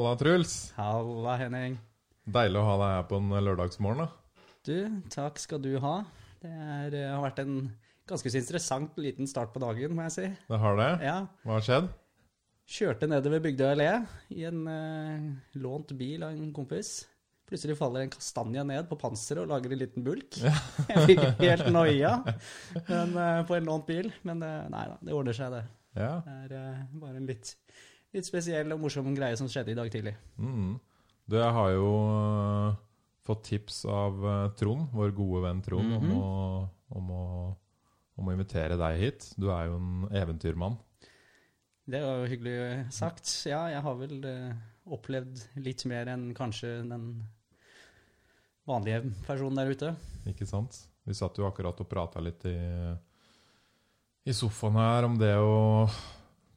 Halla, Truls. Halla, Henning. Deilig å ha deg her på en lørdagsmorgen. da. Du, takk skal du ha. Det er, eh, har vært en ganske interessant liten start på dagen, må jeg si. Det har det? Ja, Hva har skjedd? Kjørte nedover Bygdøy allé i en uh, lånt bil av en kompis. Plutselig faller en kastanje ned på panseret og lager en liten bulk. Ja. Jeg fikk helt noia men, uh, på en lånt bil. Men uh, nei da, det ordner seg, det. Ja. Det er bare en litt, litt spesiell og morsom greie som skjedde i dag tidlig. Mm. Du, jeg har jo øh, fått tips av øh, Trond, vår gode venn Trond, Mhm. om, å, om, å, om å invitere deg hit. Du er jo en eventyrmann. Det var jo hyggelig sagt. Ja, jeg har vel eh, opplevd litt mer enn kanskje den vanlige personen der ute. Ikke sant? Vi satt jo akkurat og prata litt i, i sofaen her om det å,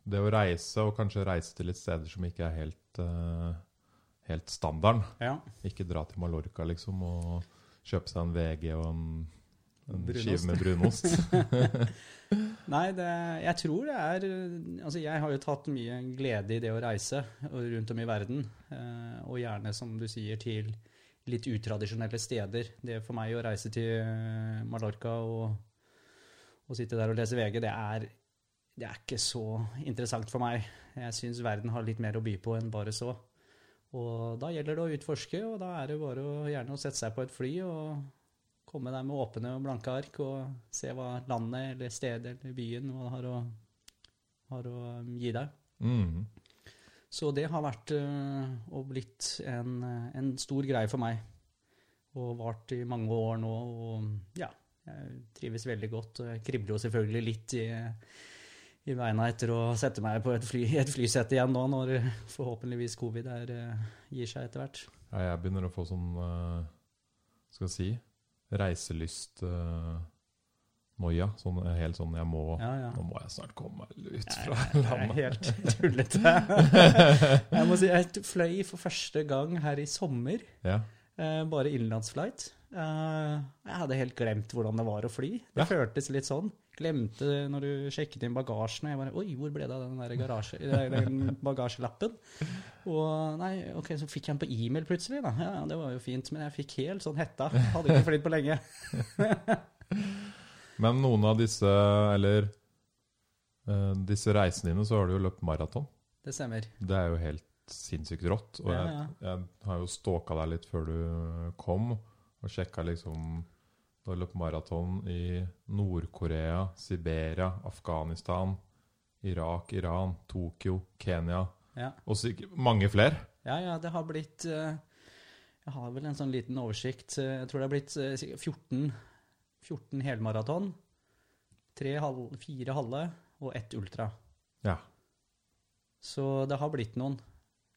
det å reise, og kanskje reise til litt steder som ikke er helt, uh, helt standarden. Ja. Ikke dra til Mallorca, liksom, og kjøpe seg en VG og en, en skive med brunost. Nei, det, jeg tror det er Altså, jeg har jo tatt mye glede i det å reise rundt om i verden. Uh, Og gjerne, som du sier, til litt utradisjonelle steder. Det for meg å reise til eh, Mallorca og, og sitte der og lese VG, det er, det er ikke så interessant for meg. Jeg syns verden har litt mer å by på enn bare så. Og da gjelder det å utforske, og da er det bare å gjerne å sette seg på et fly og komme der med åpne og blanke ark og se hva landet eller stedet eller byen har å, har å gi deg. Mm. Så det har vært øh, og blitt en, en stor greie for meg. Og vart i mange år nå. Og ja, jeg trives veldig godt. Jeg kribler jo selvfølgelig litt i, i beina etter å sette meg på et, fly, et flysett igjen nå, når forhåpentligvis covid er, øh, gir seg etter hvert. Ja, jeg begynner å få sånn uh, Skal jeg si reiselyst uh, noia. Sånn, helt sånn jeg må Ja, ja. Nå må jeg snart komme meg ut Nei, landet. det er helt tullete. jeg må si, jeg fløy for første gang her i sommer. Ja. Eh, bare innenlandsflight. Eh, jeg hadde helt glemt hvordan det var å fly. Det føltes litt sånn. Glemte det når du sjekket inn bagasjen. og Jeg bare Oi, hvor ble det av den der garasje, den bagasjelappen? Og nei, ok, så fikk jeg den på e-mail plutselig, da. Ja, det var jo fint. Men jeg fikk helt sånn hetta. Hadde ikke flydd på lenge. Men noen av disse, eller eh, disse reisene dine, så har du jo løpt maraton. Det stemmer. Det er jo helt sinnssykt rått. Og Ja, jeg, jeg har jo stalka deg litt før du kom, og sjekka liksom Du har løpt maraton i Nord-Korea, Siberia, Afghanistan, Irak, Iran, Tokyo, Kenya Ja. og mange flere. Ja, ja, det har blitt eh, Jeg har vel en sånn liten oversikt. Jeg tror det har blitt eh, 14, 14 helmaraton. Tre halv, fire halve og ett ultra. Ja. Så det har blitt noen.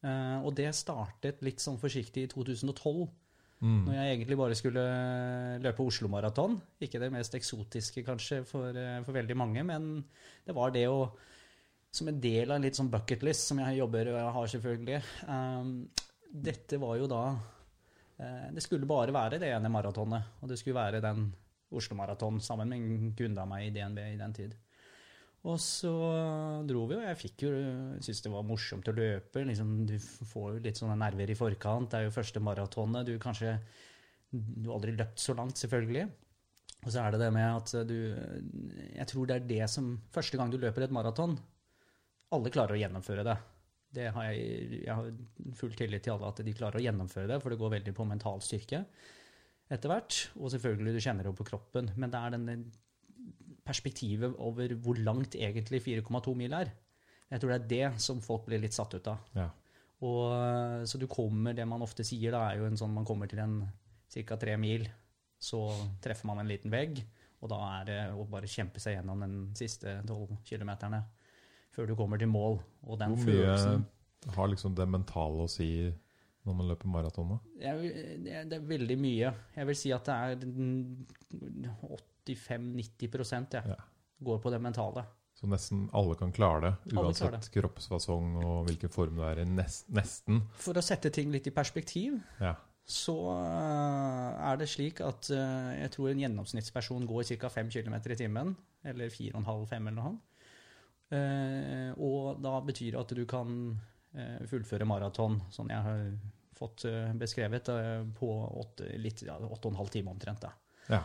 Eh, og det startet litt sånn forsiktig i 2012, Mm. når jeg egentlig bare skulle løpe Oslo Maraton. Ikke det mest eksotiske kanskje for, eh, for veldig mange, men det var det å Som en del av en litt sånn bucketlist som jeg jobber og har, selvfølgelig. Um, dette var jo da eh, Det skulle bare være det ene maratonet, og det skulle være den Oslo Maraton sammen med en kunde av meg i DNB i den tid. Og så dro vi, og jeg fikk jo syntes det var morsomt å løpe. Liksom, du får jo litt sånne nerver i forkant. Det er jo første maratonet. Du kanskje Du har aldri løpt så langt, selvfølgelig. Og så er det det med at du Jeg tror det er det som Første gang du løper et maraton Alle klarer å gjennomføre det. Det har jeg, jeg har full tillit til alle at de klarer å gjennomføre det, for det går veldig på mental styrke etter hvert. Og selvfølgelig, du kjenner det jo på kroppen. Men det er denne perspektivet over hvor langt egentlig 4,2 mil er. Jeg tror det er det som folk blir litt satt ut av. Ja. Og, så du kommer, det man ofte sier, da er jo en sånn man kommer til en ca. tre mil, så treffer man en liten vegg, og da er det å bare kjempe seg gjennom den siste tolv kilometerne før du kommer til mål. Og den Hvor følelsen mye har liksom det mentale å si når man løper maraton? er, det er veldig mye. Jeg vil si at det er 85-90 ja, Ja. går på det mentale. Så nesten alle kan klare det, uansett det. kroppsfasong og hvilken form du er i. Nesten. For å sette ting litt i perspektiv, Ja. så øh, er det slik at øh, jeg tror en gjennomsnittsperson går ca. 5 km i timen. Eller 4,5-5 eller noe. sånt. og da betyr det at du kan eh, fullføre maraton, sånn jeg har fått eh, beskrevet, eh, på åtte, litt, ja, åtte og en halv time omtrent. Da. Ja.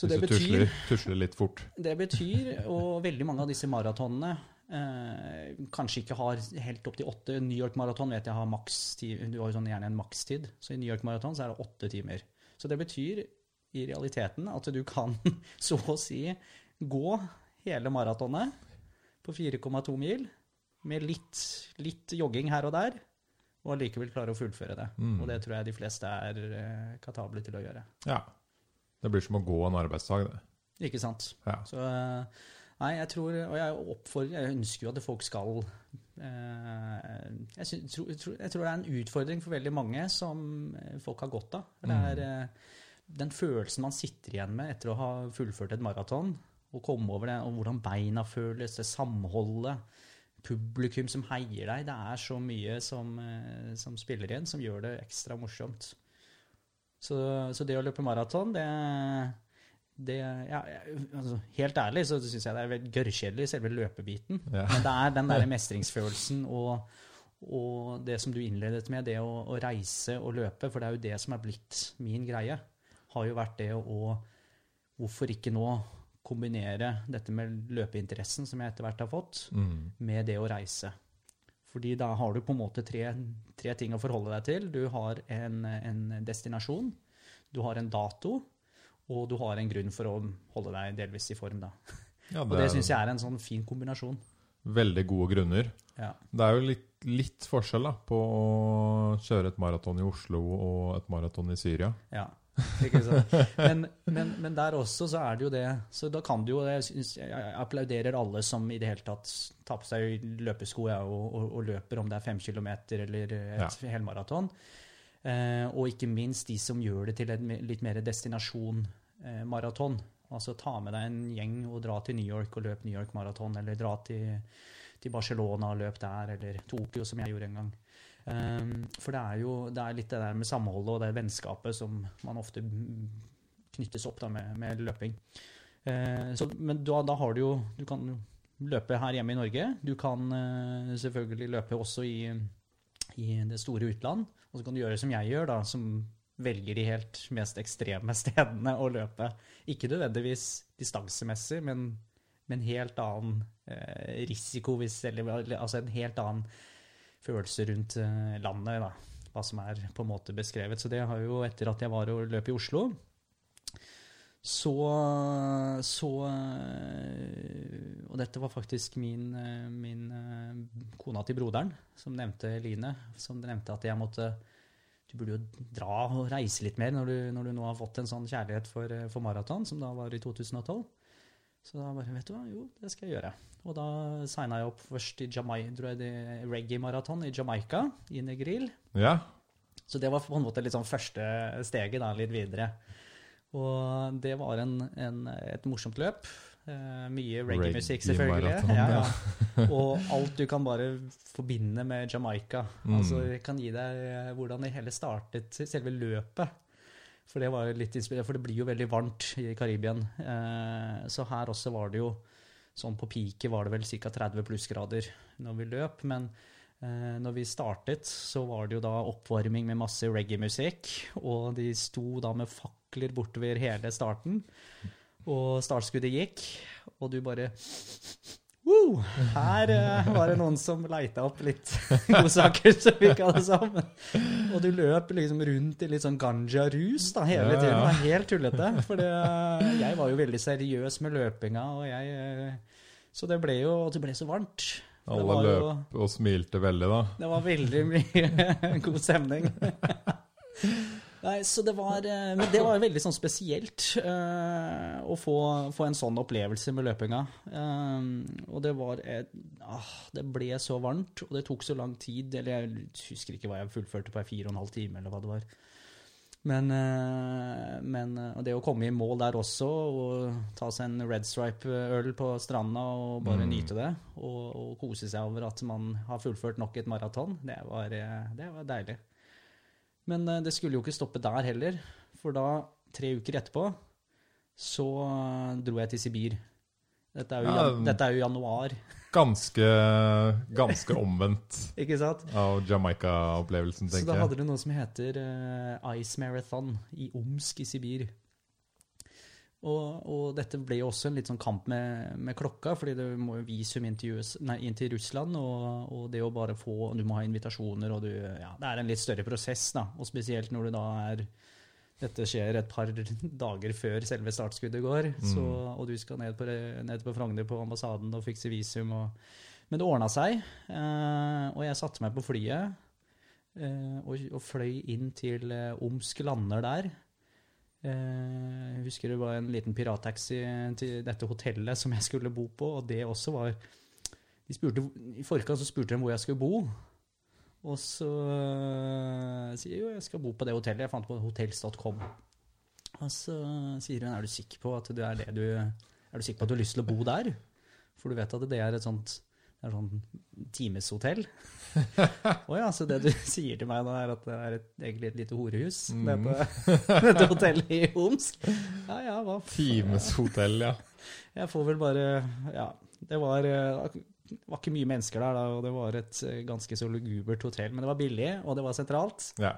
Så det Hvis du betyr, tusler, tusler litt fort. det betyr, og veldig mange av disse maratonene eh, kanskje ikke har helt opp til åtte. New York Maraton vet jeg har makstid, du har jo sånn gjerne en makstid, så i New York Maraton så er det åtte timer. Så det betyr i realiteten at du kan så å si gå hele maratonet på 4,2 mil med litt, litt jogging her og der, og allikevel klare å fullføre det. Mm. Og det tror jeg de fleste er eh, kapable til å gjøre. Ja. Det blir som å gå en arbeidsdag, det. Ikke sant? Ja. Så eh, Nei, jeg tror Og jeg oppfordrer Jeg ønsker jo at folk skal eh, jeg, synes, tror, tro, jeg tror det er en utfordring for veldig mange som folk har godt av. Det er mm. den følelsen man sitter igjen med etter å ha fullført et maraton, og komme over det, og hvordan beina føles, det samholdet, publikum som heier deg. Det er så mye som, som spiller inn, som gjør det ekstra morsomt. Så, så det å løpe maraton, det det, ja, altså, helt ærlig så syns jeg det er gørrkjedelig, selve løpebiten. Ja. Men det er den der mestringsfølelsen og, og det som du innledet med, det å, å reise og løpe, for det er jo det som er blitt min greie, har jo vært det å Hvorfor ikke nå kombinere dette med løpeinteressen, som jeg etter hvert har fått, Mm. med det å reise? Fordi da har du på en måte tre, tre ting å forholde deg til. Du har en, en destinasjon, du har en dato, og du har en grunn for å holde deg delvis i form. Da. Ja, Og det syns jeg er en sånn fin kombinasjon. Veldig gode grunner. Ja. Det er jo litt, litt forskjell da, på å kjøre et maraton i Oslo og et maraton i Syria. ja. Ikke sant? Men, men, men der også så er det jo det. Så da kan du jo Jeg, synes, jeg applauderer alle som i det hele tatt tar på seg løpesko ja, og, og, og løper, om det er fem kilometer eller et Ja. helmaraton. Eh, og ikke minst de som gjør det til en litt mer destinasjon-maraton. altså ta med deg en gjeng og dra til New York og løp New York Maraton, eller dra til, til Barcelona og løp der, eller Tokyo, som jeg gjorde en gang. Um, for det er jo det er litt det der med samholdet og det vennskapet som man ofte knyttes opp da med, med løping. Eh, så, men da, da har du jo Du kan løpe her hjemme i Norge. Du kan eh, selvfølgelig løpe også i, i det store utland. Og så kan du gjøre som jeg gjør, da, som velger de helt mest ekstreme stedene å løpe. Ikke nødvendigvis distansemessig, men med en helt annen eh, risiko, hvis, eller, altså en helt annen følelse rundt eh, landet, da. Hva som er på en måte beskrevet. Så det har jo, etter at jeg var og løp i Oslo, så, så eh, Og dette var faktisk min, eh, min kona til broderen, som nevnte Line, som nevnte at jeg måtte Du burde jo dra og reise litt mer når du, når du nå har fått en sånn kjærlighet for, for maraton, som da var i 2012. Så da bare Vet du hva, jo, det skal jeg gjøre. Og da signa jeg opp først i Jamaica, tror jeg det reggae-maraton i Jamaica, i Negril. Ja, Så det var på en måte sånn første steget da, litt videre. Og det var en, en, et morsomt løp. Eh, mye reggae-musikk, selvfølgelig. Ja, ja. Og alt du kan bare forbinde med Jamaica. Mm. Altså, jeg kan gi deg eh, hvordan det hele startet, selve løpet. For det, var litt inspirert, for det blir jo veldig varmt i Karibien. Eh, så her også var det jo Sånn på peaket var det vel ca. 30 plussgrader når vi løp. Men eh, når vi startet, så var det jo da oppvarming med masse reggae-musikk. Og de sto da med fakler bortover hele starten. Og startskuddet gikk, og du bare Woo! Her uh, var det noen som leita opp litt godsaker, som vi kaller det sammen. Og du løp liksom rundt i litt sånn ganja-rus da, hele Ja, ja. tiden. Det var helt tullete. For uh, jeg var jo veldig seriøs med løpinga, og jeg uh, Så det ble jo Det ble så varmt. Alle løp og smilte veldig da. det var veldig mye god stemning. Nei, så det var eh, Men det var veldig sånn spesielt uh, å få, få en sånn opplevelse med løpinga. Eh, og det var et, ah, Det ble så varmt, og det tok så lang tid. Eller jeg husker ikke hva jeg fullførte på fire og en halv time, eller hva det var. Men, uh, men uh, det å komme i mål der også, og ta seg en Red Stripe-øl på stranda og bare Mm. nyte det, og, og kose seg over at man har fullført nok et maraton, det var, det var deilig. Men eh, det skulle jo ikke stoppe der heller, for da, tre uker etterpå, så eh, dro jeg til Sibir. Dette er jo, Ja, jan, dette er jo januar, Ganske, ganske omvendt ikke sant? av Jamaica-opplevelsen, tenker jeg. Så da hadde du noe som heter uh, Ice Marathon i Omsk i Sibir. Og, og dette ble jo også en litt sånn kamp med, med klokka, fordi du må jo visum inn til, US, nei, inn til Russland, og, og det å bare få Du må ha invitasjoner, og du Ja, det er en litt større prosess, da. Og spesielt når du da er dette skjer et par dager før selve startskuddet går, så, og du skal ned på, ned på Frogner på ambassaden og fikse visum. Og, men det ordna seg, eh, og jeg satte meg på flyet eh, og, og fløy inn til eh, Omsk lander der. Eh, jeg husker det var en liten pirattaxi til dette hotellet som jeg skulle bo på, og det også var de spurte, I forkant så spurte de hvor jeg skulle bo. Og så øh, sier jeg jo jeg skal bo på det hotellet. Jeg fant på hotels.com. Og så sier hun er du sikker på at du er det du Er du sikker på at du har lyst til å bo der? For du vet at det er et sånt det er sånn timeshotell. Å ja, så det du sier til meg nå, er at det er et, egentlig et lite horehus? Dette, dette hotellet i Omsk? Ja ja, hva? Timeshotell, ja. Jeg får vel bare Ja, det var, eh, det var ikke mye mennesker der, da, og det var et eh, ganske så lugubert hotell. Men det var billig, og det var sentralt. ja.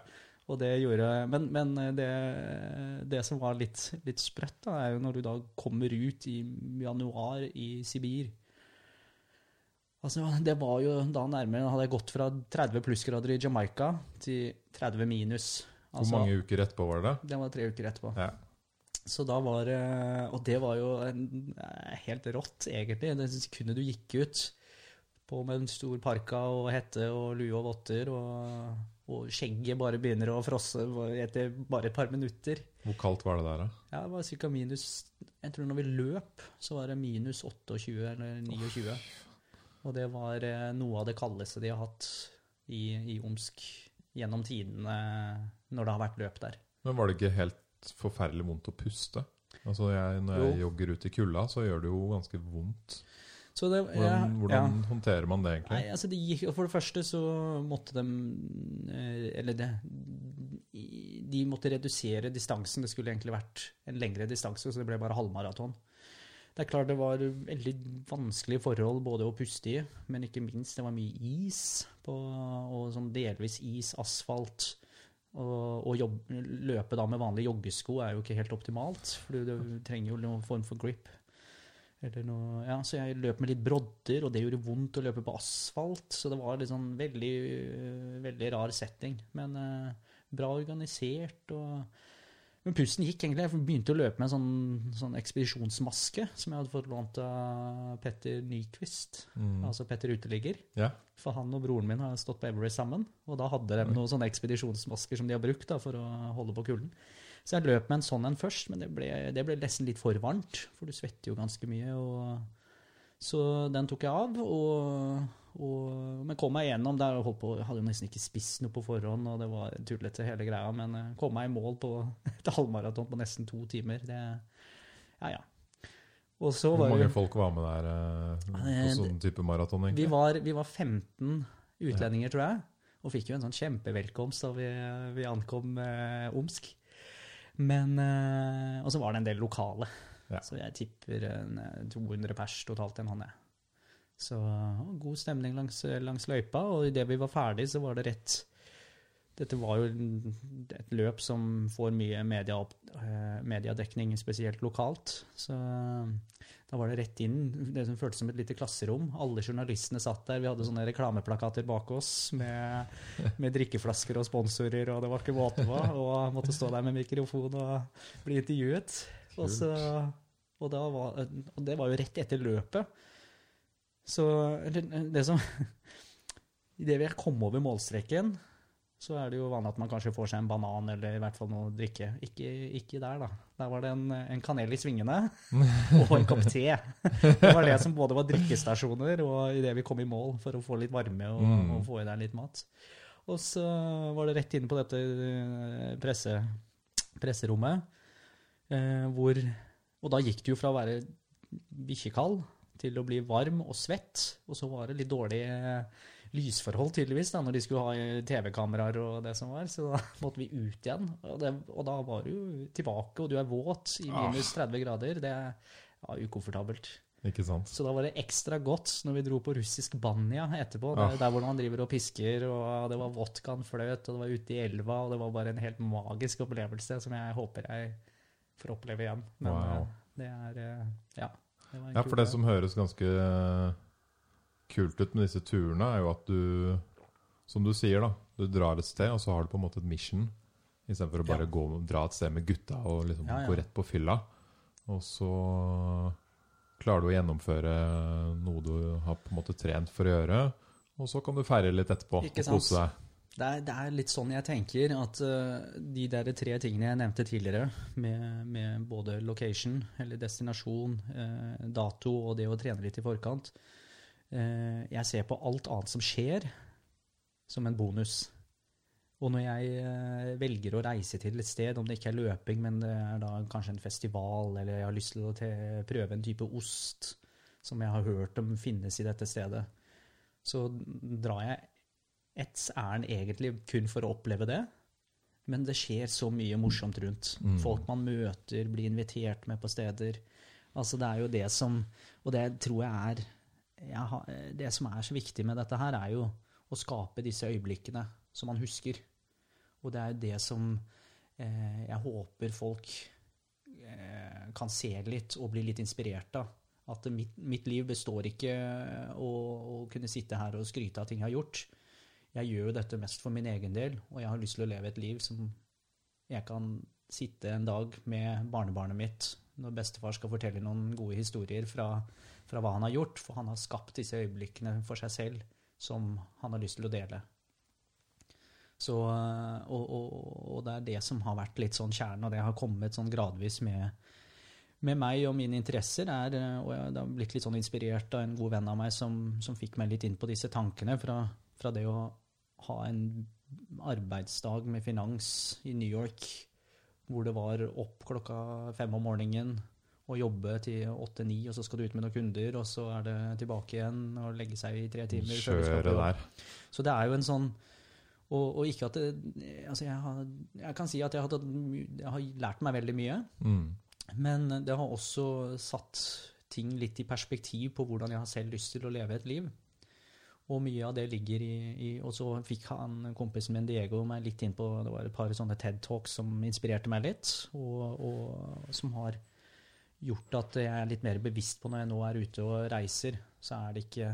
Og det gjorde Men, men det, det som var litt, litt sprøtt, da, er jo når du da kommer ut i januar i Sibir. Altså, det var jo da nærmere Hadde jeg gått fra 30 plussgrader i Jamaica til 30 minus. Hvor Altså, mange uker etterpå var det? Det var tre uker etterpå. Ja. Så da var det Og det var jo en, eh, helt rått, egentlig. Det sekundet du gikk ut på med en stor parka og hette og lue og votter, og, og skjegget bare begynner å frosse etter bare et par minutter. Hvor kaldt var det der, da? Ja, det var ca. minus Jeg tror når vi løp, så var det minus 28 eller 29. Og det var eh, noe av det kaldeste de har hatt i, i Omsk gjennom tidene når det har vært løp der. Men var det ikke helt forferdelig vondt å puste? Altså jeg, Når jeg jogger ut i kulda, så gjør det jo ganske vondt. Så det, Hvordan, ja, hvordan ja. håndterer man det egentlig? Nei, altså det gikk, For det første så måtte de eh, Eller det De måtte redusere distansen. Det skulle egentlig vært en lengre distanse, så det ble bare halvmaraton. Det er klart det var veldig vanskelige forhold både å puste i, men ikke minst det var mye is, på, og sånn delvis is, asfalt. Og, og jobb, løpe da med vanlige joggesko er jo ikke helt optimalt, for du, du trenger jo noen form for grip. Eller noe, ja, så jeg løp med litt brodder, og det gjorde vondt å løpe på asfalt. Så det var sånn veldig, veldig rar setting. Men eh, bra organisert og Men pusten gikk egentlig. Jeg begynte å løpe med en sånn, sånn ekspedisjonsmaske som jeg hadde fått lånt av Petter Nyquist, Mm. altså Petter Uteligger. Ja. For han og broren min har stått på Everest sammen, og da hadde de noen sånne ekspedisjonsmasker som de har brukt da, for å holde på kulden. Så jeg løp med en sånn en først, men det ble, det ble nesten litt for varmt, for du svetter jo ganske mye. Og, så den tok jeg av, og, og, men kom meg gjennom. Der jeg holdt på, jeg hadde jo nesten ikke spist noe på forhånd, og det var tullete hele greia, men jeg kom meg i mål på et halvmaraton på nesten to timer. Det, ja, ja. Hvor mange jo folk var med der eh, på Eh, sånn type maraton? vi var, vi var 15 utlendinger, tror jeg, og fikk jo en sånn kjempevelkomst da vi, vi ankom eh, Omsk. Men eh, Og så var det en del lokale. Ja. Så jeg tipper en, eh, 200 pers totalt en han jeg. Så god stemning langs, langs løypa, og idet vi var ferdig, så var det rett Dette var jo et løp som får mye media, eh, mediedekning, spesielt lokalt. Så da var det rett inn det som føltes som et lite klasserom. Alle journalistene satt der. Vi hadde sånne reklameplakater bak oss med, med drikkeflasker og sponsorer, og det var ikke måte på. Og måtte stå der med mikrofon og bli intervjuet. Og, så, og, var, og det var jo rett etter løpet. Så eller, det som Idet vi kom over målstreken, så er det jo vanlig at man kanskje får seg en banan eller i hvert fall noe å drikke. Ikke, ikke der, da. Der var det en, en kanel i svingene og en kopp te. Det var det som både var drikkestasjoner og idet vi kom i mål for å få litt varme og, Mm. og få i deg litt mat. Og så var det rett inn på dette eh, presse, presserommet, eh, hvor Og da gikk det jo fra å være bikkjekald til å bli varm og svett, og så var det litt dårlig eh, lysforhold, tydeligvis, da, når de skulle ha eh, TV-kameraer og det som var. Så da måtte vi ut igjen. Og, det, og da var du tilbake, og du er våt i minus 30 grader. Det var ukomfortabelt. Ikke sant? Så da var det ekstra godt når vi dro på russisk banja etterpå. Ja. Der, der hvor man driver og pisker, og det var vodkaen fløt, og det var ute i elva, og det var bare en helt magisk opplevelse som jeg håper jeg får oppleve igjen. Men Wow. eh, det er Ja. Ja, for det som høres ganske eh, kult ut med disse turene, er jo at du, som du sier, da, du drar et sted, og så har du på en måte et mission, istedenfor å bare Ja. gå, dra et sted med gutta og liksom Ja, ja. gå rett på fylla. Og så klarer du å gjennomføre noe du har på en måte trent for å gjøre, og så kan du feire litt etterpå og kose deg. Det er, det er litt sånn jeg tenker, at uh, de der tre tingene jeg nevnte tidligere, med, med både location, eller destinasjon, uh, dato og det å trene litt i forkant uh, Jeg ser på alt annet som skjer, som en bonus. Og når jeg velger å reise til et sted, om det ikke er løping, men det er da kanskje en festival, eller jeg har lyst til å prøve en type ost som jeg har hørt om finnes i dette stedet, så drar jeg ett ærend egentlig kun for å oppleve det. Men det skjer så mye morsomt rundt. Mm. Folk man møter, blir invitert med på steder. Altså Det er jo det som Og det tror jeg er jeg Det som er så viktig med dette her, er jo å skape disse øyeblikkene som man husker. Og det er jo det som eh, jeg håper folk eh, kan se litt og bli litt inspirert av. At mitt, mitt liv består ikke å, å kunne sitte her og skryte av ting jeg har gjort. Jeg gjør jo dette mest for min egen del, og jeg har lyst til å leve et liv som jeg kan sitte en dag med barnebarnet mitt når bestefar skal fortelle noen gode historier fra, fra hva han har gjort, for han har skapt disse øyeblikkene for seg selv som han har lyst til å dele. Så, og, og, og det er det som har vært litt sånn kjernen, og det har kommet sånn gradvis med, med meg og mine interesser. Er, og jeg har blitt litt sånn inspirert av en god venn av meg som, som fikk meg litt inn på disse tankene. Fra, fra det å ha en arbeidsdag med finans i New York, hvor det var opp klokka fem om morgenen og jobbe til åtte-ni, og så skal du ut med noen kunder, og så er det tilbake igjen og legge seg i tre timer. Kjøre der. Så det er jo en sånn Og, og ikke at det Altså, jeg, har, jeg kan si at jeg har, tatt, jeg har lært meg veldig mye, Mm. men det har også satt ting litt i perspektiv på hvordan jeg har selv lyst til å leve et liv. Og mye av det ligger i, i Og så fikk han kompisen min Diego meg litt inn på Det var et par sånne TED Talks som inspirerte meg litt, og, og som har gjort at jeg er litt mer bevisst på når jeg nå er ute og reiser, så er det ikke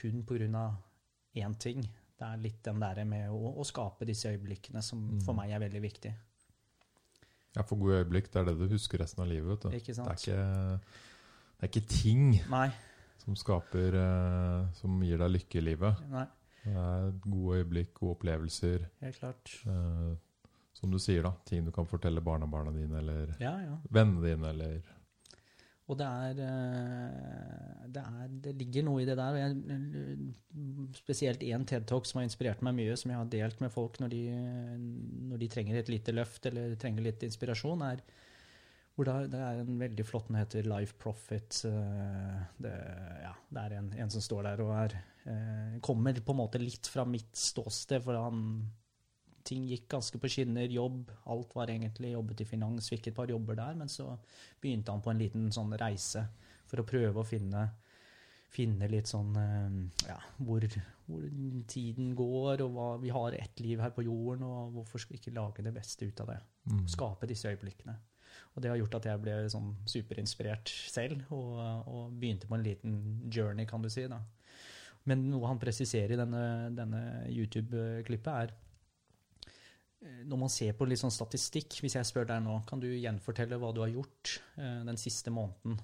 kun av én ting. Det er litt den der med å, å skape disse øyeblikkene som for meg er veldig viktig. Ja, for gode øyeblikk, det er det du husker resten av livet. Vet du. Ikke Det sant? er ikke, det er ikke ting Nei. Som skaper eh, Som gir deg lykke i livet. nei, Det er gode øyeblikk, gode opplevelser. helt klart. eh, som du sier, da. Ting du kan fortelle barnebarna dine, eller Ja, ja. vennene dine, eller Og det er, eh, det er Det ligger noe i det der. og Jeg, spesielt én TED Talk som har inspirert meg mye, som jeg har delt med folk når de, når de trenger et lite løft eller trenger litt inspirasjon, er hvor det, det er en veldig flott Den heter Life Profit. eh, Det, ja, det er en, en som står der og er eh, Kommer på en måte litt fra mitt ståsted, for han ting gikk ganske på skinner. Jobb, alt var egentlig jobbet i finans, fikk et par jobber der, men så begynte han på en liten sånn reise for å prøve å finne, finne litt sånn eh, Ja, hvor, hvor tiden går, og hva Vi har ett liv her på jorden, og hvorfor skal vi ikke lage det beste ut av det? mm. Skape disse øyeblikkene. Og det har gjort at jeg ble sånn superinspirert selv, og, og begynte på en liten journey, kan du si. da. Men noe han presiserer i denne, denne YouTube-klippet, er eh, når man ser på litt sånn statistikk, hvis jeg spør deg nå, kan du gjenfortelle hva du har gjort eh, den siste måneden,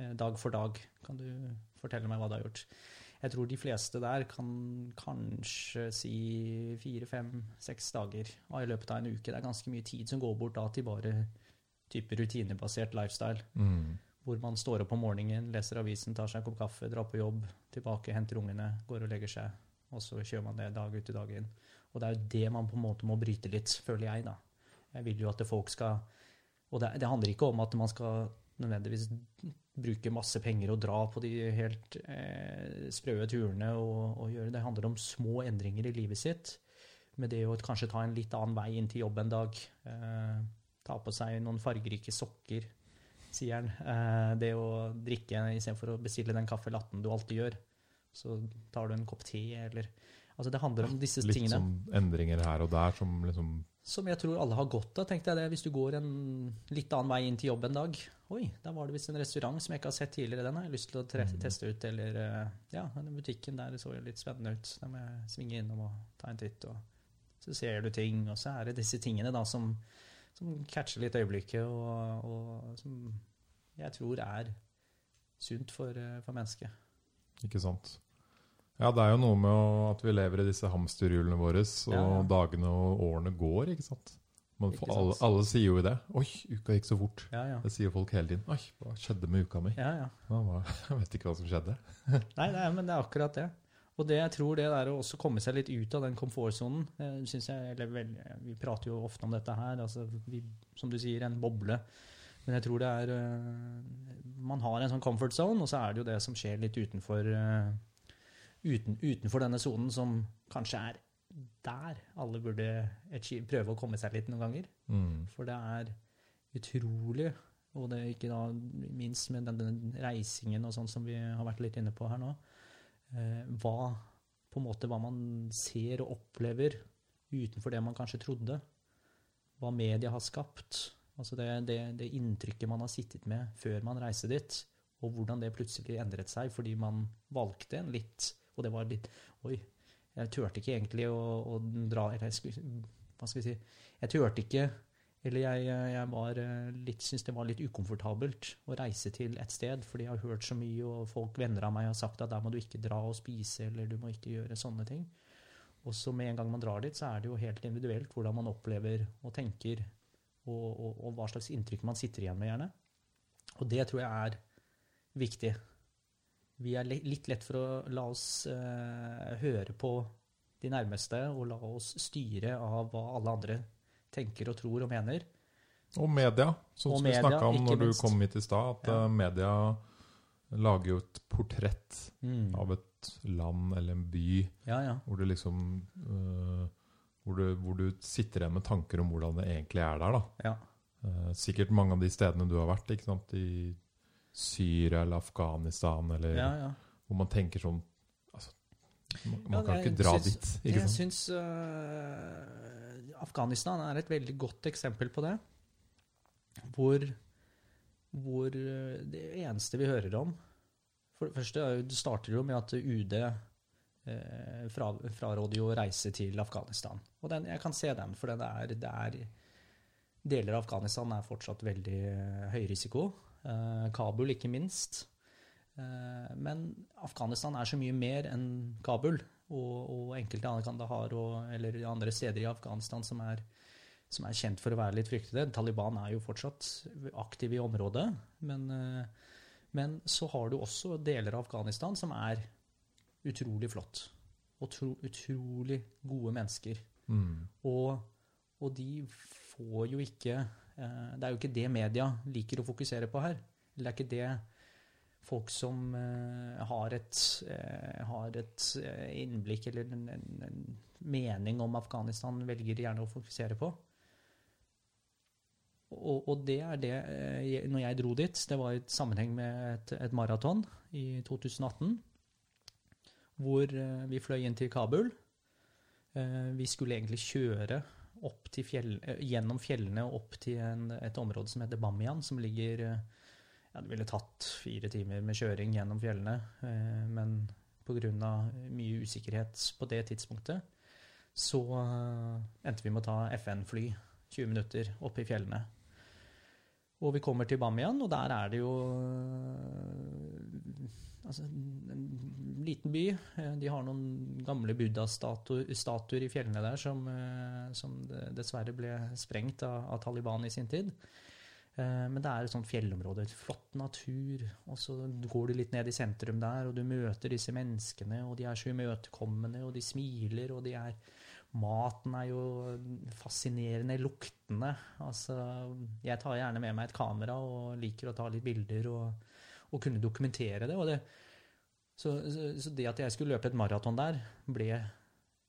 eh, dag for dag? Kan du fortelle meg hva du har gjort? Jeg tror de fleste der kan kanskje si fire, fem, seks dager i løpet av en uke. Det er ganske mye tid som går bort da til bare type rutinebasert lifestyle. Mm. Hvor man står opp om morgenen, leser avisen, tar seg en kopp kaffe, drar på jobb, tilbake, henter ungene, går og legger seg. Og så kjører man det dag ut i dag inn. Og det er jo det man på en måte må bryte litt, føler jeg, da. Jeg vil jo at folk skal Og det, det handler ikke om at man skal nødvendigvis bruke masse penger og dra på de helt eh, sprøe turene og, og gjøre det. handler om små endringer i livet sitt. Med det å kanskje ta en litt annen vei inn til jobb en dag. Eh, ta på seg noen fargerike sokker. sier han. Eh, det å drikke istedenfor å bestille den kaffe latten du alltid gjør, så tar du en kopp te, eller Altså, det handler om disse Litt tingene. sånn endringer her og der som liksom Som jeg tror alle har godt av, tenkte jeg det. Hvis du går en litt annen vei inn til jobb en dag. Oi, der var det visst en restaurant som jeg ikke har sett tidligere. Den har jeg lyst til å Mm. teste ut. Eller eh, ja, den butikken der så jo litt spennende ut. Da må jeg svinge innom og ta en titt. Og så ser du ting, og så er det disse tingene da som, som catcher litt øyeblikket, og, og som jeg tror er sunt for, eh, for mennesket. Ikke sant. Ja, det er jo noe med å, at vi lever i disse hamsterhjulene våre, og Ja, ja. dagene og årene går, ikke sant? Man, Ikke sant? alle, alle sier jo det. Oi, uka gikk så fort. Ja, ja. Det sier folk hele tiden. Oi, hva skjedde med uka mi? ja, ja. Man, jeg vet ikke hva som skjedde. Nei, nei, men det er akkurat det. Og det jeg tror det er å også komme seg litt ut av den komfortsonen eh, Vi prater jo ofte om dette her, altså vi, som du sier, en boble. Men jeg tror det er eh, Man har en sånn comfort zone, og så er det jo det som skjer litt utenfor eh, uten, utenfor denne sonen, som kanskje er der alle burde prøve å komme seg litt noen ganger. Mm. For det er utrolig, og det er ikke da minst med den, den reisingen og sånn som vi har vært litt inne på her nå, hva på en måte hva man ser og opplever utenfor det man kanskje trodde. Hva media har skapt. Altså det, det, det inntrykket man har sittet med før man reiste dit, og hvordan det plutselig endret seg fordi man valgte en litt Og det var litt Oi, jeg turte ikke egentlig å, å dra Eller jeg hva skal vi si Jeg turte ikke eller jeg, jeg var eh, litt, syntes det var litt ukomfortabelt å reise til et sted, fordi jeg har hørt så mye, og folk, venner av meg, har sagt at der må du ikke dra og spise, eller du må ikke gjøre sånne ting. Og så med en gang man drar dit, så er det jo helt individuelt hvordan man opplever og tenker, og, og, og hva slags inntrykk man sitter igjen med, gjerne. Og det tror jeg er viktig. Vi er litt lett for å la oss eh, høre på de nærmeste, og la oss styre av hva alle andre tenker og tror og mener. Og media, som Og vi snakka om når du kom hit i stad, at Ja. eh, media lager jo et portrett av et land eller en by Ja, ja. hvor du liksom uh, hvor, du, hvor du sitter igjen med tanker om hvordan det egentlig er der. da. ja. Eh, sikkert mange av de stedene du har vært, ikke sant? i Syria eller Afghanistan, eller ja, ja. hvor man tenker sånn altså, Man, man kan ikke dra syns- dit. ikke Jeg sant? syns øh, Afghanistan er et veldig godt eksempel på det. Hvor, hvor øh, det eneste vi hører om For det første det starter jo med at UD eh, fra, fraråder jo å reise til Afghanistan. Og den, jeg kan se den, for den er, det er Deler av Afghanistan er fortsatt veldig eh, høy risiko. Eh, Kabul ikke minst. Eh, Men Afghanistan er så mye mer enn Kabul og, og enkelte andre Kandahar og, eller andre steder i Afghanistan som er, som er kjent for å være litt fryktede. Taliban er jo fortsatt aktiv i området, men, eh, men så har du også deler av Afghanistan som er utrolig flott. Og tro, utrolig gode mennesker. Mm. Og, og de får jo ikke eh, Det er jo ikke det media liker å fokusere på her. Eller det er ikke det folk som eh, har et, eh, har et eh, innblikk eller en, en, en mening om Afghanistan, velger gjerne å fokusere på. Og, og det er det Når jeg dro dit, det var i sammenheng med et, et maraton i 2018, hvor vi fløy inn til Kabul. Vi skulle egentlig kjøre fjell, gjennom fjellene og opp til en, et område som heter Bamiyan, som ligger ja, Det ville tatt fire timer med kjøring gjennom fjellene, eh, men pga. mye usikkerhet på det tidspunktet, så eh, endte vi med å ta FN-fly 20 minutter opp i fjellene. Og vi kommer til Bamiyan, og der er det jo eh, altså, en liten by. De har noen gamle buddha-statuer i fjellene der som, som dessverre ble sprengt av, av Taliban i sin tid. Eh, Men det er et sånt fjellområde, flott natur, og så går du litt ned i sentrum der, og du møter disse menneskene, og de er så imøtekommende, og de smiler, og de er Maten er jo fascinerende luktende. Altså, jeg tar gjerne med meg et kamera og liker å ta litt bilder og, og kunne dokumentere det. Det så, så, så det at jeg skulle løpe et maraton der, ble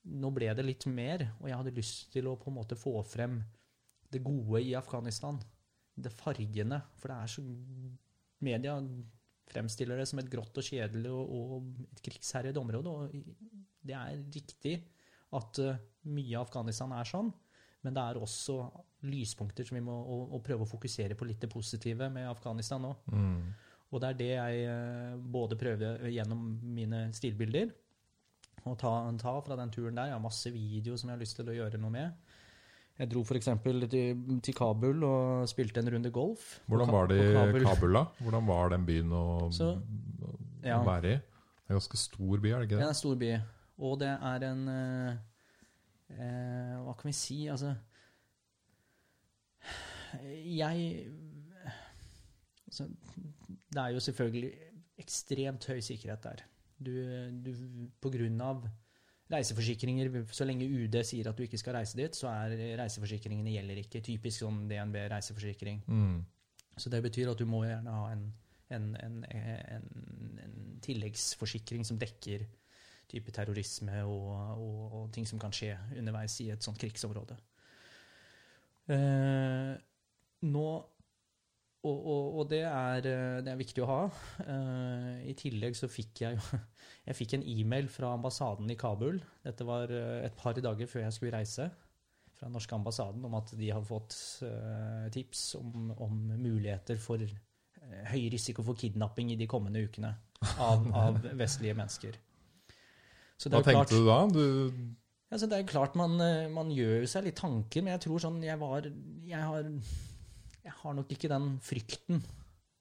Nå ble det litt mer, og jeg hadde lyst til å på en måte få frem det gode i Afghanistan. Det fargene. For det er så Media fremstiller det som et grått og kjedelig og, og et krigsherjet område. Og det er riktig at uh, mye av Afghanistan er sånn, men det er også lyspunkter som vi må å, å prøve å fokusere på litt det positive med Afghanistan nå. Mm. Og det er det jeg uh, både prøver gjennom mine stilbilder å ta, ta fra den turen der. Jeg har masse video som jeg har lyst til å gjøre noe med. Jeg dro f.eks. Til, til Kabul og spilte en runde golf. Hvordan var det i Kabul, da? Hvordan var den byen å, Så, å ja. være i? Det er en ganske stor by, er det ikke Det det? er en stor by. Og det er en eh, eh, Hva kan vi si? Altså Jeg altså, Det er jo selvfølgelig ekstremt høy sikkerhet der. Du, du, på grunn av reiseforsikringer, så lenge UD sier at du ikke skal reise dit, så er reiseforsikringene gjelder ikke. Typisk sånn DNB reiseforsikring. Mm. Så det betyr at du må gjerne ha en, en, en, en, en tilleggsforsikring som dekker type terrorisme og, og, og ting som kan skje underveis i et sånt krigsområde. Eh, nå og, og, og det, er, eh, det er viktig å ha. Uh, I tillegg så fikk jeg jo Jeg fikk en e-mail fra ambassaden i Kabul. Dette var eh, et par dager før jeg skulle reise. Fra den norske ambassaden om at de har fått uh, tips om, om muligheter for uh, høy risiko for kidnapping i de kommende ukene av, av vestlige mennesker. Så Hva det er klart, tenkte du da? Du, ja, så det er klart man, man gjør seg litt tanker, men jeg tror sånn Jeg var Jeg har, jeg har nok ikke den frykten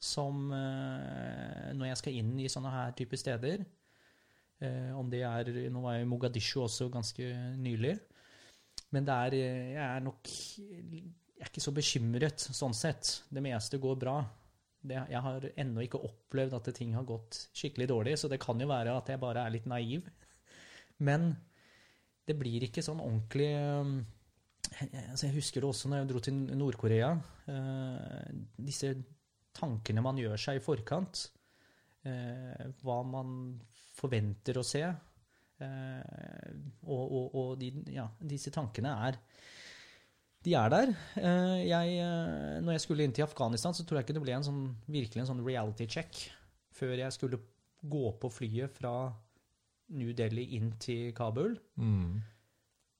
som eh, når jeg skal inn i sånne her type steder. Eh, om det er Nå var jeg i Mogadishu også ganske nylig. Men er eh, Jeg er nok Jeg er ikke så bekymret sånn sett. Det meste går bra. Det, jeg har ennå ikke opplevd at ting har gått skikkelig dårlig, så det kan jo være at jeg bare er litt naiv. Men det blir ikke sånn ordentlig altså Jeg husker det også når jeg dro til Nord-Korea. eh, disse tankene man gjør seg i forkant. eh, hva man forventer å se. eh, og og, og de, ja, disse tankene er De er der. Jeg, når jeg skulle inn til Afghanistan, så tror jeg ikke det ble en sånn, virkelig en sånn reality check før jeg skulle gå på flyet fra New Delhi inn til Kabul. mm.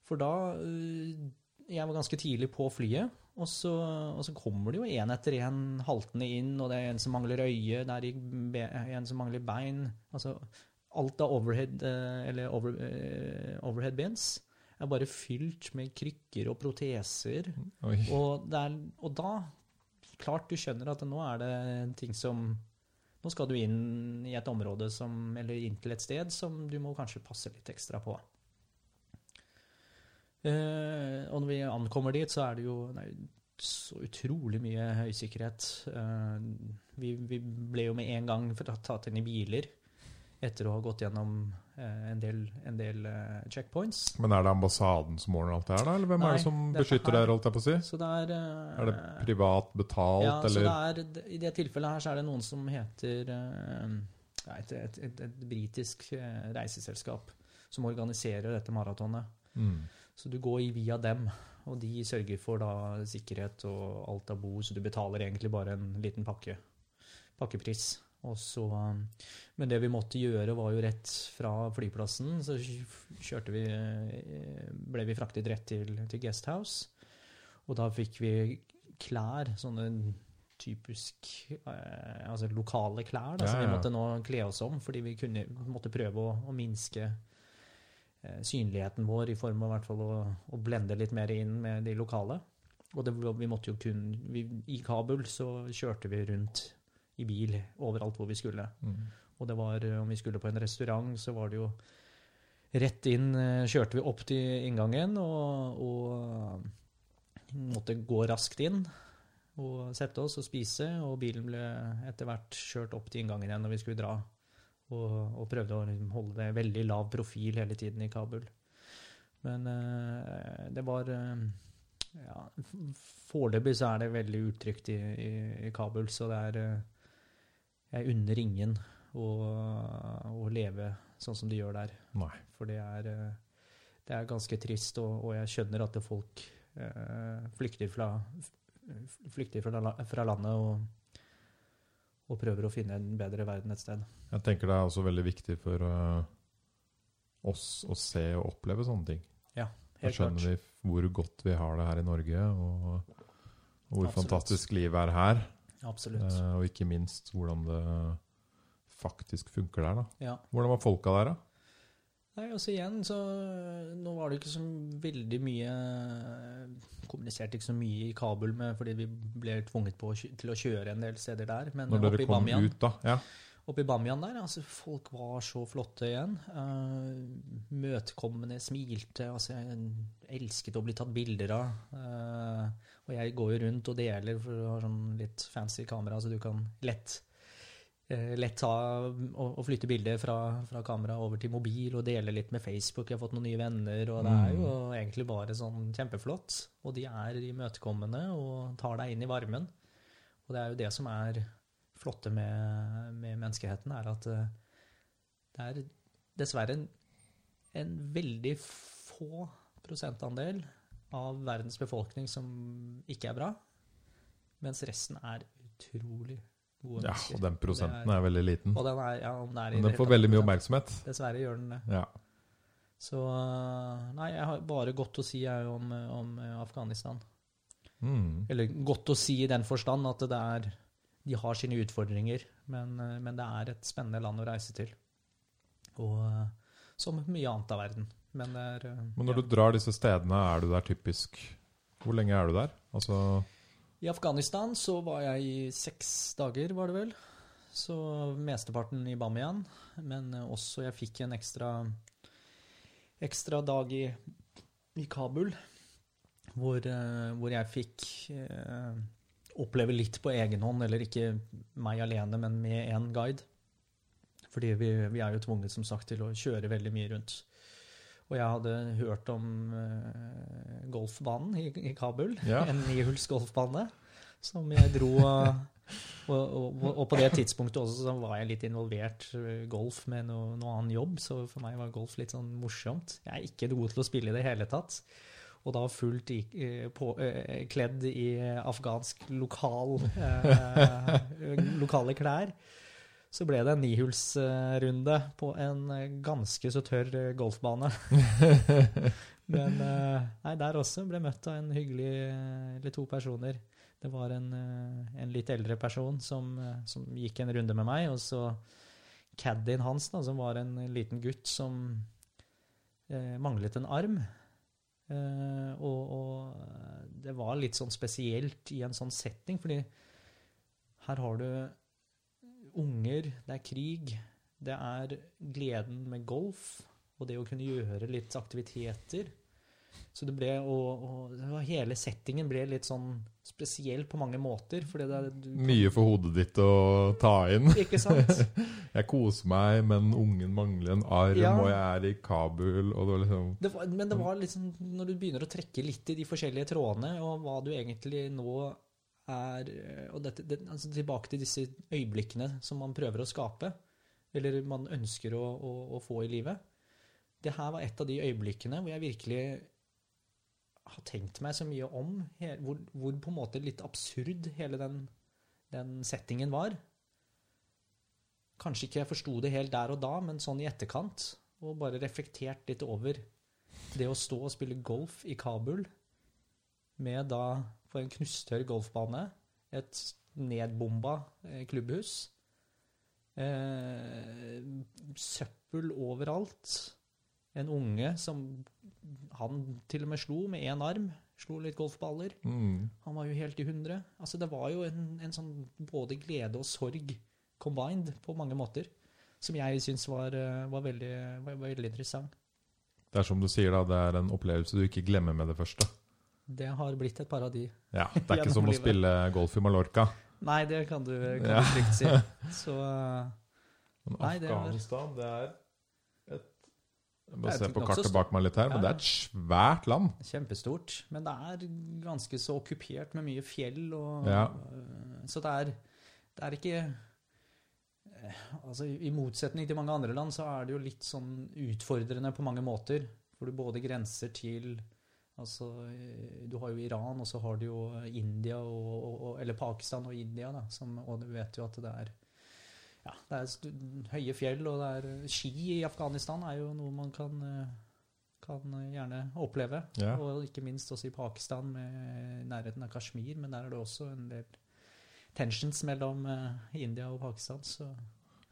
For da Jeg var ganske tidlig på flyet, og så, og så kommer det jo en etter en haltende inn, og det er en som mangler øye, det er en som mangler bein. Altså alt av overhead, eh, eller over, eh, overhead bins er bare fylt med krykker og proteser. Og, er, og da Klart du skjønner at nå er det ting som Nå skal du inn i et område som, eller inn til et sted som du må kanskje passe litt ekstra på. Eh, og når vi ankommer dit, så er det jo nei, så utrolig mye høysikkerhet. Eh, vi, vi ble jo med en gang tatt inn i biler etter å ha gått gjennom eh, en del, en del checkpoints. Men er det ambassaden som ordner alt det her, da? Eller hvem Nei, er det som beskytter dere, holdt jeg på å si? Så det er Er det privat betalt, Ja, så det er, I det tilfellet her så er det noen som heter et, et, et, et britisk reiseselskap som organiserer dette maratonet. mm. Så du går i via dem, og de sørger for da sikkerhet og alt av bo, så du betaler egentlig bare en liten pakke, pakkepris. Og så, men det vi måtte gjøre, var jo rett fra flyplassen. Så kjørte vi, ble vi fraktet rett til, til Guesthouse. Og da fikk vi klær, sånne typisk eh, altså lokale klær, da, som vi måtte nå kle oss om, fordi vi kunne, måtte prøve å, å minske synligheten vår i form av i hvert fall å, å blende litt mer inn med de lokale. Og det, vi måtte jo kun vi, I Kabul så kjørte vi rundt i bil overalt hvor vi skulle. Mm. Og det var, eh, om vi skulle på en restaurant, så var det jo rett inn eh, Kjørte vi opp til inngangen og, og måtte gå raskt inn og sette oss og spise. Og bilen ble etter hvert kjørt opp til inngangen igjen når vi skulle dra. Og, og prøvde å liksom holde det veldig lav profil hele tiden i Kabul. Men uh, det var uh, ja, Foreløpig så er det veldig utrygt i, i, i Kabul, så det er uh, Jeg unner ingen å, å leve sånn som de gjør der. Nei. For det er, det er ganske trist, og, og jeg skjønner at det folk flykter fra, flykter fra, fra landet og, og prøver å finne en bedre verden et sted. Jeg tenker det er også veldig viktig for eh, oss å se og oppleve sånne ting. Ja, Helt klart. skjønner vi hvor godt vi har det her i Norge, og, og hvor Absolutt. fantastisk livet er her. Absolutt. Eh, og ikke minst hvordan det faktisk funker der. da. Ja. Hvordan var folka der, da? Nei, altså igjen, så Nå var det ikke så veldig mye Kommuniserte ikke så mye i Kabul med, fordi vi ble tvunget på til å kjøre en del steder der. Men Når dere kom Bamian, ut, da? Ja. oppe i Bamian der, altså folk var så flotte igjen. Uh, møtekommende, smilte. altså Jeg elsket å bli tatt bilder av. Uh, og jeg går jo rundt og deler, for du har sånn litt fancy kamera, så du kan lett lett ta og, flytte bilder fra, fra kamera over til mobil og dele litt med Facebook. Jeg har fått noen nye venner, og det er jo egentlig bare sånn kjempeflott. Og de er imøtekommende og tar deg inn i varmen. Og det er jo det som er flotte med, med menneskeheten, er at eh, det er dessverre en, en veldig få prosentandel av verdens befolkning som ikke er bra, mens resten er utrolig gode ja, mennesker. og den prosenten er, er veldig liten. og den er, ja, den er Men den får veldig mye oppmerksomhet. Dessverre gjør den det. Ja. Så øh, Nei, jeg har bare godt å si jeg om, om Afghanistan. Mm. Eller godt å si i den forstand at det er De har sine utfordringer, men, men det er et spennende land å reise til. Og som mye annet av verden. Men er Men når ja. du drar disse stedene, er du der typisk Hvor lenge er du der? Altså I Afghanistan så var jeg i seks dager, var det vel. Så mesteparten i Bamiyan. Men også jeg fikk en ekstra, ekstra dag i, i Kabul. Hvor, øh, hvor jeg fikk eh, oppleve litt på egen hånd, eller ikke meg alene, men med en guide. Fordi vi, vi er jo tvunget, som sagt, til å kjøre veldig mye rundt. Og jeg hadde hørt om øh, golfbanen i, i Kabul. Ja. En nihuls golfbane som jeg dro og, og, og, på det tidspunktet også så var jeg litt involvert øh, golf med noe, noe annen jobb, så for meg var golf litt sånn morsomt. Jeg er ikke god til å spille i det hele tatt. Og da fullt i, eh, på, eh, kledd i afghansk lokal eh, lokale klær. Så ble det en nihulsrunde på en eh, ganske så tørr eh, golfbane. Men eh, nei, der også ble møtt av en hyggelig Eller to personer. Det var en, en litt eldre person som, som gikk en runde med meg, og så caddien hans, da, som var en liten gutt som eh, manglet en arm. Eh, og, og det var litt sånn spesielt i en sånn setting, fordi her har du unger, det er krig, det er gleden med golf, og det å kunne gjøre litt aktiviteter. Så det ble, og, og hele settingen ble litt sånn spesiell på mange måter. Fordi det, er- du, Mye for hodet ditt å ta inn. Ikke sant? Jeg koser meg, men ungen mangler en arm, Ja. og jeg er i Kabul, og det var liksom Det var, men det var liksom når du begynner å trekke litt i de forskjellige trådene, og hva du egentlig nå er Og dette, det, altså tilbake til disse øyeblikkene som man prøver å skape, eller man ønsker å, å, å få i livet. Det her var et av de øyeblikkene hvor jeg virkelig har tenkt meg så mye om, hvor, hvor på en måte litt absurd hele den, den settingen var. Kanskje ikke jeg forsto det helt der og da, men sånn i etterkant, og bare reflektert litt over det å stå og spille golf i Kabul med da på en knusktørr golfbane, et nedbomba eh, klubbhus, eh, søppel overalt, en unge som han til og med slo med én arm, slo litt golfballer. mm. Han var jo helt i hundre. Altså, det var jo en, en sånn både glede og sorg combined på mange måter, som jeg syns var, eh, var, veldig, var, var veldig interessant. Det er som du sier, da, det er en opplevelse du ikke glemmer med det første. Det har blitt et paradis. Ja, Det er ikke som som å spille golf i Mallorca. Nei, det kan du, kan Ja. trygt si. Så eh, Men Nei, det er- Afghanistan, det er et Jeg Det må er se på kartet bak meg litt her, men det er et svært land. kjempestort. Men det er ganske så okkupert med mye fjell og Ja. eh, Så det er, det er ikke eh, Altså, I motsetning til mange andre land så er det jo litt sånn utfordrende på mange måter. Hvor du både grenser til Altså, eh, du har jo Iran, og så har du jo India og, og, Eller Pakistan og India, da. Som, og du vet jo at det er ja, det er høye fjell, og det er ski i Afghanistan er jo noe man kan, eh, kan gjerne oppleve. Ja. Og ikke minst også i Pakistan, med nærheten av Kashmir. Men der er det også en del tensions mellom eh, India og Pakistan. Så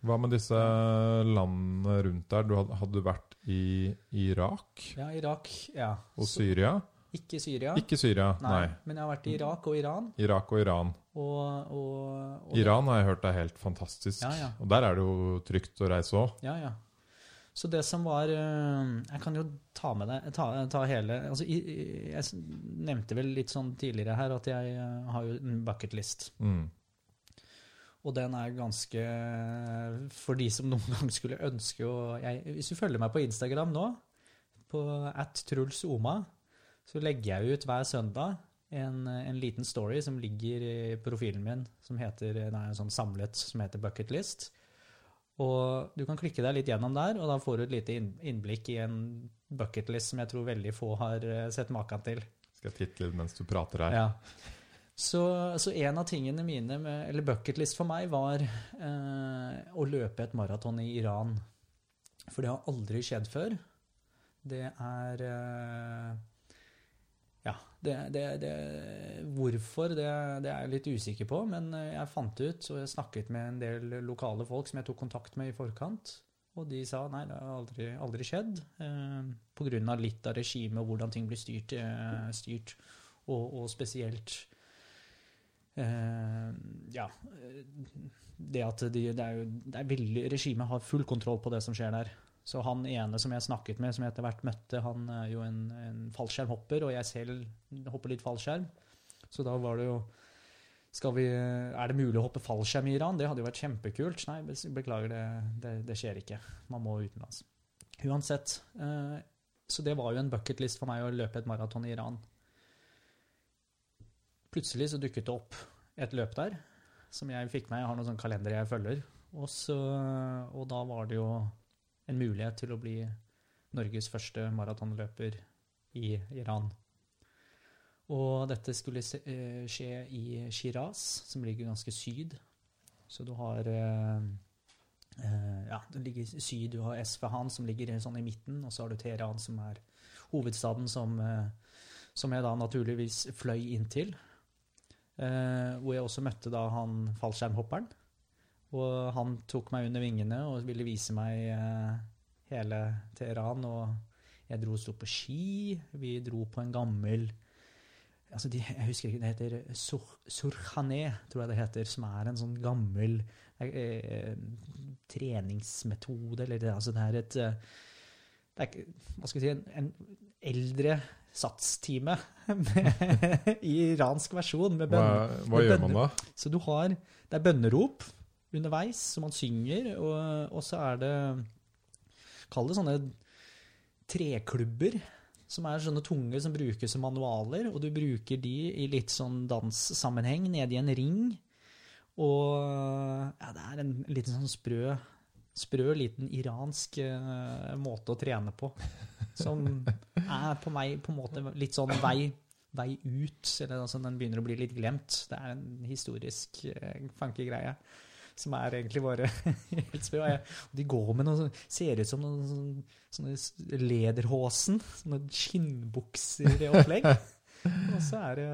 Hva med disse landene rundt der? Du hadde, hadde du vært i Irak ja, Irak. Ja. og Syria? Ikke Syria. Ikke Syria, Nei, nei. Men jeg har vært i Irak og Iran. Irak og Iran. Og, og, og Iran har jeg hørt er helt fantastisk. Ja, ja. Og der er det jo trygt å reise òg. Ja, ja. Så det som var eh, Jeg kan jo ta med deg ta, ta hele altså, Jeg nevnte vel litt sånn tidligere her at jeg eh, har jo en bucketlist. Mm. Og den er ganske For de som noen gang skulle ønske å Hvis du følger meg på Instagram nå, på at Truls Oma, så legger jeg ut hver søndag en, en liten story som ligger i profilen min, som heter, nei, sånn samlet, som heter Bucketlist. Og du kan klikke deg litt gjennom der, og da får du et lite innblikk i en bucketlist som jeg tror veldig få har eh, sett maken til. Skal jeg titte litt mens du prater her? Ja. Så, så en av tingene mine, med, eller bucketlist for meg, var eh, å løpe et maraton i Iran. For det har aldri skjedd før. Det er eh, Ja, det, det, det Hvorfor, det, det er jeg litt usikker på, men eh, jeg fant ut, og jeg snakket med en del lokale folk som jeg tok kontakt med i forkant. Og de sa nei, det har aldri, aldri skjedd. Eh, Pga. litt av regimet og hvordan ting blir styrt. Eh, styrt og, og spesielt Ja. eh, Det at de, det er jo det er veldig, Regimet har full kontroll på det som skjer der. Så han ene som jeg snakket med, som jeg etter hvert møtte, han er jo en, en fallskjermhopper, og jeg selv hopper litt fallskjerm. Så da var det jo vi, Er det mulig å hoppe fallskjerm i Iran? Det hadde jo vært kjempekult. Nei, beklager, det, det, det skjer ikke. Man må utenlands. Uansett. Eh, så det var jo en bucketlist for meg å løpe et maraton i Iran. Plutselig så dukket det opp et løp der som jeg fikk med. Jeg har noen sånne kalendere jeg følger. Og, så, og da var det jo en mulighet til å bli Norges første maratonløper i Iran. Og dette skulle eh, skje i Shiraz, som ligger ganske syd. Så du har eh, eh, Ja, det ligger syd. Du har Esfahan, som ligger sånn i midten, og så har du Teheran, som er hovedstaden som, som jeg da naturligvis fløy inn til. Eh, hvor jeg også møtte da han fallskjermhopperen. Og han tok meg under vingene og ville vise meg eh, hele Teheran. Og jeg dro og sto på ski. Vi dro på en gammel altså de, Jeg husker ikke, det heter Sur, Surkhané, tror jeg det heter. Som er en sånn gammel eh, treningsmetode. Eller det, altså det er et eh, det er hva skal vi si, en, en eldre satstime med- i iransk versjon. Med Hva, bønner. hva med gjør man da? Så du har Det er bønnerop underveis som man synger, og, og så er det Kall det sånne treklubber. Som er sånne tunge som brukes som manualer, og du bruker de i litt sånn danssammenheng nede i en ring. Og ja, det er en liten sånn sprø, sprø liten iransk uh, måte å trene på. Som er på meg på en måte litt sånn vei, vei ut. Eller altså den begynner å bli litt glemt. Det er en historisk uh, funky greie. Som er egentlig bare helt sprø. De går med noe sånn Ser ut som noen sånne, sånne s- lederhosen. Sånne skinnbukser-opplegg. og så er det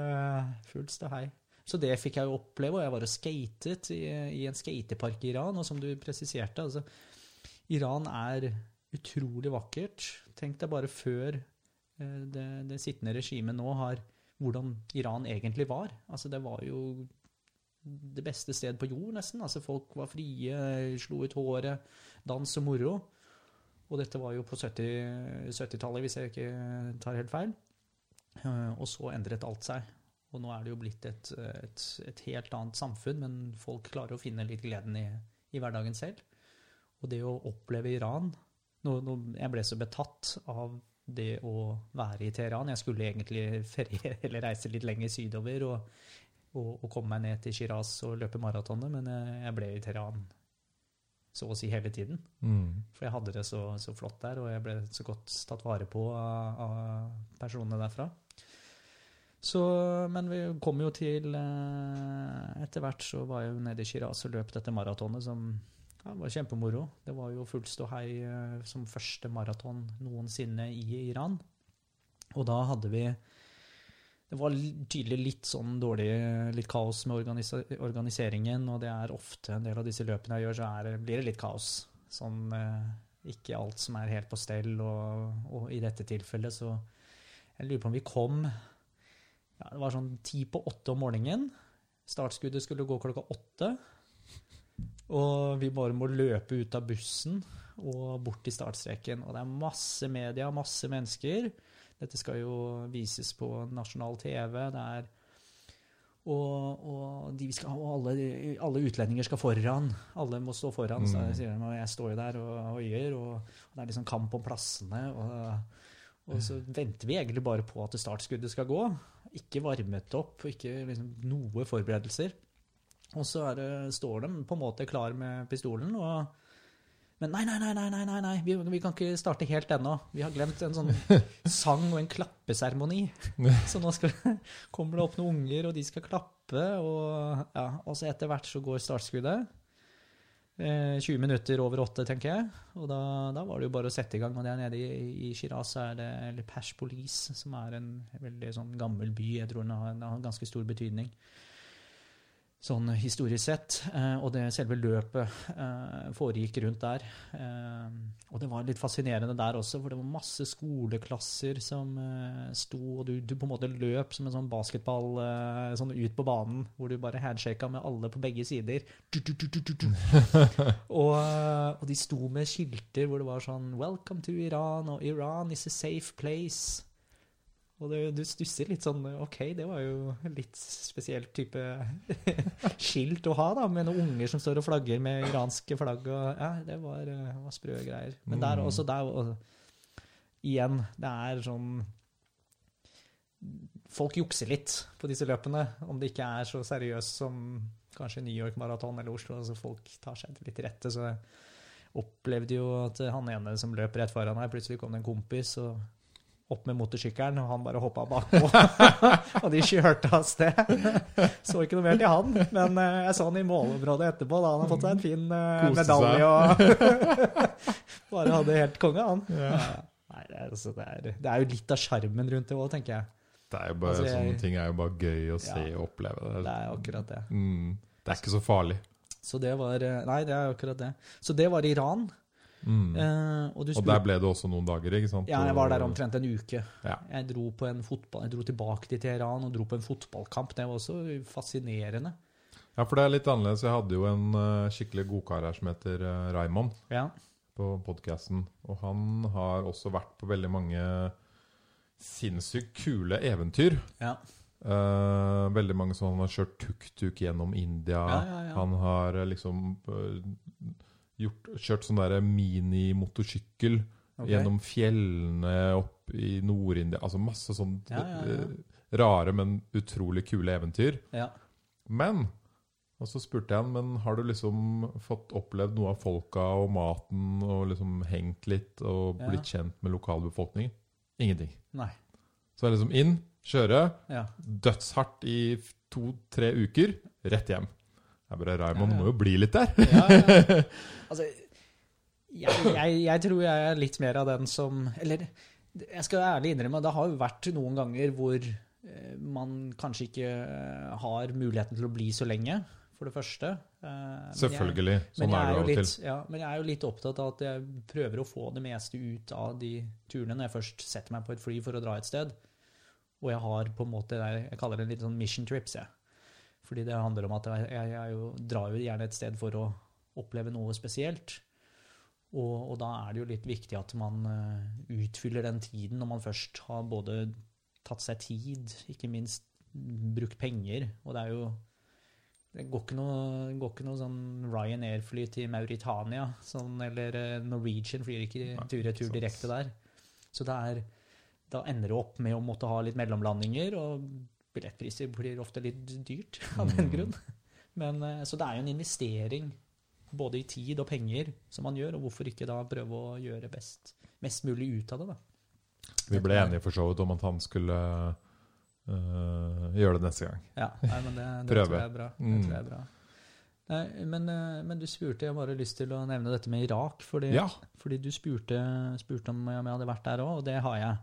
fullt ståhei. Så det fikk jeg jo oppleve, og jeg var og skatet i, i en skatepark i Iran. Og som du presiserte, altså Iran er utrolig vakkert. Tenk deg bare før eh, det, det sittende regimet nå har hvordan Iran egentlig var. Altså det var jo det beste sted på jord, nesten. Altså Folk var frie, slo ut håret, dans og moro. Og dette var jo på 70 70-tallet, hvis jeg ikke tar helt feil. Eh, Og så endret alt seg. Og nå er det jo blitt et, et, et helt annet samfunn, men folk klarer å finne litt gleden i, i hverdagen selv. Og det å oppleve Iran nå, nå, Jeg ble så betatt av det å være i Teheran. Jeg skulle egentlig ferie eller reise litt lenger sydover og, og, og komme meg ned til Shiraz og løpe maratonet, men jeg, ble i Teheran så å si hele tiden. Mm. For jeg hadde det så, så flott der, og jeg ble så godt tatt vare på av, av personene derfra. Så, men vi kom jo til eh, Etter hvert så var jeg jo nede i Shiraz og løp dette maratonet som ja, var kjempemoro. Det var jo full ståhei eh, som første maraton noensinne i Iran. Og da hadde vi Det var tydelig litt sånn dårlig Litt kaos med organisa organiseringen, og det er ofte en del av disse løpene jeg gjør, så er, blir det litt kaos. Sånn eh, ikke alt som er helt på stell, og, og i dette tilfellet så Jeg lurer på om vi kom ja, Det var sånn ti på åtte om morgenen. Startskuddet skulle gå klokka åtte. Og vi bare må løpe ut av bussen og bort til startstreken. Og det er masse media, masse mennesker. Dette skal jo vises på nasjonal TV. Det er og, og, de skal, og alle, alle utlendinger skal foran. Alle må stå foran. Så jeg, sier de, og jeg står jo der og hoier, og, og det er liksom kamp om plassene. Og, og så venter vi egentlig bare på at startskuddet skal gå. Ikke varmet opp, ikke liksom noe forberedelser. Og så er det, står de på en måte klar med pistolen, og men nei, nei, nei, nei, nei, nei, nei. Vi, vi kan ikke starte helt ennå. Vi har glemt en sånn sang og en klappeseremoni. Så nå skal, kommer det opp noen unger, og de skal klappe. Og, ja, og så etter hvert så går startskuddet. Eh, 20 minutter over åtte, tenker jeg. Og da, da var det jo bare å sette i gang. Og der nede i, i Shiraz er det eller Pash Police, som er en veldig sånn gammel by. Jeg tror den har, den har ganske stor betydning sånn historisk sett. Eh, og det selve løpet eh, foregikk rundt der. Eh, og det var litt fascinerende der også, for det var masse skoleklasser som sto, og du, du på en måte løp som en sånn basketball sånn ut på banen, hvor du bare handshaka med alle på begge sider. Du, du, og, og de sto med skilter hvor det var sånn 'Welcome to Iran', og 'Iran is a safe place'. Og det, du stusser litt sånn OK, det var jo litt spesiell type skilt å ha, da, med noen unger som står og flagger med iranske flagg. Og, ja, det var, eh, var sprø greier. Men der Mm. også der, og, Igjen, det er sånn Folk jukser litt på disse løpene, om det ikke er så seriøst som kanskje New York Marathon eller Oslo. altså Folk tar seg litt til rette. Så jeg opplevde jo at han ene som løp rett foran meg, plutselig kom det en kompis og opp med motorsykkelen, og han bare hoppa bakpå. og de kjørte av sted. Så ikke noe mer til han, men eh, jeg så han i målområdet etterpå. da Han har fått seg en fin eh, medalje og bare hadde helt konge, han. Ja. Ja. Nei, det er, altså, det, er, det er jo litt av sjarmen rundt det òg, tenker jeg. Det er jo bare, Altså, jeg- Sånne ting er jo bare gøy å se og oppleve. Det er akkurat det. Mm. det er ikke så farlig. Så det var eh, Nei, det er akkurat det. Så det var Iran. Mm. Uh, og Og der ble det også noen dager, ikke sant? Ja, jeg var der omtrent en uke. Ja. Jeg dro på en fotball, jeg dro tilbake til Teheran og dro på en fotballkamp. Det var også fascinerende. Ja, for det er litt annerledes. Jeg hadde jo en eh, skikkelig godkar her som heter uh, Raymond Ja. på podkasten. Og han har også vært på veldig mange sinnssykt kule eventyr. Ja. Uh, veldig mange som han har kjørt tuk-tuk gjennom India. Ja. Han har eh, liksom eh, gjort, kjørt sånn derre minimotorsykkel okay. gjennom fjellene opp i Nord-India. Altså masse sånn Ja, ja, ja. eh, rare, men utrolig kule eventyr. Ja. Men Og så spurte jeg han men har du liksom fått opplevd noe av folka og maten og liksom hengt litt og blitt kjent med lokalbefolkningen? Ingenting. Nei. Så er det liksom inn, kjøre, dødshardt i to-tre uker, rett hjem. Jeg bare, Raymond, må jo bli litt der. Altså, jeg, jeg, jeg tror jeg er litt mer av den som Eller jeg skal ærlig innrømme, det har jo vært noen ganger hvor eh, man kanskje ikke eh, har muligheten til å bli så lenge, for det første. Eh, men Selvfølgelig. Sånn er det er jo av og til. ja, men jeg er jo litt opptatt av at jeg prøver å få det meste ut av de turene når jeg først setter meg på et fly for å dra et sted. Og jeg har på en måte jeg kaller det litt sånn mission trips. Jeg. Fordi det handler om at jeg, jeg, jeg jo, drar jo gjerne et sted for å oppleve noe spesielt. Og, og da er det jo litt viktig at man eh, utfyller den tiden når man først har både tatt seg tid, ikke minst brukt penger. Og det er jo det går ikke noe, går ikke noe sånn Ryanair-fly til Mauritania, sånn, eller eh, Norwegian flyr ikke tur-retur direkte der. Så det er, da ender det opp med å måtte ha litt mellomlandinger, og billettpriser blir ofte litt dyrt av den Mm. grunn. Men, eh, så det er jo en investering både i tid og penger som man gjør, og hvorfor ikke da prøve å gjøre best, mest mulig ut av det, da. Vi ble enige for så vidt om at han skulle øh, gjøre det neste gang. Ja, nei, men det, det Prøve. tror jeg er bra. Det tror jeg er bra. Nei, men, eh, men du spurte, jeg har bare lyst til å nevne dette med Irak, fordi, Ja. fordi du spurte, spurte om jeg hadde vært der òg, og det har jeg.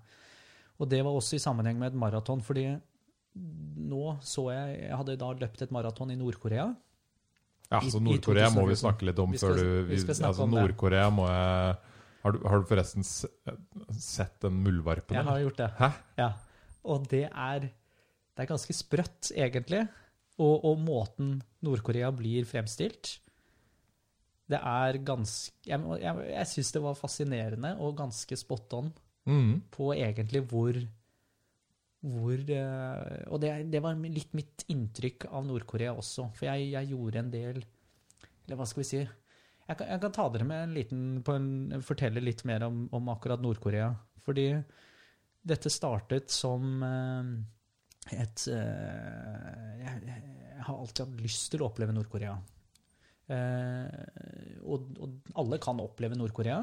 Og det var også i sammenheng med et maraton, fordi nå så jeg Jeg hadde da løpt et maraton i Nord-Korea. Ja, så Nord-Korea må vi snakke litt om Vi skal- før du vi skal snakke altså om det. Nord-Korea må jeg har du, har du forresten sett den muldvarpen? Jeg har gjort det. Hæ? Ja. Og det er, det er ganske sprøtt, egentlig. Og, og måten Nord-Korea blir fremstilt Det er ganske Jeg, jeg, jeg syns det var fascinerende og ganske spot on mm. på egentlig hvor hvor eh, Og det, det var litt mitt inntrykk av Nord-Korea også. For jeg, jeg gjorde en del Eller hva skal vi si Jeg kan, jeg kan ta dere med en liten en, Fortelle litt mer om, om akkurat Nord-Korea. Fordi dette startet som eh, et eh, jeg, jeg har alltid hatt lyst til å oppleve Nord-Korea. Og, og alle kan oppleve Nord-Korea.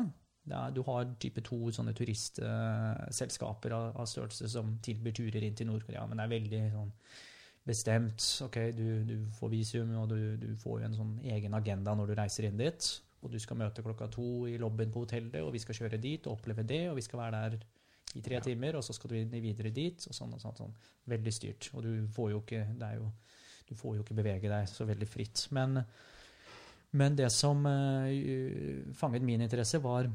Er- Du har type to sånne turistselskaper av, av størrelse som tilbyr turer inn til Nord-Korea, men det er veldig sånn bestemt. Ok, du, du får visum, og du, du får jo en sånn egen agenda når du reiser inn dit. Og du skal møte klokka to i lobbyen på hotellet, og vi skal kjøre dit og oppleve det, og vi skal være der i tre timer, og så skal du videre dit, og sånn og sånn. sånn. Veldig styrt. Og du får jo ikke det er jo, Du får jo ikke bevege deg så veldig fritt. Men, men det som uh, fanget min interesse, var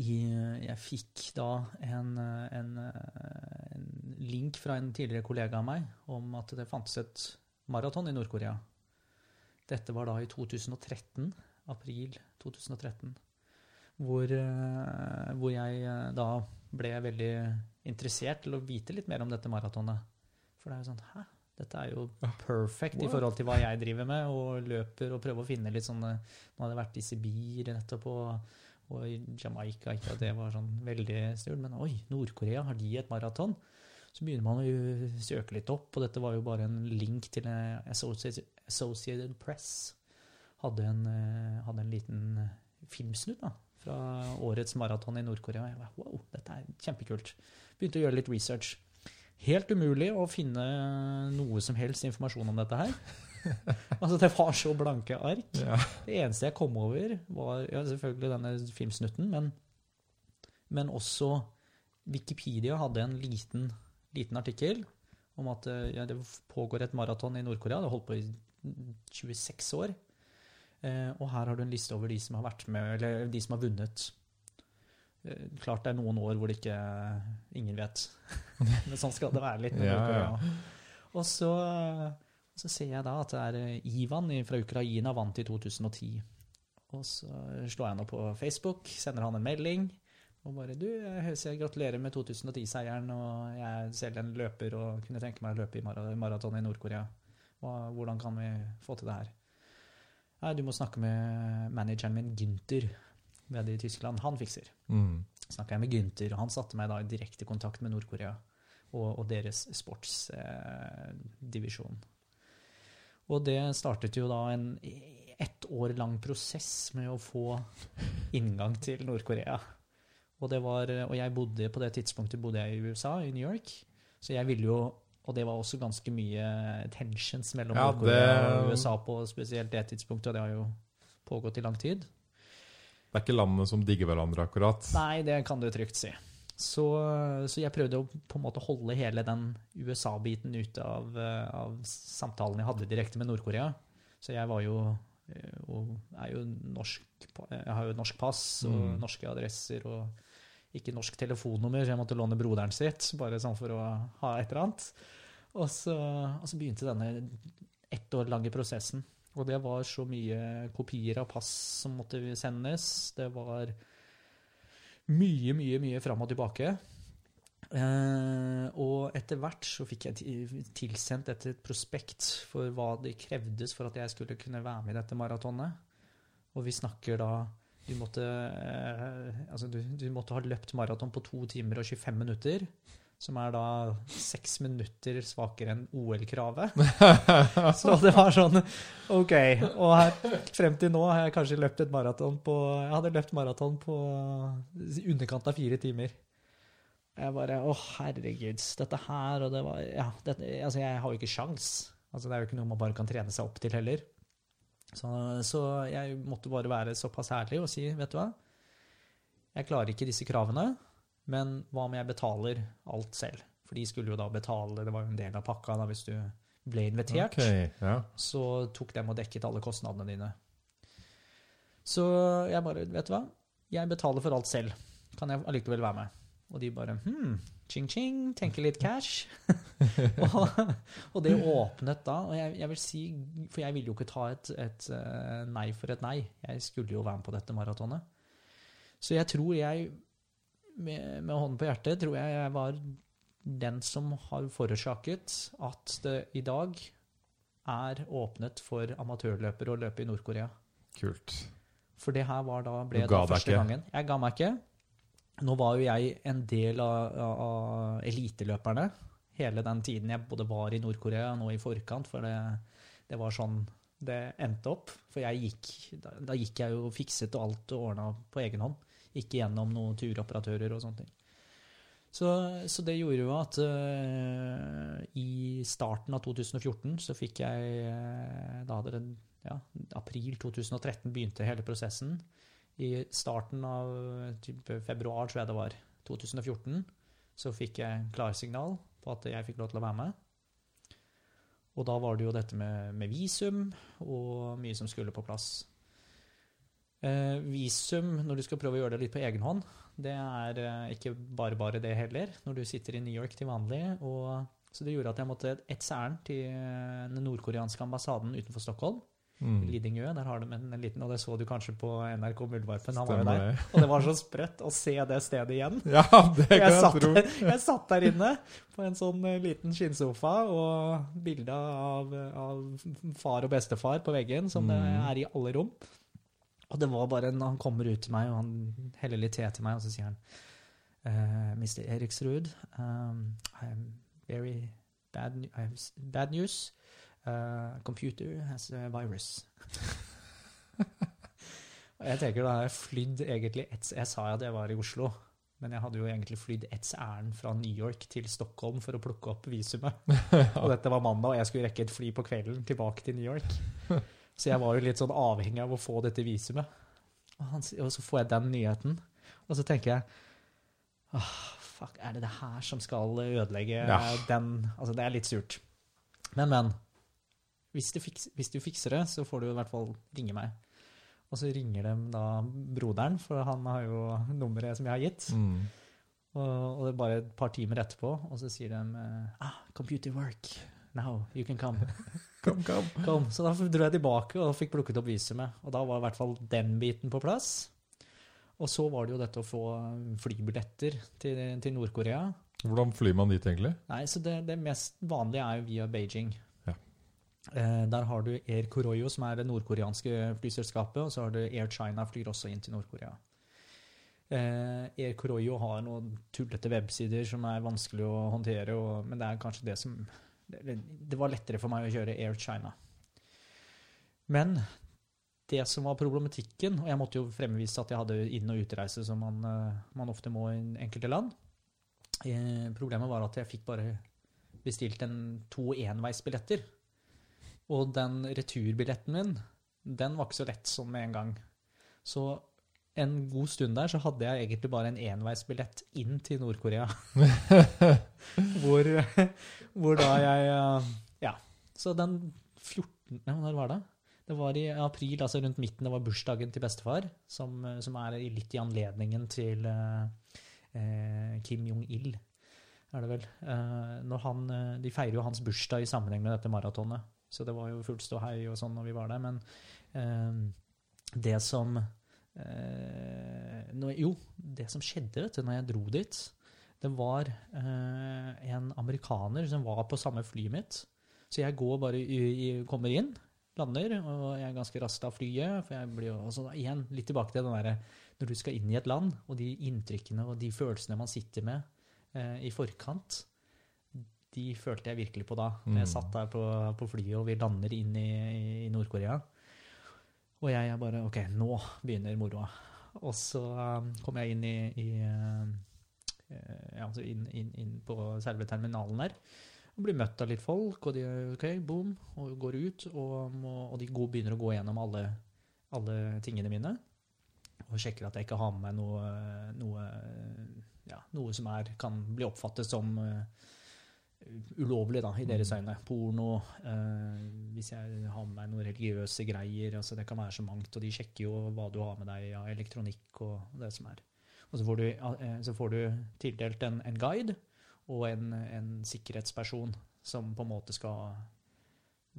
i, jeg fikk da en, en, en link fra en tidligere kollega av meg om at det fantes et maraton i Nord-Korea. Dette var da i 2013, april 2013, hvor, eh, hvor jeg eh, da ble veldig interessert til å vite litt mer om dette maratonet. For det er jo sånn Hæ? Dette er jo perfect i forhold til hva jeg driver med, og løper og prøver å finne litt sånne Nå hadde jeg vært i Sibir nettopp, og, og i Jamaica. Ikke at det var sånn veldig stort, men oi, Nord-Korea, har de et maraton? Så begynner man å søke litt opp, og dette var jo bare en link til Associated, Press. Hadde en, eh, hadde en liten filmsnutt da, fra årets maraton i Nord-Korea. Jeg bare, wow, dette er kjempekult. Begynte å gjøre litt research. Helt umulig å finne noe som helst informasjon om dette her. altså, det var så blanke ark. Ja. Det eneste jeg kom over, var ja, selvfølgelig denne filmsnutten, men, men også Wikipedia hadde en liten, liten artikkel om at eh, ja, det pågår et maraton i Nord-Korea. Det har holdt på i 26 år. Eh, og her har du en liste over de som har vært med, eller de som har vunnet. Eh, klart det er noen år hvor det ikke ingen vet. Men sånn skal det være litt Ja, Nord-Korea. Og så, så ser jeg da at det er eh, Ivan fra Ukraina vant i 2010. Og så slår jeg nå på Facebook, sender han en melding. Og bare du, jeg ser gratulerer med 2010-seieren, og jeg er selv en løper og kunne tenke meg å løpe i maraton i Nord-Korea. Hvordan kan vi få til det her? Nei, du må snakke med manageren min, Gynter, ved i Tyskland. Han fikser. Mm. Snakka jeg med Gynter, og han satte meg da i direkte kontakt med Nord-Korea og, og deres sportsdivisjon. Og det startet jo da en ett år lang prosess med å få inngang til Nord-Korea. Og, og jeg bodde på det tidspunktet bodde jeg i USA, i New York. Så jeg ville jo Og det var også ganske mye tensions mellom Ja, Nord-Korea det- og USA på spesielt det tidspunktet, og det har jo pågått i lang tid. Det er ikke landene som digger hverandre, akkurat. Nei, det kan du trygt si. Så, så jeg prøvde å på en måte holde hele den USA-biten ute av, eh, av samtalen jeg hadde direkte med Nord-Korea. Så jeg var jo eh, er jo norsk Jeg har jo norsk pass og Mm. norske adresser og ikke norsk telefonnummer, så jeg måtte låne broderen sitt, bare sånn for å ha et eller annet. Og så, og så begynte denne ett år lange prosessen. Og det var så mye kopier av pass som måtte sendes. Det var mye, mye, mye fram og tilbake. Uh, og etter hvert så fikk jeg tilsendt et prospekt for hva det krevdes for at jeg skulle kunne være med i dette maratonet. Og vi snakker da du måtte, uh, altså du, du måtte ha løpt maraton på to timer og 25 minutter. Som er da seks minutter svakere enn OL-kravet. Så det var sånn OK. Og her, frem til nå har jeg kanskje løpt et maraton på Jeg hadde løpt maraton på i underkant av fire timer. Jeg bare Å, herregud. Dette her og det var Ja, dette, altså, jeg har jo ikke sjans. Altså, det er jo ikke noe man bare kan trene seg opp til heller. Så, så jeg måtte bare være såpass ærlig og si, vet du hva Jeg klarer ikke disse kravene, men hva om jeg betaler alt selv? For de skulle jo da betale, det var jo en del av pakka da hvis du ble invitert. Ok, ja. Så tok dem og dekket alle kostnadene dine. Så jeg bare, vet du hva? Jeg betaler for alt selv. Kan jeg allikevel være med? Og de bare hm, ching-ching, tenker litt cash. og, og det åpnet da, og jeg, jeg vil si, for jeg ville jo ikke ta et, et eh, nei for et nei. Jeg skulle jo være med på dette maratonet. Så jeg tror jeg, med, med hånden på hjertet, tror jeg jeg var den som har forårsaket at det i dag er åpnet for amatørløpere å løpe i Nord-Korea. Kult. For det her var da, ble da første ikke? gangen. Jeg ga meg ikke. Nå var jo jeg en del av, av, eliteløperne hele den tiden jeg både var i Nord-Korea og nå i forkant, for det, det var sånn det endte opp. For jeg gikk, da, da gikk jeg jo fikset og alt og ordna på egen hånd. Ikke gjennom noen turoperatører og sånne ting. Så, så det gjorde jo at uh, i starten av 2014 så fikk jeg uh, Da hadde det ja, april 2013 begynte hele prosessen. I starten av februar, tror jeg det var, 2014, så fikk jeg klarsignal på at jeg fikk lov til å være med. Og da var det jo dette med, med visum og mye som skulle på plass. Eh, visum, når du skal prøve å gjøre det litt på egen hånd, det er eh, ikke bare bare det heller, når du sitter i New York til vanlig. Og, så det gjorde at jeg måtte et ærend til eh, den nordkoreanske ambassaden utenfor Stockholm. Mm. Lidingø. Der har de en, en liten Og det så du kanskje på NRK Muldvarpen. Han var jo der. Og det var så sprøtt å se det stedet igjen. Ja, det kan Jeg jeg satt, tro. jeg satt der inne på en sånn liten skinnsofa, og bilde av, av far og bestefar på veggen, som det Mm. er i alle rom. Og det var bare når han kommer ut til meg, og han heller litt te til meg, og så sier han uh, Mr. Eriksrud, um, I'm very bad, I have bad news. Uh, computer has a virus. og jeg tenker da har jeg flydd egentlig et, Jeg sa jo at jeg var i Oslo, men jeg hadde jo egentlig flydd ett ærend fra New York til Stockholm for å plukke opp visumet. Og dette var mandag, og jeg skulle rekke et fly på kvelden tilbake til New York. Så jeg var jo litt sånn avhengig av å få dette visumet. Og, han, og så får jeg den nyheten, og så tenker jeg Åh, fuck, er det det her som skal ødelegge Ja. den Altså, det er litt surt. Men, men. Hvis du, fikser, hvis du fikser det, så får du i hvert fall ringe meg. Og så ringer de da broderen, for han har jo nummeret som jeg har gitt. Mm. Og, og det er bare et par timer etterpå, og så sier de ah, 'Computer work. Now you can come'. Kom, kom. Kom. Så da dro jeg tilbake og fikk plukket opp visumet. Og da var i hvert fall den biten på plass. Og så var det jo dette å få flybilletter til, til Nord-Korea. Hvordan flyr man dit, egentlig? Nei, så det, det mest vanlige er jo via Beijing. Ja. Eh, der har du Air Koroyo, som er det nordkoreanske flyselskapet, og så har du Air China flyr også inn til Nord-Korea. Eh, Air Koroyo har noen tullete websider som er vanskelig å håndtere, og, men det er kanskje det som det, var lettere for meg å kjøre Air China. Men det som var problematikken, og jeg måtte jo fremvise at jeg hadde inn- og utreise som man, eh, man ofte må i enkelte land, Eh, problemet var at jeg fikk bare bestilt en to enveisbilletter. Og den returbilletten min, den var ikke så lett sånn med en gang. Så en god stund der så hadde jeg egentlig bare en enveisbillett inn til Nord-Korea. hvor, hvor da jeg Ja. Så den 14. Ja, Når var det? Det var i april, altså rundt midten. Det var bursdagen til bestefar, som, som er litt i anledningen til eh, eh, Kim Jong-il, er det vel. Eh, når han, eh, de feirer jo hans bursdag i sammenheng med dette maratonet, så det var jo fullt ståhei og sånn når vi var der. Men eh, det som nå, Jo, det som skjedde vet du, når jeg dro dit, det var eh, en amerikaner som var på samme flyet mitt. Så jeg går bare kommer inn, lander, og jeg er ganske raskt av flyet. For jeg blir jo også igjen litt tilbake til den derre når du skal inn i et land, og de inntrykkene og de følelsene man sitter med eh, i forkant, de følte jeg virkelig på da. når Jeg Mm. satt der på, på flyet, og vi lander inn i, i Nord-Korea. Og jeg er bare OK, nå begynner moroa. Og så um, kom jeg inn i, i uh, eh, ja, altså inn, inn, inn på selve terminalen der. Og blir møtt av litt folk, og de OK, boom, og går ut. Og, og de går, begynner å gå gjennom alle, alle tingene mine. Og sjekker at jeg ikke har med meg noe, noe, ja, noe som er, kan bli oppfattet som eh, ulovlig da, i deres øyne. Porno, eh, hvis jeg har med meg noen religiøse greier. altså Det kan være så mangt. Og de sjekker jo hva du har med deg av elektronikk og det som er. Og så får du, eh, så får du tildelt en, en guide og en, en sikkerhetsperson som på en måte skal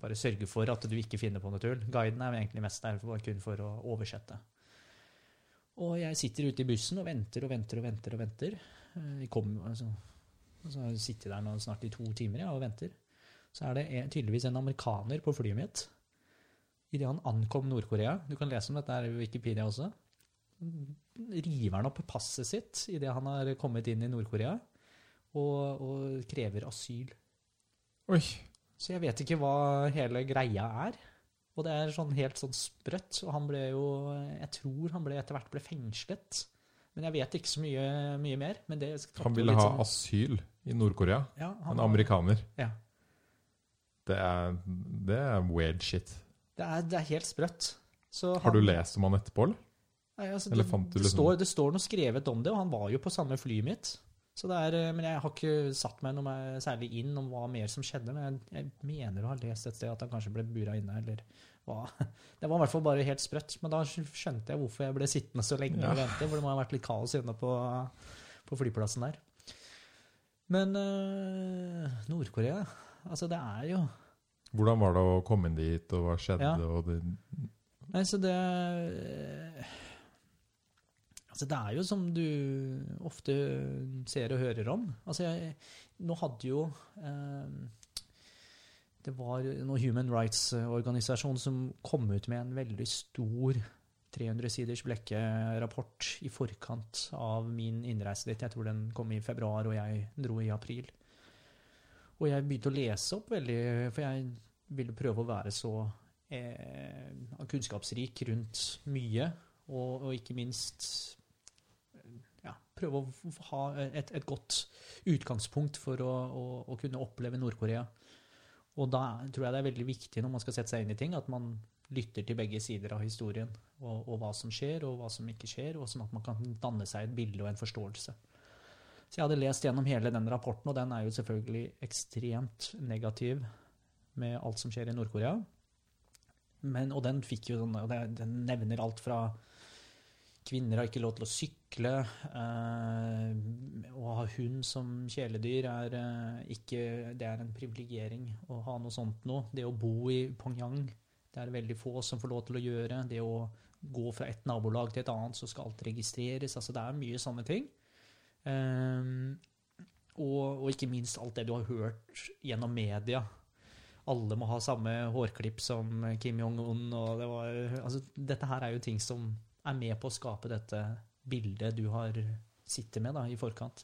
bare sørge for at du ikke finner på noe tull. Guiden er egentlig mest der for, kun for å oversette. Og jeg sitter ute i bussen og venter og venter og venter. og venter. Eh, Vi kom, altså, så har jeg sittet der nå snart i to timer ja, og venter. Så er det tydeligvis en amerikaner på flyet mitt. Idet han ankom Nord-Korea Du kan lese om dette her i Wikipedia også. River han opp passet sitt idet han har kommet inn i Nord-Korea, og, og krever asyl. Oi. Så jeg vet ikke hva hele greia er. Og det er sånn helt sånn sprøtt. Og han ble jo Jeg tror han ble etter hvert ble fengslet. Men jeg vet ikke så mye, mye mer. Men det Han ville ha sånn- asyl i Nord-Korea. ja, En han amerikaner. Ja. Det er, det er weird shit. Det er, det er helt sprøtt. Så Har du lest om han etterpå, eller? Nei, altså, Eller det, det, liksom- står, det står noe skrevet om det, og han var jo på samme flyet mitt. Så det er, eh, men jeg har ikke satt meg noe særlig inn om hva mer som skjedde. Men jeg, jeg mener å ha lest et sted at han kanskje ble bura inne, eller Det var i hvert fall bare helt sprøtt. Men da skjønte jeg hvorfor jeg ble sittende så lenge Ja. og vente. For det må ha vært litt kaos inne på, på flyplassen der. Men øh, Nord-Korea, altså det er jo Hvordan var det å komme inn dit, og hva skjedde? Ja. Og det, Nei, så det Altså, det er jo som du ofte ser og hører om. Altså, jeg, nå hadde jo eh, Det var noen human rights-organisasjon som kom ut med en veldig stor 300 siders blekke-rapport i forkant av min innreise dit. Jeg tror den kom i februar, og jeg dro i april. Og jeg begynte å lese opp veldig, for jeg ville prøve å være så eh, kunnskapsrik rundt mye, og, og ikke minst ja, prøve å ha et, et godt utgangspunkt for å, å, å kunne oppleve Nord-Korea. Og da tror jeg det er veldig viktig når man skal sette seg inn i ting, at man lytter til begge sider av historien, og, og hva som skjer, og hva som ikke skjer, og sånn at man kan danne seg et bilde og en forståelse. Så jeg hadde lest gjennom hele den rapporten, og den er jo selvfølgelig ekstremt negativ med alt som skjer i Nord-Korea. Og den fikk jo sånn, den nevner alt fra kvinner har ikke lov til å sykle, eh, å ha hund som kjæledyr er eh, ikke Det er en privilegering å ha noe sånt noe. Det å bo i Pyongyang, det er veldig få som får lov til å gjøre. Det å gå fra et nabolag til et annet, så skal alt registreres. Altså, det er mye sånne ting. Ehm, og, og ikke minst alt det du har hørt gjennom media. Alle må ha samme hårklipp som Kim Jong-un. og det var, altså, Dette her er jo ting som er med på å skape dette bildet du har sittet med da, i forkant.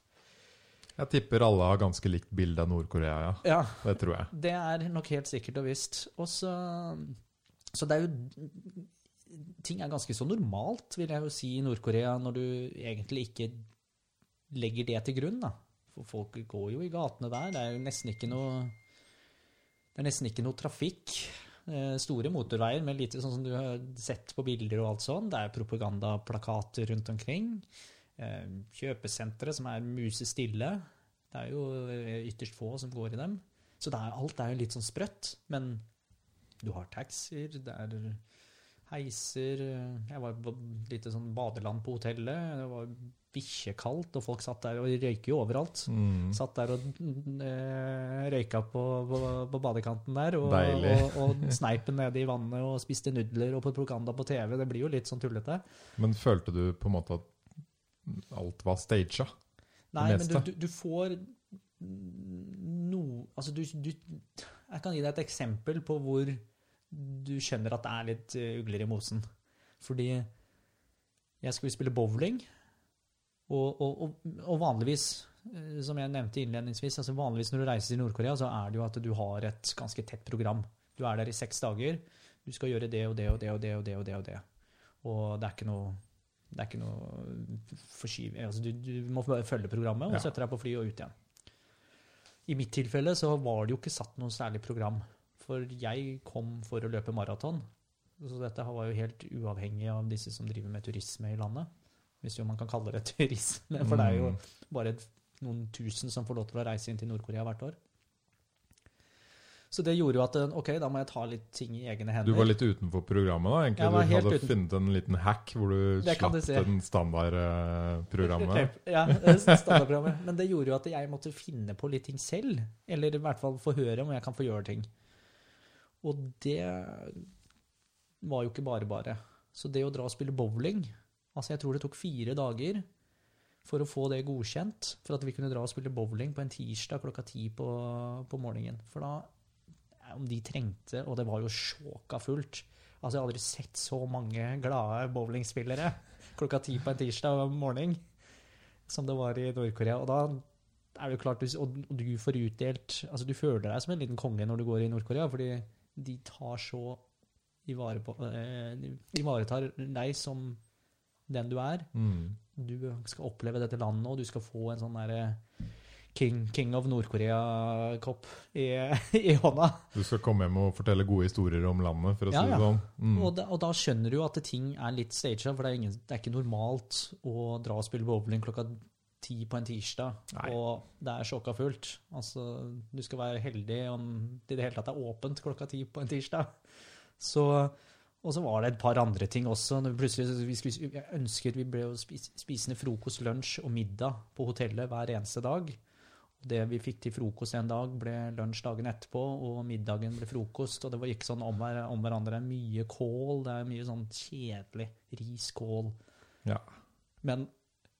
jeg tipper alle har ganske likt bilde av Nord-Korea, ja. Ja, Det tror jeg. det er nok helt sikkert og visst. Og så, så det er jo Ting er ganske så normalt, vil jeg jo si, i Nord-Korea, når du egentlig ikke legger det til grunn. da. For folk går jo i gatene der. Det er jo nesten ikke noe Det er nesten ikke noe trafikk. Eh, Store motorveier med lite sånn som du har sett på bilder og alt sånn. Det er propagandaplakater rundt omkring. Eh, Kjøpesentre som er musestille. Det er jo eh, ytterst få som går i dem. Så er, alt er jo litt sånn sprøtt. Men du har taxier, det er heiser Jeg var på et lite sånn badeland på hotellet. Det var bikkjekaldt, og folk satt der og røyker jo overalt. Mm. Satt der og eh, røyka på, på, på badekanten der, og, og, og sneipen nede i vannet og spiste nudler og på propaganda på TV. Det blir jo litt sånn tullete. Men følte du på en måte at alt var staged? Nei, men du, du, du får noe Altså, du, du Jeg kan gi deg et eksempel på hvor du skjønner at det er litt eh, ugler i mosen. Fordi jeg skulle spille bowling, og, og, og, vanligvis eh, som jeg nevnte innledningsvis, altså vanligvis når du reiser til Nord-Korea, så er det jo at du har et ganske tett program. Du er der i seks dager. Du skal gjøre det og det og det og det og det. Og det og det. Og det er ikke noe det er ikke noe forskyv... Altså, du, du må følge programmet og Ja. sette deg på fly og ut igjen. I mitt tilfelle så var det jo ikke satt noe særlig program. For jeg kom for å løpe maraton. Så dette var jo helt uavhengig av disse som driver med turisme i landet. Hvis jo man kan kalle det turisme, for det er jo Mm. bare noen tusen som får lov til å reise inn til Nord-Korea hvert år. Så det gjorde jo at eh, ok, da må jeg ta litt ting i egne hender. Du var litt utenfor programmet, da? egentlig? Jeg var Du helt hadde uten- funnet en liten hack hvor du Det slapp den standardprogrammet? Ja, er standardprogrammet. Men det gjorde jo at jeg måtte finne på litt ting selv. Eller i hvert fall få høre om jeg kan få gjøre ting. Og det var jo ikke bare bare. Så det å dra og spille bowling Altså, jeg tror det tok fire dager for å få det godkjent, for at vi kunne dra og spille bowling på en tirsdag klokka ti på, på morgenen. For da Om de trengte Og det var jo sjåka fullt. Altså, jeg har aldri sett så mange glade bowlingspillere klokka ti på en tirsdag morgen som det var i Nord-Korea. Og da er det jo klart, og du får utdelt Altså, du føler deg som en liten konge når du går i Nord-Korea, fordi de tar så ivare på, eh, de ivaretar deg som den du er. Mm. Du skal oppleve dette landet, og du skal få en sånn derre King, King of Nord-Korea-kopp i, i hånda. Du skal komme hjem og fortelle gode historier om landet, for å Ja, si det ja. sånn. Mm. Og, da, og da skjønner du jo at ting er litt staged, for det er, ingen, det er ikke normalt å dra og spille bowling klokka ti på en tirsdag, Nei. og det er sjokka fullt. Altså, du skal være heldig om det i det hele tatt er åpent klokka ti på en tirsdag. Så, og så var det et par andre ting også. Vi skulle, jeg ønsket vi ble spis, spisende frokost, lunsj og middag på hotellet hver eneste dag. Det vi fikk til frokost en dag, ble lunsj dagen etterpå, og middagen ble frokost. Og det var ikke sånn om, hver- om hverandre. Mye kål, det er mye sånn kjedelig riskål. Ja. Men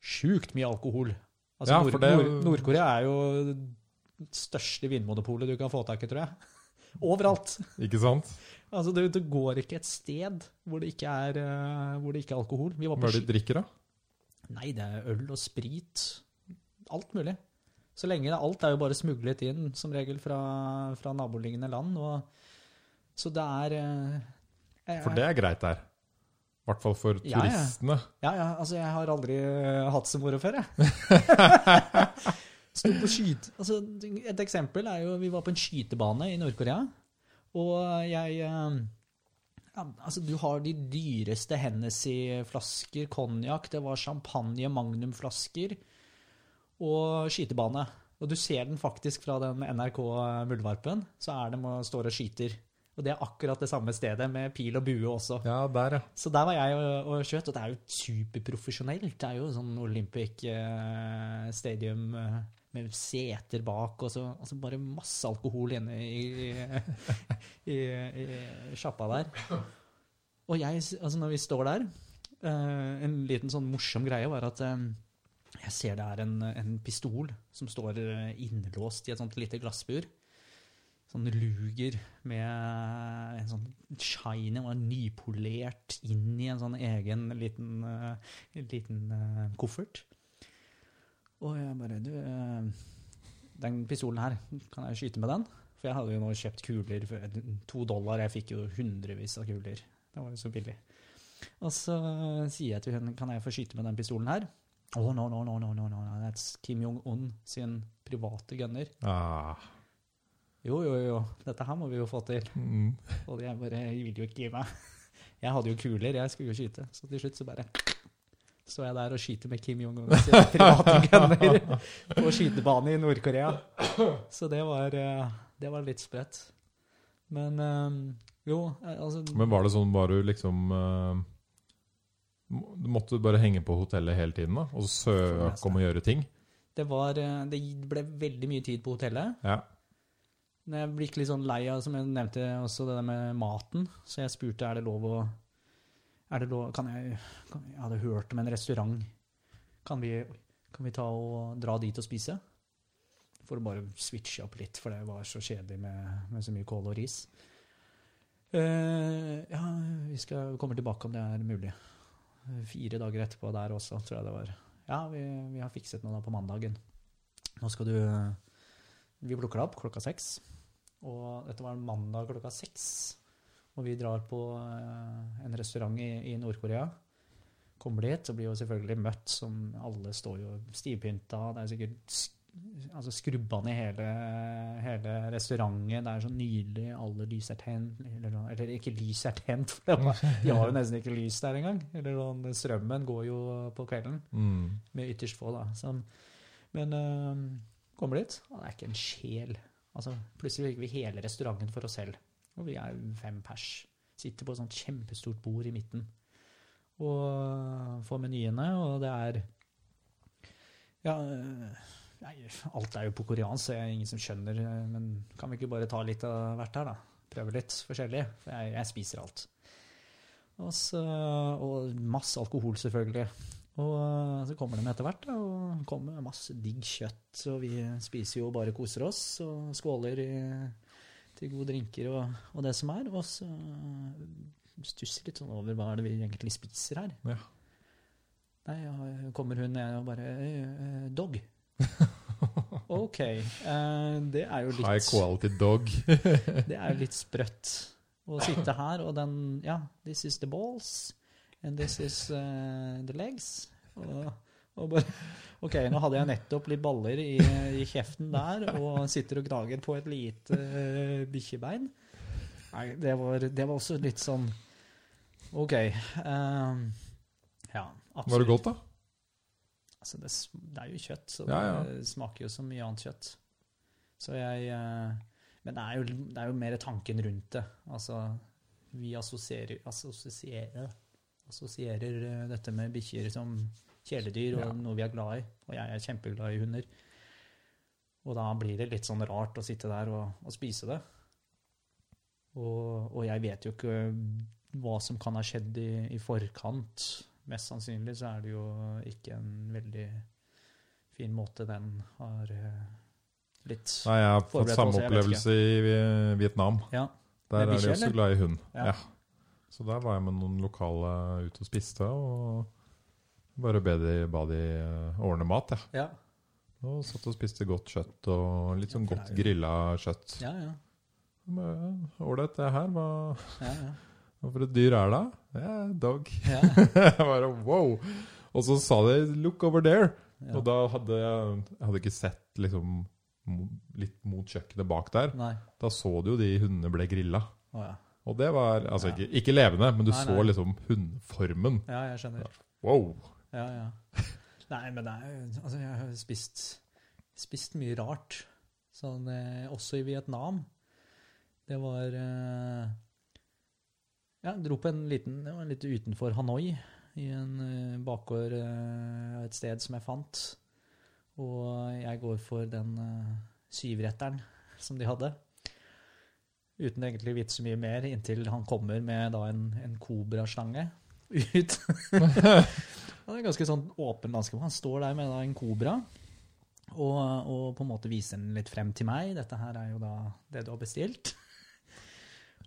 sjukt mye alkohol. Altså, Ja, Nord- det- Nord- Nord-Korea er jo det største vinmonopolet du kan få tak i, tror jeg. Overalt. Ikke sant? Altså, det, det går ikke et sted hvor det ikke er, eh, hvor det ikke er alkohol. Vi var på Hva er det de drikker, da? Nei, det er øl og sprit. Alt mulig. Så lenge det, alt er jo bare smuglet inn, som regel fra, fra naboliggende land. Og, så det er eh, jeg- For det er greit der. I hvert fall for Ja, ja. turistene. Ja, ja, altså jeg har aldri eh, hatt så moro før, jeg. Sto på skyt... Altså, et eksempel er jo Vi var på en skytebane i Nord-Korea, og jeg eh, ja, altså, du har de dyreste Hennessy-flasker, konjakk, det var champagne, magnumflasker og skytebane. Og du ser den faktisk fra den NRK Muldvarpen, så er de og står og skyter. Og det er akkurat det samme stedet, med pil og bue også. Ja, der, ja. Så der var jeg og, og skjøt, og det er jo superprofesjonelt. Det er jo sånn Olympic eh, Stadium eh, med seter bak, og så altså bare masse alkohol inne i, i, i, i sjappa der. Og jeg, altså når vi står der eh, En liten sånn morsom greie var at eh, jeg ser det er en, en pistol som står innelåst innlåst i et sånt lite glassbur sånn luger med en sånn shiny og nypolert inn i en sånn egen liten, uh, liten uh, koffert. Og jeg bare Du, eh, den pistolen her, kan jeg skyte med den? For jeg hadde jo nå kjøpt kuler for to dollar. Jeg fikk jo hundrevis av kuler. Det var jo så billig. Og så sier jeg til henne kan jeg få skyte med den pistolen her. Oh, no, no, no, no, no, no. That's Kim Jong-un sin private gunner. Ah, Jo, jo, jo, dette her må vi jo få til. mm. Og jeg bare jeg ville jo ikke gi meg. Jeg hadde jo kuler, jeg skulle jo skyte. Så til slutt så bare står jeg der og skyter med Kim Jong-un sine private gunner på skytebane i Nord-Korea. Så det var, eh, det var litt sprøtt. Men eh, jo, eh, altså Men var det sånn var du liksom du Måtte Du bare henge på hotellet hele tiden da, og søke om å gjøre ting? det, var, det ble veldig mye tid på hotellet. Ja. Men Jeg ble ikke litt sånn lei av, som jeg nevnte, også det der med maten. Så jeg spurte er det lov å er det lov, kan jeg, kan, jeg hadde hørt om en restaurant. Kan vi, kan vi ta og dra dit og spise? For å bare switche opp litt, for det var så kjedelig med, med så mye kål og ris. Uh, ja, vi skal komme tilbake om det er mulig. Fire dager etterpå der også, tror jeg det var. Ja, vi, vi har fikset noe da på mandagen. Nå skal du Vi plukker deg opp klokka seks. Og dette var mandag klokka seks. Og vi drar på eh, en restaurant i, i Nord-Korea. Kommer dit og blir jo selvfølgelig møtt som Alle står jo stivpynta. Det er sikkert altså skrubba ned hele, hele restauranten. Det er så nydelig. Alle lys er tent. Eller, eller ikke lys er tent, for var, de har jo nesten ikke lys der engang. Eller sånn, strømmen går jo på kvelden. Mm. Med ytterst få, da. Så, men øh, kommer dit, og det er ikke en sjel. Altså, plutselig fikk vi hele restauranten for oss selv. Og vi er fem pers. Sitter på et sånt kjempestort bord i midten. Og får menyene, og det er Ja, alt er jo på koreansk, så jeg er ingen som skjønner. Men kan vi ikke bare ta litt av hvert her, da? Prøve litt forskjellig. For jeg, jeg spiser alt. Og, så, og masse alkohol, selvfølgelig. Og så kommer de etter hvert, da, og kommer masse digg kjøtt. Og vi spiser jo og bare koser oss og skåler i, til gode drinker og, og det som er. Og så øh, stusser litt sånn over hva er det vi egentlig spiser her. Ja. Nei, kommer hun ned og bare «Eh, eh, Dog. OK. eh, det er jo litt High quality dog. det er jo litt sprøtt å sitte her, og den Ja, this is the balls, and this is uh, the legs. Og, og bare OK, nå hadde jeg nettopp litt baller i, i kjeften der, og sitter og gnager på et lite uh, bikkjebein. Nei, det var, det var også litt sånn OK. eh, ja, absolutt. Var det godt, da? Altså, det, det er jo kjøtt, så Ja, ja. det smaker jo som mye annet kjøtt. Så jeg eh, Men det er, jo, det er jo mer tanken rundt det. Altså, vi assosierer, assosierer, assosierer eh, dette med bikkjer som kjæledyr og Ja. noe vi er glad i. Og jeg er kjempeglad i hunder. Og da blir det litt sånn rart å sitte der og, og spise det. Og, og jeg vet jo ikke hva som kan ha skjedd i, i forkant. Mest sannsynlig så er det jo ikke en veldig fin måte den har eh, blitt Nei, jeg har fått samme også, opplevelse i Vietnam. Ja. Der er de også glad i hund. Ja. Ja. Så der var jeg med noen lokale ute og spiste, og bare ba de, ba de eh, ordne mat, jeg. Ja. Og satt og spiste godt kjøtt, og litt sånn godt det er grilla kjøtt. Ja, ja. Ålreit, det her. Hva, ja, ja. hva for et dyr er det? Ja, dog. ja. bare wow! Og så sa de 'look over there'. ja. Og da hadde jeg, jeg hadde ikke sett liksom litt mot kjøkkenet bak der. Nei. Da så du jo de hundene ble grilla. Oh, ja. Og det var altså ikke, ikke levende, men du Nei, så liksom hundeformen. Ja, jeg skjønner. Wow! Ja, ja. Nei, men det er Altså, jeg har spist, spist mye rart. Sånn, eh, også i Vietnam. Det var eh, Ja, dro på en liten Det var litt utenfor Hanoi, i en eh, bakgård eh, et sted som jeg fant. Og jeg går for den eh, syvretteren som de hadde. Uten egentlig å vite så mye mer, inntil han kommer med da en, en kobraslange ut. Han er ganske sånn åpen landskap. Han står der med en kobra og, og på en måte viser den litt frem til meg. Dette her er jo da det du har bestilt.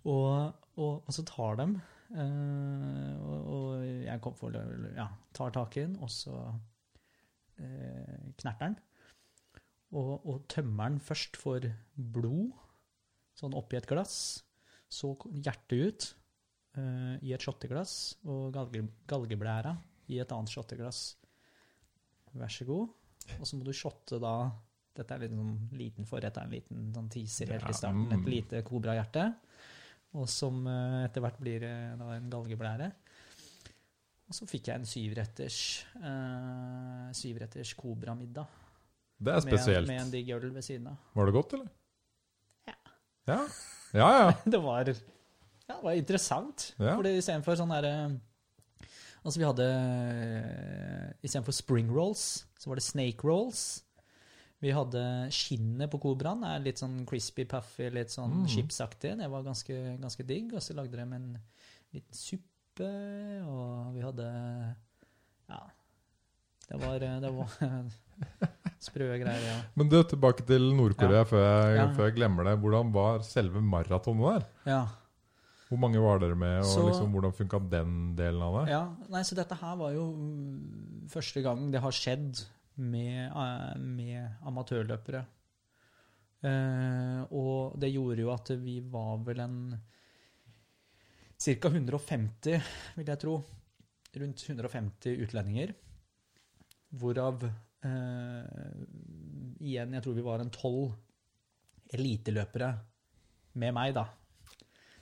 Og, og, og så tar dem, uh, og, og jeg kom for, ja, tar tak i den, og så uh, knerter den. Og tømmer den først for blod, sånn oppi et glass. Så hjertet ut uh, i et shotteglass, og galge, galgeblæra i et annet shotteglass. Vær så god. Og så må du shotte da Dette er litt sånn liten forrett, er en liten sånn teaser helt Ja, i starten. Et mm. lite kobrahjerte. Og som eh, etter hvert blir eh, da en galgeblære. Og så fikk jeg en syvretters, uh, syvretters kobramiddag. Det er spesielt. med en digg øl ved siden av. Var det godt, eller? Ja. Ja, ja. ja. det var, ja, det var interessant. Ja. For istedenfor sånn derre Altså, vi hadde Istedenfor spring rolls, så var det snake rolls. Vi hadde skinnet på kobraen. er Litt sånn crispy, puffy, litt sånn Mm. chipsaktig. Det var ganske, ganske digg. Og så lagde de en liten suppe, og vi hadde Ja. Det var, det var sprø greier, ja. Men du, tilbake til Nord-Korea før, jeg, Ja. før jeg glemmer det. Hvordan var selve maratonet der? ja. Hvor mange var dere med, og Så- liksom, hvordan funka den delen av det? Ja, nei, så dette her var jo mm, første gang det har skjedd med, eh, med amatørløpere. Eh, og det gjorde jo at vi var vel en ca. 150, vil jeg tro. Rundt 150 utlendinger. Hvorav eh, igjen, jeg tror vi var en tolv eliteløpere med meg, da.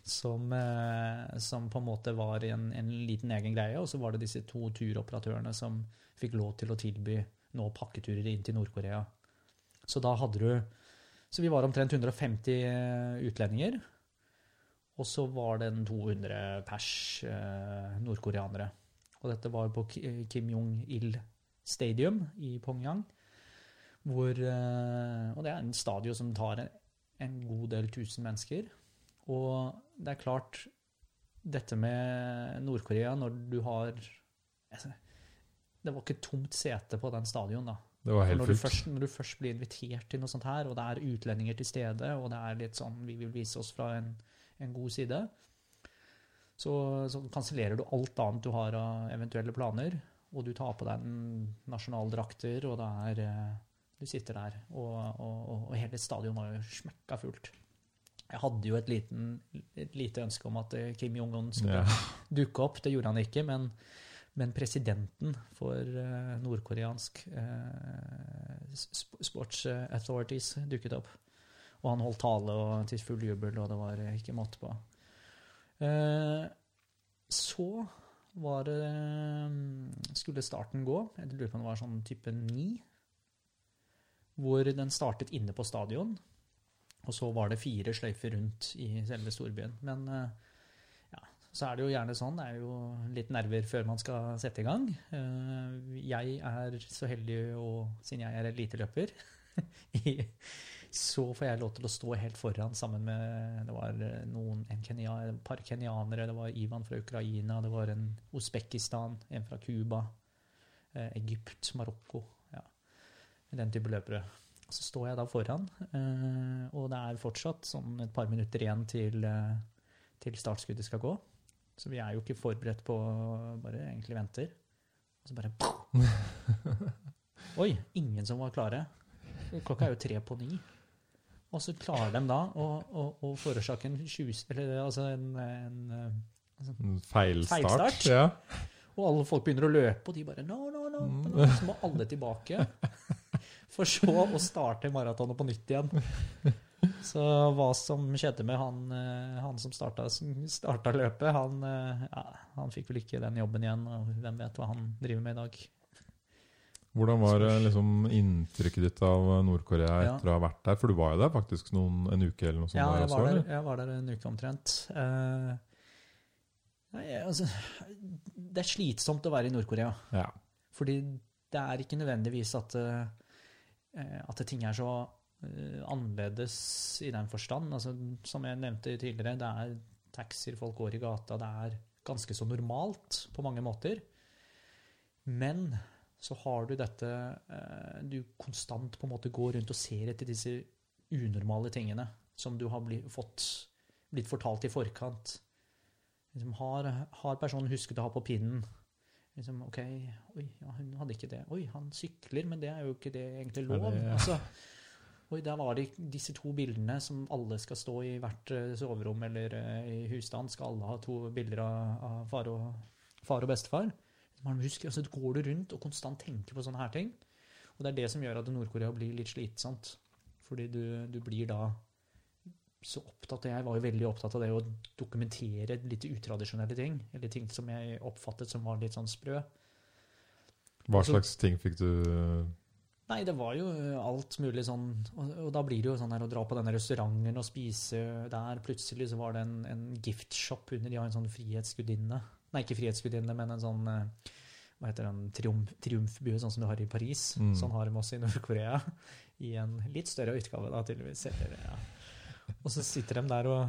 Som, eh, som på en måte var en, en liten egen greie. Og så var det disse to turoperatørene som fikk lov til å tilby nå pakketurer inn til Nord-Korea. Så da hadde du Så vi var omtrent 150 utlendinger. Og så var det en 200 pers eh, nordkoreanere. Og dette var på Kim Jong-il Stadium i Pongyang. Hvor, eh, og det er en stadion som tar en, en god del tusen mennesker. Og det er klart, dette med Nord-Korea, når du har altså, Det var ikke tomt sete på den stadion, da. Det var helt når du, først, når du først blir invitert til noe sånt her, og det er utlendinger til stede, og det er litt sånn vi vil vise oss fra en, en god side, så, så kansellerer du alt annet du har av eventuelle planer, og du tar på deg nasjonaldrakter, og det er eh, Du sitter der, og, og, og, og hele stadion var jo smekka fullt. Jeg hadde jo et, liten, et lite ønske om at eh, Kim Jong-un skulle Ja. dukke opp. Det gjorde han ikke, men, men presidenten for eh, nordkoreansk eh, Sports Authorities dukket opp. Og han holdt tale og til full jubel, og det var ikke måte på. Eh, så var det Skulle starten gå. Jeg lurer på om det var sånn type ni. Hvor den startet inne på stadion. Og så var det fire sløyfer rundt i selve storbyen. Men eh, ja, så er det jo gjerne sånn. Det er jo litt nerver før man skal sette i gang. Eh, Jeg er så heldig, og siden jeg er eliteløper, så får jeg lov til å stå helt foran sammen med Det var eh, noen, en Kenya, et par kenyanere, det var Ivan fra Ukraina, det var en Usbekistan, en fra Cuba, Egypt, Marokko. Ja. Den type løpere. Så står jeg da foran, eh, og det er fortsatt sånn et par minutter igjen til, eh, til startskuddet skal gå. Så vi er jo ikke forberedt på Bare egentlig venter. Og så bare Oi, ingen som var klare. Klokka er jo tre på ni. Og så klarer de da å, å, å forårsake en tjus... Eller altså en, en eh, En Feilstart. Feilstart? Ja. Og alle folk begynner å løpe, og de bare no, no, no. no. Så må alle tilbake. For så å starte maratonet på nytt igjen. Så hva som skjedde med han, eh, han som starta, starta løpet, han, eh, ja, han fikk vel ikke den jobben igjen, og hvem vet hva han driver med i dag. Hvordan var eh, liksom, inntrykket ditt av Nord-Korea Ja. etter å ha vært der? For du var jo der faktisk noen, en uke eller noe sånt Ja, jeg også? var der, jeg var der en uke omtrent. Uh, nei, altså, det er slitsomt å være i Nord-Korea. Ja. Fordi det er ikke nødvendigvis at, eh, at ting er så eh, annerledes i den forstand. Altså, som jeg nevnte tidligere, det er taxier, folk går i gata. Det er ganske så normalt på mange måter. Men så har du dette eh, Du konstant på en måte går rundt og ser etter disse unormale tingene som du har blitt, fått, blitt fortalt i forkant. Liksom, har, har personen husket å ha på pinnen? Liksom, ok, oi, ja, hun hadde ikke det. Oi, han sykler, men det er jo ikke det egentlig lov. Det- ja. Altså, oi, der var det disse to bildene som alle skal stå i hvert eh, soverom eller eh, i husstand. Skal alle ha to bilder av, av far, og, far og bestefar? Man husker, altså, går du rundt og konstant tenker på sånne her ting. Og det er det som gjør at Nord-Korea blir litt slitsomt. Fordi du, du blir da så opptatt Jeg var jo veldig opptatt av det å dokumentere litt utradisjonelle ting. Eller ting som jeg oppfattet som var litt sånn sprø. Hva slags slags ting fikk du Nei, det var jo alt mulig sånn Og, og da blir det jo sånn her å dra på denne restauranten og spise der. Plutselig så var det en, en giftshop under. De har en sånn frihetsgudinne. Nei, ikke frihetsgudinne, men en sånn eh, hva heter den, triumf, triumfbue, sånn som du har i Paris. Mm. Sånn har de også i Nord-Korea. I en litt større utgave, da, tydeligvis. Eller, ja. Og så sitter de der og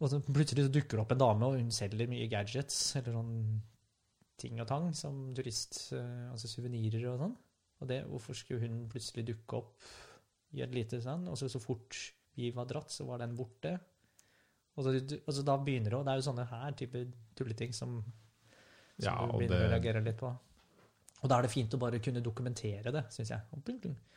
Og så plutselig så dukker det opp en dame, og hun selger mye gadgets, eller sånn ting og tang, som turist... eh, Altså suvenirer og sånn. Og det, hvorfor skulle hun plutselig dukke opp i et lite sånn, og så, så fort vi var dratt, så var den borte. Og så, og så da begynner det, og det er jo sånne her type tulleting som, som Ja, du begynner begynner å reagere litt på. Og da er det fint å bare kunne dokumentere det, syns jeg.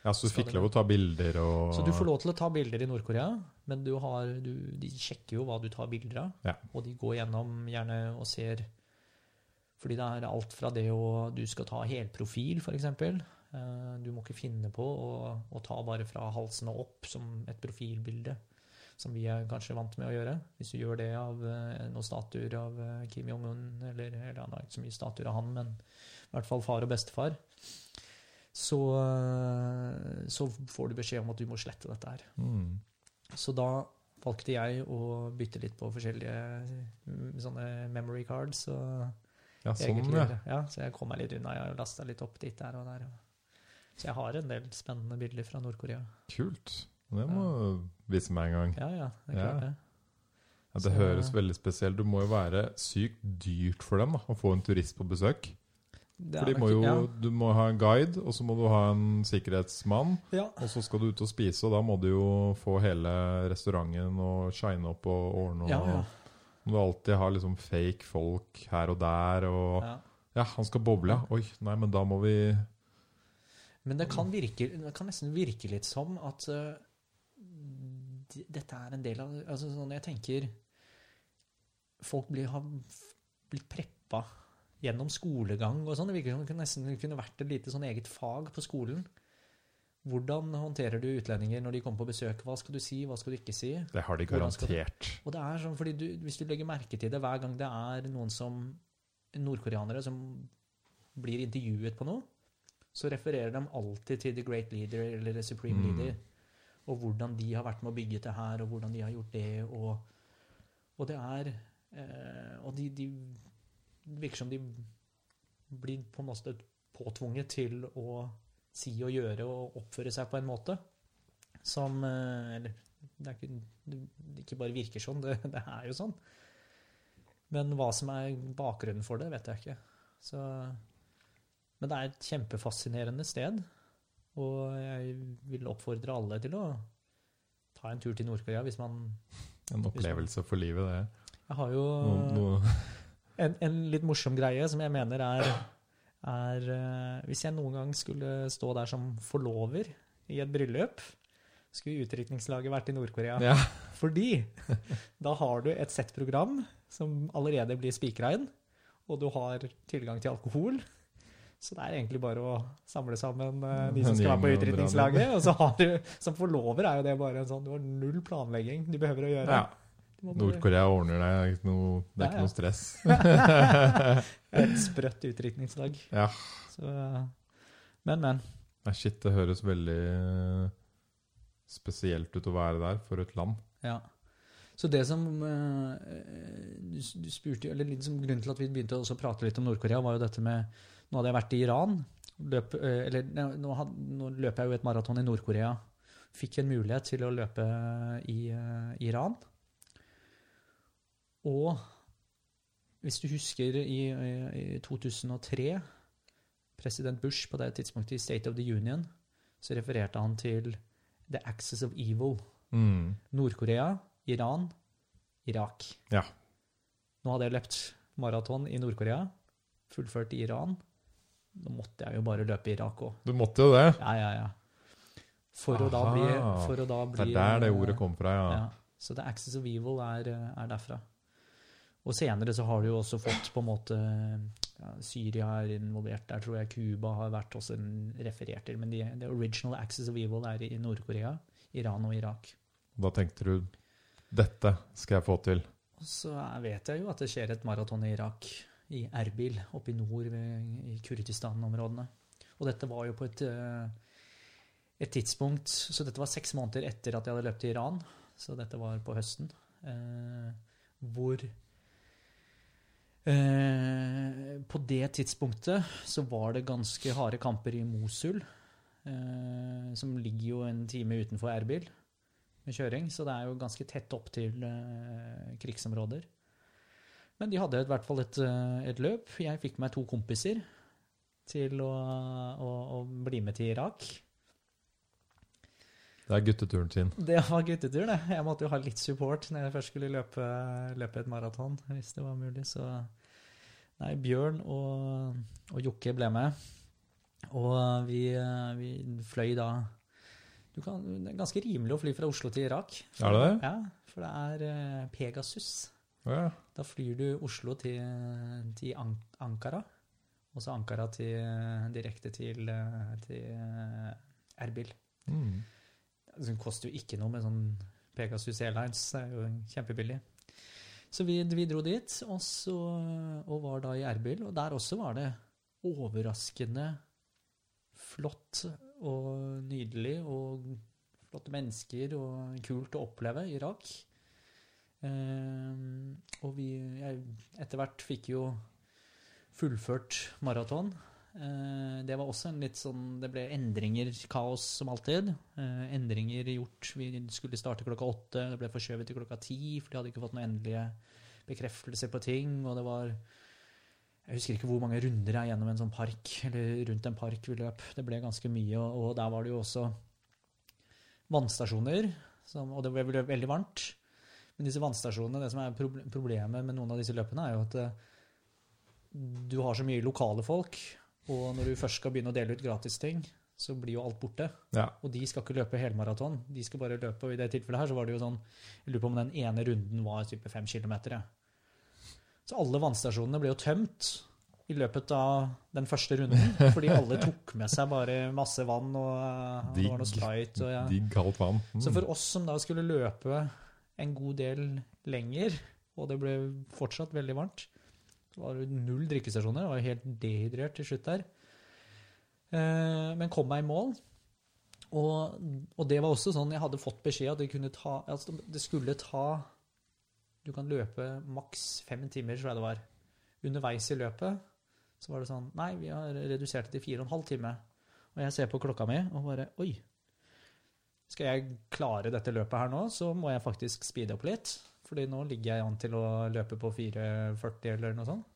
Ja, Så du fikk lov å ta bilder og Så du får lov til å ta bilder i Nord-Korea, men du har, du, de sjekker jo hva du tar bilder av. Ja. Og de går gjennom gjerne og ser Fordi det er alt fra det å Du skal ta helprofil, f.eks. Uh, du må ikke finne på å, å ta bare fra halsen og opp som et profilbilde, som vi er kanskje vant med å gjøre. Hvis du gjør det av eh, noen statuer av eh, Kim Jong-un, eller, eller han har ikke så mye statuer av han, men i hvert fall far og bestefar, så, så får du beskjed om at du må slette dette her. mm. Så da valgte jeg å bytte litt på forskjellige mm, sånne memory cards. Ja, sånn, ja. ja, så jeg kom meg litt unna. Jeg lasta litt opp dit der og der. Så jeg har en del spennende bilder fra Nord-Korea. Kult. Det må du vise meg en gang. Ja, ja, det er Ja. klart det. Ja, det høres veldig spesielt Du må jo være sykt dyrt for dem da, å få en turist på besøk. Det For må jo, jo, Du må ha en guide, og så må du ha en sikkerhetsmann. ja. Og så skal du ut og spise, og da må du jo få hele restauranten og shine opp og ordne. Ja, og ja. Må du alltid har liksom fake folk her og der. Og ja. ja, han skal boble, ja. Oi, nei, men da må vi Men det kan, virke, det kan nesten virke litt som at uh, dette er en del av altså sånn Jeg tenker Folk blir, har blitt preppa gjennom skolegang og sånn. Det virker som det nesten kunne vært et lite sånn eget fag på skolen. Hvordan håndterer du utlendinger når de kommer på besøk? Hva skal du si, hva skal du ikke si? Det har de garantert. Og det er sånn, fordi du, Hvis du legger merke til det hver gang det er noen som nordkoreanere som blir intervjuet på noe, så refererer de alltid til The Great Leader eller The Supreme Mm. Leader. Og hvordan de har vært med å bygge det her, og hvordan de har gjort det. Og, og det er eh, Og de, de virker som de blir på en måte påtvunget til å si og gjøre og oppføre seg på en måte som eh, Eller det er ikke, det ikke bare virker sånn, det, det er jo sånn. Men hva som er bakgrunnen for det, vet jeg ikke. Så, men det er et kjempefascinerende sted. Og jeg vil oppfordre alle til å ta en tur til Nord-Korea hvis man En opplevelse for livet, det. Jeg har jo Noe, noe. En, en litt morsom greie som jeg mener er, er eh, Hvis jeg noen gang skulle stå der som forlover i et bryllup, skulle utdrikningslaget vært i Nord-Korea. Ja. Fordi da har du et sett program som allerede blir spikra inn, og du har tilgang til alkohol. Så det er egentlig bare å samle sammen eh, de som skal være på utdrikningslaget. Og så har du, som forlover er jo det bare en sånn Du har null planlegging du behøver å gjøre. ja. Nord-Korea ordner det. Det er ikke noe, er ikke ja. noe stress. Et sprøtt utrykningslag. Ja. Så, men, men. Nei, shit, det høres veldig eh, spesielt ut å være der for et land. Ja. Så det som eh, du, du spurte, eller litt som Grunnen til at vi begynte også å prate litt om Nord-Korea, var jo dette med Nå hadde jeg vært i Iran. Løp, eh, eller nå, had, nå løper jeg jo et maraton i Nord-Korea. Fikk en mulighet til å løpe i uh, Iran. Og hvis du husker i, i 2003 President Bush på det tidspunktet i State of the Union, så refererte han til The Axis of Evil. Mm. Nord-Korea, Iran, Irak. Ja. Nå hadde jeg løpt maraton i Nord-Korea, fullført i Iran. Nå måtte jeg jo bare løpe i Irak òg. Du måtte jo det. Ja, ja, ja. For å, da bli, for å da Det er der det ordet kom fra, ja. Ja. Så The Axis of Evil er, er derfra. Og senere så har du jo også fått på en måte ja, Syria er involvert der, tror jeg. Cuba har vært også en referert til. Men the, the original Axis of Evil er i Nord-Korea, Iran og Irak. Da tenkte du dette skal jeg få til. Og så vet jeg jo at det skjer et maraton i Irak, i Erbil, oppe i nord ved, i Kurdistan-områdene. Og dette var jo på et, eh, et tidspunkt Så dette var seks måneder etter at jeg hadde løpt til Iran, så dette var på høsten, eh, hvor eh, På det tidspunktet så var det ganske harde kamper i Mosul, eh, som ligger jo en time utenfor Erbil med kjøring, så det er jo ganske tett opp til eh, krigsområder. Men de hadde i hvert fall et, eh, et løp. Jeg fikk meg to kompiser til å, å, å bli med til Irak. Det er gutteturen sin. Det var gutteturen, det. Jeg måtte jo ha litt support når jeg først skulle løpe, løpe et maraton, hvis det var mulig. Så nei, Bjørn og, og Jokke ble med. Og vi, vi fløy da du kan, Det er ganske rimelig å fly fra Oslo til Irak. Er det det? Ja, for det er eh, Pegasus. Ja. Da flyr du Oslo til, til An Ankara, og så Ankara til, direkte til, eh, til eh, Erbil. Mm. Det koster jo ikke noe med sånn Pegasus Airlines, det er jo kjempebillig. Så vi, vi dro dit, og, så, og var da i Erbil, og der også var det overraskende flott og nydelig, og flotte mennesker, og kult å oppleve Irak. Eh, og vi jeg, etter hvert fikk jo fullført maraton. Eh, det var også en litt sånn Det ble endringer, kaos som alltid. Eh, endringer gjort. Vi skulle starte klokka åtte, det ble forskjøvet til klokka ti, for de hadde ikke fått noen endelige bekreftelser på ting. Og det var Jeg husker ikke hvor mange runder jeg gjennom en sånn park, eller rundt en park vi løp. Det ble ganske mye, og, der var det jo også vannstasjoner, og det ble veldig varmt. Men disse vannstasjonene, det som er problemet med noen av disse løpene, er jo at eh, du har så mye lokale folk, og når du først skal begynne å dele ut gratisting, så blir jo alt borte. ja. Og de skal ikke løpe helmaraton, de skal bare løpe, og i det tilfellet her så var det jo sånn, jeg lurer på om den ene runden var type fem kilometer. Så alle vannstasjonene ble jo tømt i løpet av den første runden, fordi alle tok med seg bare masse vann, og eh, det var noe. Sprite, og ja. Digg kaldt vann. Mm. Så for oss som da skulle løpe en god del lenger, og det ble fortsatt veldig varmt, så var det null drikkestasjoner. Jeg var helt dehydrert til slutt der. Eh, Men kom meg i mål. Og, og det var også sånn jeg hadde fått beskjed at det kunne ta altså Det skulle ta Du kan løpe maks fem timer, tror jeg det var. Underveis i løpet så var det sånn Nei, vi har redusert det til fire og en halv time. Og jeg ser på klokka mi og bare Oi, skal jeg klare dette løpet her nå, så må jeg faktisk speede opp litt. Fordi nå ligger jeg an til å løpe på 4,40 eller noe sånt.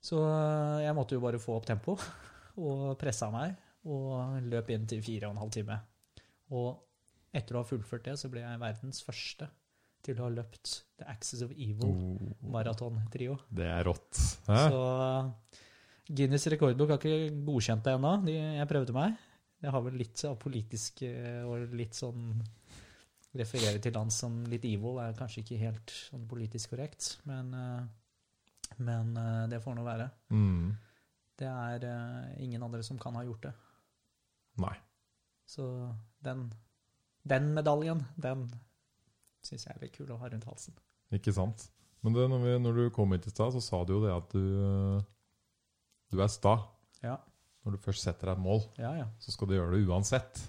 Så eh, jeg måtte jo bare få opp tempo og pressa meg og løp inn til 4,5 time. Og etter å ha fullført det, så ble jeg verdens første til å ha løpt The Axis of Evil Oh, det er rått. Hæ? Så Guinness rekordbok har ikke godkjent det ennå. Jeg prøvde meg. Jeg har vel litt av politisk eh, og litt sånn Refererer til land som litt evil er kanskje ikke helt sånn politisk korrekt, men, eh, men eh, det får nå være. Mm. Det er eh, ingen andre som kan ha gjort det. Nei. Så den, den medaljen, den syns jeg er litt kul å ha rundt halsen. Ikke sant? Men det, når, vi, når du kom hit i stad, så sa du jo det at du, du er sta. Ja. Når du først setter deg et mål, Ja, ja. så skal du gjøre det uansett.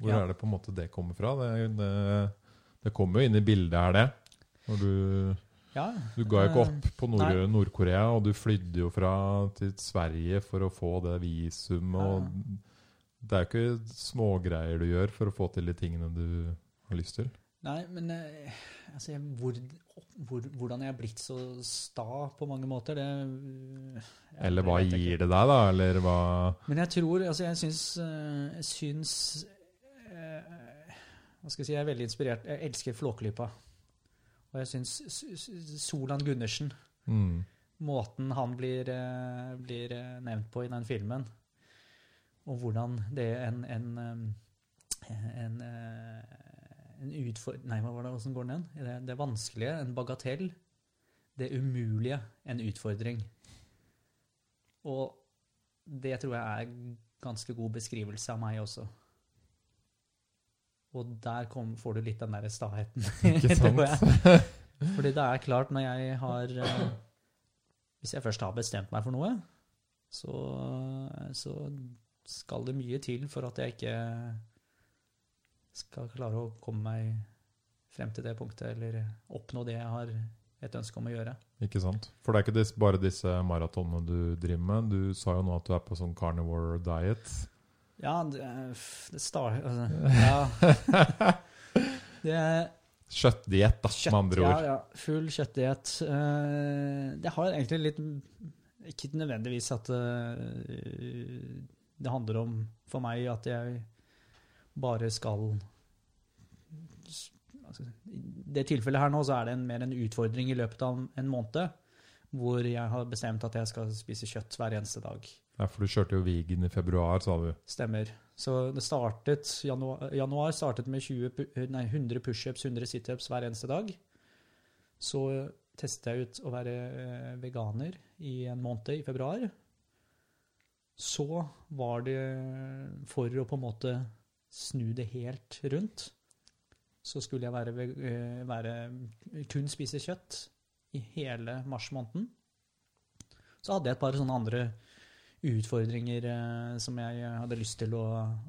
Hvor Ja. er det på en måte det kommer fra? Det, det, det kommer jo inn i bildet her, det. Når du, ja. du ga jo ikke Eh, opp på Nord-Korea, Nord-Korea, og du flydde jo fra til Sverige for å få det visumet. Ja. Det er jo ikke smågreier du gjør for å få til de tingene du har lyst til. Nei, men eh, altså, hvor, hvor, hvordan jeg er blitt så sta på mange måter, det Eller hva gir det deg, da? Eller hva Men jeg tror Altså, jeg syns, eh, jeg syns Hva skal jeg si Jeg er veldig inspirert. Jeg elsker Flåklypa. Og jeg syns Solan Gundersen mm. Måten han blir, eh, blir eh, nevnt på i den filmen, og hvordan det er en en, eh, en, en utfor... Nei, hva var det? Åssen går den igjen? Det, det vanskelige, en bagatell. Det umulige, en utfordring. Og det tror jeg er ganske god beskrivelse av meg også. Og der kom, får du litt den der staheten. Ikke sant? Fordi det er klart, når jeg har eh, Hvis jeg først har bestemt meg for noe, så, så skal det mye til for at jeg ikke skal klare å komme meg frem til det punktet, eller oppnå det jeg har et ønske om å gjøre. Ikke sant? For det er ikke bare disse maratonene du driver med. Du sa jo nå at du er på sånn carnivore diet. Ja, det, f- det star... Altså, ja. Det Kjøttdiett, da, med andre ord. ja. Full kjøttdiett. Eh, det har egentlig litt Ikke nødvendigvis at eh, det handler om for meg at jeg bare skal altså, I det tilfellet her nå så er det en, mer en utfordring i løpet av en måned. hvor jeg har bestemt at jeg skal spise kjøtt hver eneste dag. Ja, for du kjørte jo Vigen i februar, sa du. Stemmer. Så det startet, januar, januar startet med 20, nei, 100 pushups, 100 situps hver eneste dag. Så testet jeg ut å være eh, veganer i en måned i februar. Så var det for å på en måte snu det helt rundt, så skulle jeg være, eh, være kun spise kjøtt i hele mars måneden. Så hadde jeg et par sånne andre utfordringer eh, som jeg hadde lyst til å,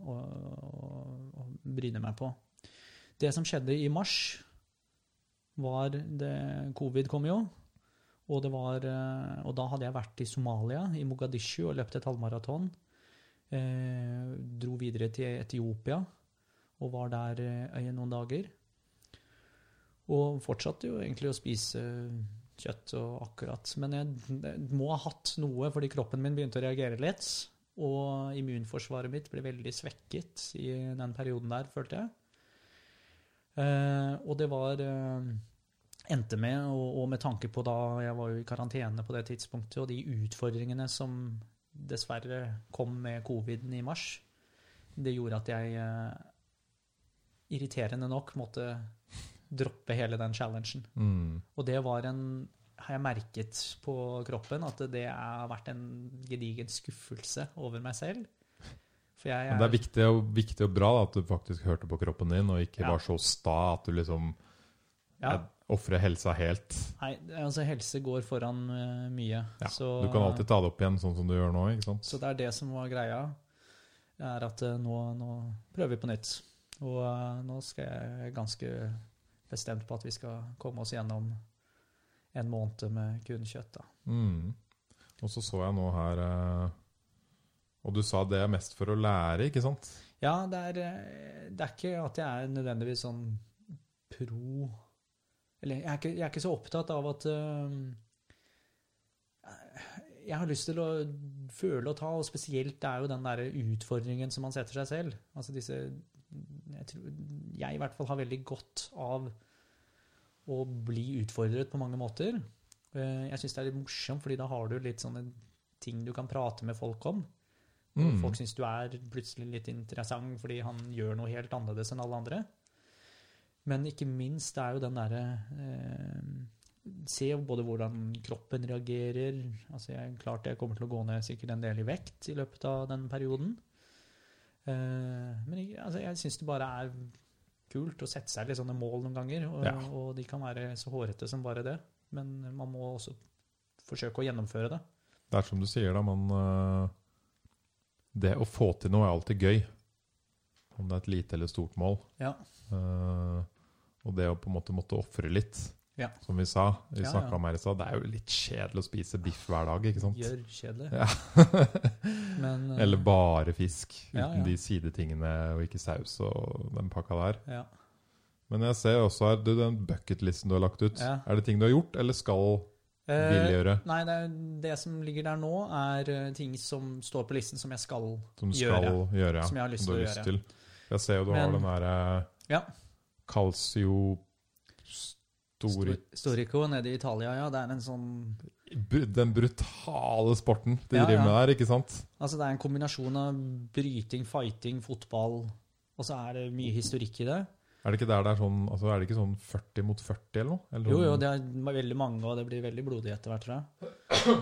å, å, å bryne meg på. Det som skjedde i mars, var det Covid kom jo. Og, var, eh, og da hadde jeg vært i Somalia, i Mogadishu, og løpt et halvmaraton. Eh, dro videre til Etiopia og var der eh, i noen dager. Og fortsatte jo egentlig å spise kjøtt og akkurat. Men jeg, må ha hatt noe fordi kroppen min begynte å reagere litt. Og immunforsvaret mitt ble veldig svekket i den perioden der, følte jeg. Eh, og det var eh, Endte med, og med tanke på da jeg var jo i karantene på det tidspunktet, og de utfordringene som dessverre kom med coviden i mars, det gjorde at jeg eh, irriterende nok måtte droppe hele den challengen. Mm. Og det var en har jeg merket på kroppen at det har vært en gedigen skuffelse over meg selv. Jeg Men det er viktig og, viktig og bra da, at du faktisk hørte på kroppen din, og ikke Ja. var så sta at du liksom ja, ja. ofrer helsa helt. nei, altså helse går foran uh, mye. Ja, så, Du kan alltid ta det opp igjen, sånn som du gjør nå. ikke sant? så det er det som var greia. Er at uh, nå, nå prøver vi på nytt. Og uh, nå skal jeg ganske bestemt på at vi skal komme oss gjennom en måned med kun kjøtt. Mm. Og så så jeg nå her eh, Og du sa det er mest for å lære, ikke sant? Ja, det er, eh, det er ikke at jeg er nødvendigvis sånn pro Eller jeg er ikke, jeg er ikke så opptatt av at uh, Jeg har lyst til å føle og ta, og spesielt det er jo den der utfordringen som man setter seg selv. Altså disse Jeg, tror, jeg i hvert fall har veldig godt av å bli utfordret på mange måter. Eh, Jeg syns det er litt morsomt, fordi da har du litt sånne ting du kan prate med folk om. Mm. Folk syns du er plutselig litt interessant fordi han gjør noe helt annerledes enn alle andre. Men ikke minst det er jo den derre eh, Se både hvordan kroppen reagerer altså jeg, Klart jeg kommer til å gå ned sikkert en del i vekt i løpet av den perioden. Eh, men jeg, altså jeg syns det bare er kult å sette seg litt sånne mål noen ganger. Og, Ja. og de kan være så hårete som bare det. Men man må også forsøke å gjennomføre det. Det er som du sier, da, man eh, Det å få til noe er alltid gøy. Om det er et lite eller stort mål. Ja. Uh, og det å på en måte måtte ofre litt, Ja. som vi sa, vi Ja, ja. om her i stad, det er jo litt kjedelig å spise biff hver dag, ikke sant? Gjør kjedelig. Ja. Men, uh, Eller bare fisk, uten de sidetingene og ikke saus og den pakka der. ja. Men jeg ser også her, du, den bucketlisten du har lagt ut, er det ting du har gjort, eller skal vil Eh, gjøre? Nei, det, det som ligger der nå, er eh, ting som står på listen som jeg skal Som skal gjøre. gjøre. Som jeg har lyst har lyst til å gjøre. til. Jeg ser jo du har den derre Ja. calcio Storico nede i Italia, ja. Det er en sånn Den brutale sporten de Ja, driver ja. med der, ikke sant? Altså, det er en kombinasjon av bryting, fighting, fotball, og så er det mye historikk i det. Er det ikke der det er sånn altså Er det ikke sånn 40 mot 40 eller noe? Eller Jo, jo, sånn- det er veldig mange, og det blir veldig blodig etter hvert, tror jeg.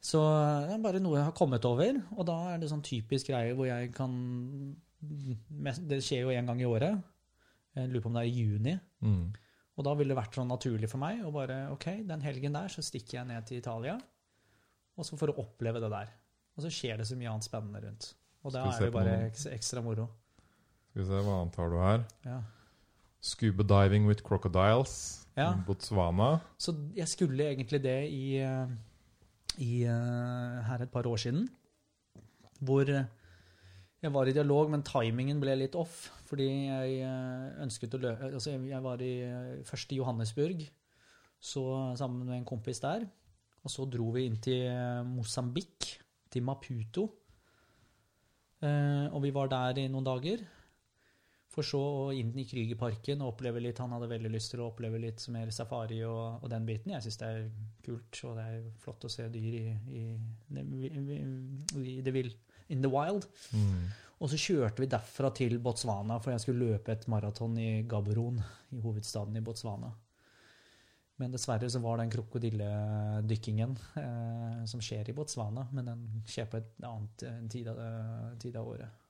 Så det er bare noe jeg har kommet over, og da er det sånn typisk greie hvor jeg kan Det skjer jo en gang i året. Jeg lurer på om det er i juni. mm. Og da ville det vært sånn naturlig for meg å bare OK, den helgen der så stikker jeg ned til Italia, og så for å oppleve det der. Og så skjer det så mye annet spennende rundt. Og da er det bare ekstra, ekstra moro. Skal vi se, hva annet har du her? Ja. Scuba diving with crocodiles Ja. Botswana. Så jeg skulle egentlig det i, eh, i eh, her et par år siden. Hvor jeg var i dialog, men timingen ble litt off. Fordi jeg eh, ønsket å løpe Altså, jeg- var i, eh, først i Johannesburg, så sammen med en kompis der. Og så dro vi inn til eh, Mosambik, til Maputo. Og vi var der i noen dager. For så å inn i Krügerparken og oppleve litt Han hadde veldig lyst til å oppleve litt mer safari og, og den biten. Jeg syns det er kult, og det er flott å se dyr i, i, i, the, will, in the wild. Mm. Og så kjørte vi derfra til Botswana, for jeg skulle løpe et maraton i Gaborone, i hovedstaden i Botswana. Men dessverre så var den krokodilledykkingen eh, som skjer i Botswana, men den skjer på et annet en tid, av, tid av året.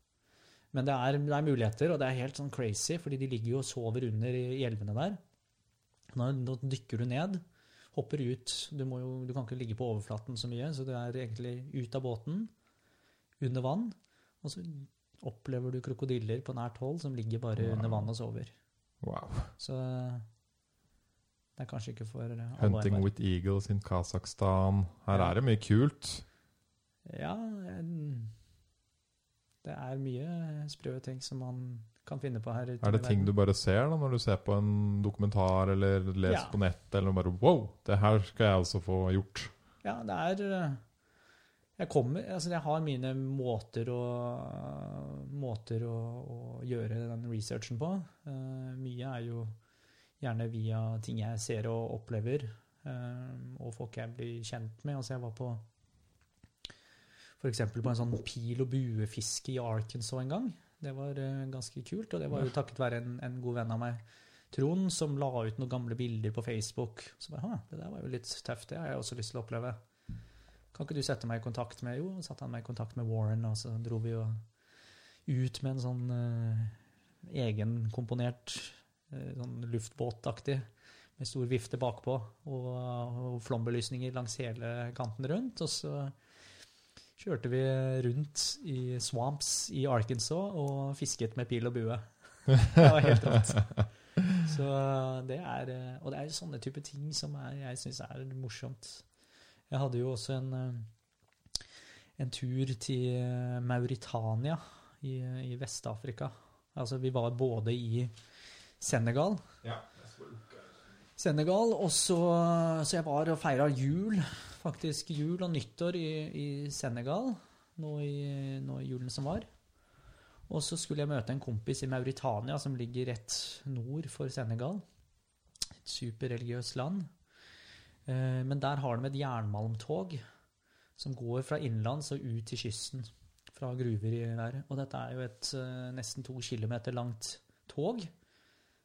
Men det er, det er, muligheter, og det er helt sånn crazy, fordi de ligger jo og sover under i, i elvene der. Nå, nå, dykker du ned, hopper ut. Du, jo, du, kan ikke ligge på overflaten så mye, så du er egentlig ut av båten, under vann, og så opplever du krokodiller på nært hold som ligger bare wow. under vann og sover. Wow. Så det er kanskje ikke for alle Hunting with eagles in Kasakhstan. Her ja. er det mye kult. Ja, det er mye sprø ting som man kan finne på her. Er det ting du bare ser da, når du ser på en dokumentar eller leser ja. på nett? Eller bare Wow, det her skal jeg altså få gjort. Ja, det er eh, Jeg kommer Altså, jeg har mine måter å Måter å, å gjøre den researchen på. Uh, mye er jo gjerne via ting jeg ser og opplever, uh, og folk jeg blir kjent med. Altså, jeg var på f.eks. på en sånn pil- og buefiske i Arkansas en gang. Det var uh, ganske kult, og det var jo takket være en, en, god venn av meg, Trond, som la ut noen gamle bilder på Facebook. Så bare, det der var jo litt tøft, det har jeg også lyst til å oppleve. Kan ikke du sette meg i kontakt med Jo, satte han meg i kontakt med Warren, og så dro vi jo ut med en sånn uh, egenkomponert uh, sånn luftbåtaktig med stor vifte bakpå og, og flombelysninger langs hele kanten rundt. Og så kjørte vi rundt i swamps i Arkansas og fisket med pil og bue. Det var helt rått. Så det er, og det er sånne type ting som er, jeg syns er morsomt. Jeg hadde jo også en, en tur til Mauritania i, i Vest-Afrika. Altså, vi var både i Senegal ja. Senegal, og så, så jeg var og feira jul faktisk jul og nyttår i, i Senegal nå i, nå i, julen som var. Og så skulle jeg møte en kompis i Mauritania, som ligger rett nord for Senegal. Et superreligiøst land. Eh, men der har de et jernmalmtog som går fra innenlands og ut til kysten. Fra gruver i der. Og dette er jo et eh, nesten to kilometer langt tog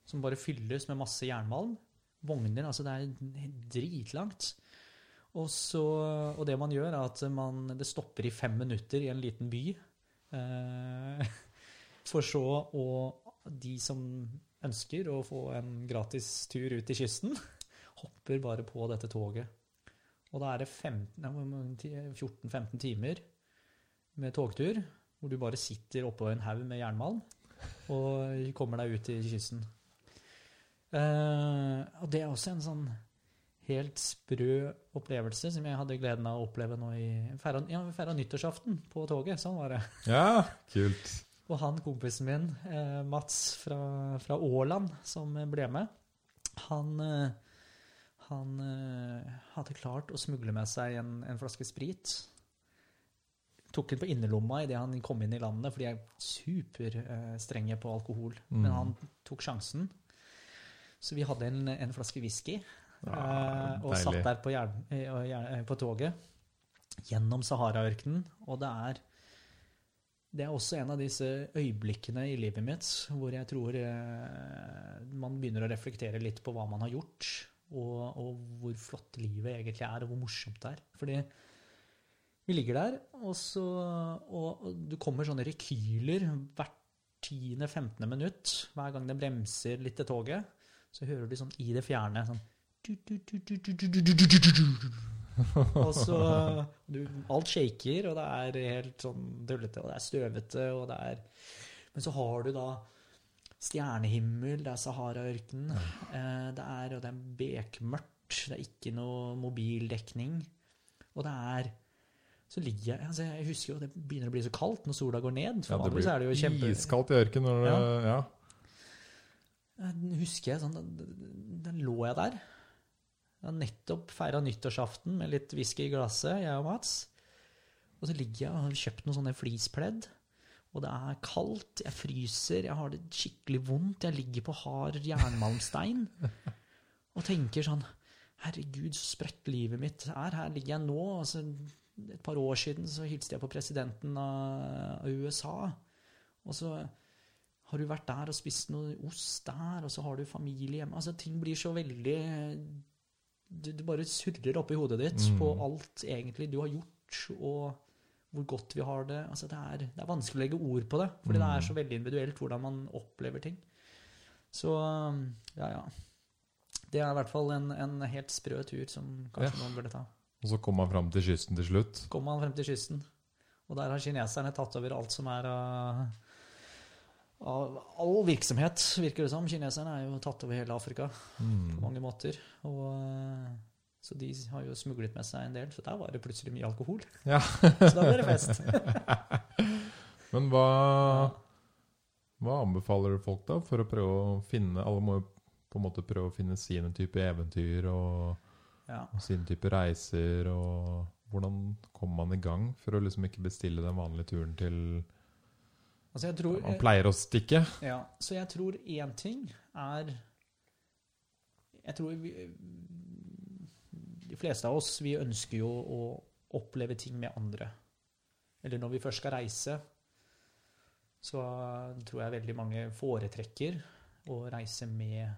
som bare fylles med masse jernmalm. Vogner, altså det er dritlangt. Og, så, og, det man gjør, er at man, det stopper i fem minutter i en liten by. Eh, for så å De som ønsker å få en gratis tur ut til kysten, hopper bare på dette toget. Og da er det 14-15 timer med togtur, hvor du bare sitter oppå en haug med jernmalm og kommer deg ut til kysten. Eh, og det er også en sånn helt sprø opplevelse som jeg hadde gleden av å oppleve nå i feira, ja, feira nyttårsaften på toget. Sånn var det. Ja, kult. Og han kompisen min, eh, Mats fra, fra, Åland, som ble med, han, eh, han eh, hadde klart å smugle med seg en, en flaske sprit. Tok den på innerlomma idet han kom inn i landet, for de er superstrenge på alkohol. Mm. Men han tok sjansen. Så vi hadde en, en flaske whisky ja, og satt der på, jern, på toget gjennom Sahara-ørkenen. Og det er, det er også en av disse øyeblikkene i livet mitt hvor jeg tror eh, man begynner å reflektere litt på hva man har gjort, og, og, hvor flott livet egentlig er, og hvor morsomt det er. Fordi vi ligger der, og, så, og, og du kommer sånne rekyler hvert 10.-15. minutt hver gang det bremser litt til toget. Så hører du sånn i det fjerne sånn og så du, Alt shaker, og det er helt sånn dullete, og det er støvete, og det er Men så har du da stjernehimmel, det er Sahara-ørkenen, eh, det er, og det er bekmørkt, det er ikke noe mobildekning, og det er så ligger jeg altså Jeg husker jo det begynner å bli så kaldt når sola går ned. For ja, det blir er det jo kjempe... iskaldt i ørkenen. Ja. ja. Husker jeg sånn Den lå jeg der. Jeg har nettopp feira nyttårsaften med litt whisky i glasset, jeg og Mats. Og så ligger jeg og har kjøpt noen sånne fleecepledd. Og det er kaldt, jeg fryser, jeg har det skikkelig vondt, jeg ligger på hard jernmalmstein. Og tenker sånn Herregud, så sprøtt livet mitt er. Her ligger jeg nå. Altså, et par år siden så hilste jeg på presidenten av USA. Og så har du vært der og spist noe ost der, og så har du familie hjemme. Altså, ting blir så veldig Du, du bare surrer oppi hodet ditt Mm. på alt egentlig du har gjort, og hvor godt vi har det. Altså, det, er, det er vanskelig å legge ord på det, fordi det Mm. er så veldig individuelt hvordan man opplever ting. Så ja, ja. Det er i hvert fall en, en helt sprø tur som kanskje noen burde ta. Og så kom han fram til kysten til slutt. Kommer man frem til kysten, og der har kineserne tatt over alt som er av av all virksomhet, virker det som. Kineserne er jo tatt over hele Afrika på Mm. mange måter. Og, så de har jo smuglet med seg en del, så der var det plutselig mye alkohol. Ja. så da ble det fest. Men hva, hva anbefaler du folk da, for å prøve å finne Alle må jo på en måte prøve å finne sine typer eventyr og, Ja. og sine typer reiser. og Hvordan kommer man i gang for å liksom ikke bestille den vanlige turen til Altså jeg tror, Man pleier å stikke. Ja, så jeg tror én ting er Jeg tror vi, de fleste av oss vi ønsker jo å oppleve ting med andre. Eller når vi først skal reise, så tror jeg veldig mange foretrekker å reise med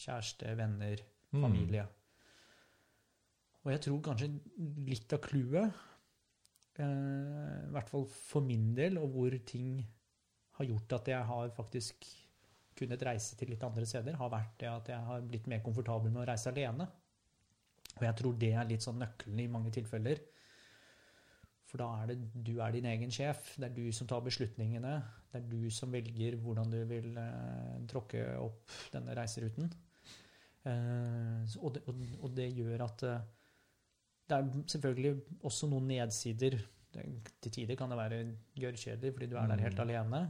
kjæreste, venner, Mm. familie. Og jeg tror kanskje litt av clouet, eh, i hvert fall for min del, og hvor ting har gjort at jeg har faktisk kunnet reise til litt andre steder, har vært det at jeg har blitt mer komfortabel med å reise alene. Og jeg tror det er litt sånn nøkkelen i mange tilfeller. For da er det du er din egen sjef. Det er du som tar beslutningene. Det er du som velger hvordan du vil eh, tråkke opp denne reiseruten. Eh, og, det, og, og det gjør at eh, det er selvfølgelig også noen nedsider. Det, til tider kan det være gørrkjedelig fordi du er der helt Mm. alene.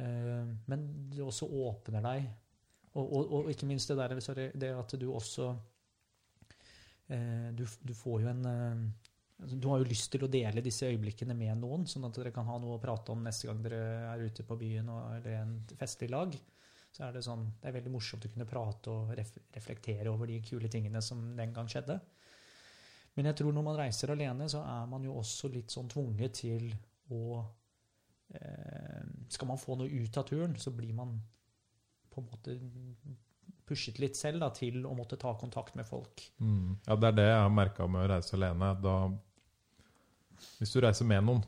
Eh, men det også åpner deg. Og, og, ikke minst det der sorry, det at du også du, du får jo en eh, altså, Du har jo lyst til å dele disse øyeblikkene med noen, sånn at dere kan ha noe å prate om neste gang dere er ute på byen og, eller en festlig lag. Så er det sånn Det er veldig morsomt å kunne prate og ref, reflektere over de kule tingene som den gang skjedde. Men jeg tror når man reiser alene, så er man jo også litt sånn tvunget til å eh, Skal man få noe ut av turen, så blir man på en måte pushet litt selv da, til å måtte ta kontakt med folk. Mm. Ja, det er det jeg har merka med å reise alene. Da, hvis du reiser med noen,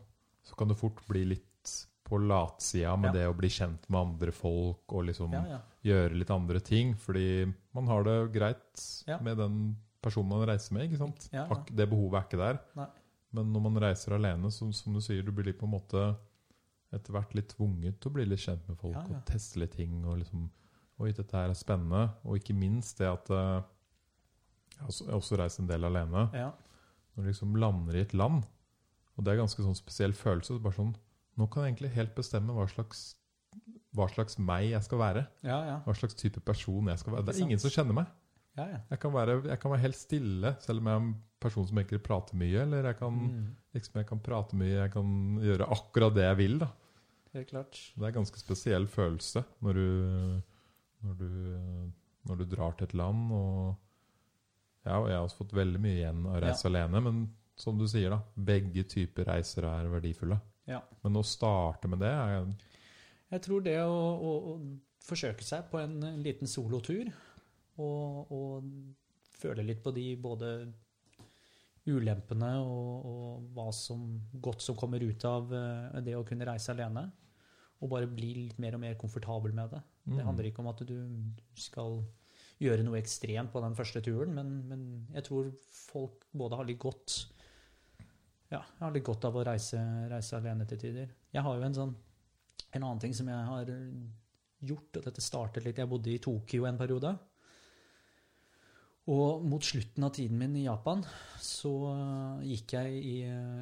så kan du fort bli litt på latsida med Ja. det å bli kjent med andre folk og liksom Ja, ja. gjøre litt andre ting. Fordi man har det greit med den personen man reiser med. ikke sant? Det behovet er ikke der. Nei. Men når man reiser alene, som, som du sier, du blir litt på en måte etter hvert litt tvunget til å bli litt kjent med folk og teste litt ting. og liksom, Oi, dette her er spennende. Og ikke minst det at eh, Jeg har også, reist en del alene. Ja, Når du liksom lander i et land, og det er ganske sånn spesiell følelse så bare sånn, Nå kan jeg egentlig helt bestemme hva slags, hva slags meg jeg skal være. ja. ja. Hva slags type person jeg skal være. Det er ingen som kjenner meg. ja, ja. Jeg kan, være, jeg kan være helt stille, selv om jeg er en person som ikke prater mye. Eller jeg kan, Mm, liksom, jeg kan prate mye, jeg kan gjøre akkurat det jeg vil. da. helt klart. Det er en ganske spesiell følelse når du, når du, når du drar til et land. Og, ja, og jeg har også fått veldig mye igjen av å reise alene. Men som du sier, da, begge typer reiser er verdifulle. Ja. Men å starte med det er Jeg tror det å, å, å forsøke seg på en, en liten solotur og, og føle litt på de både ulempene og, og hva som godt som kommer ut av eh, det å kunne reise alene, og bare bli litt mer og mer komfortabel med det. Det Mm. handler ikke om at du skal gjøre noe ekstremt på den første turen, men, men jeg tror folk både har litt godt ja, jeg har litt godt av å reise, reise alene til tider. Jeg har jo en sånn en annen ting som jeg har gjort, og dette startet litt Jeg bodde i Tokyo en periode. Og mot slutten av tiden min i Japan så gikk jeg i,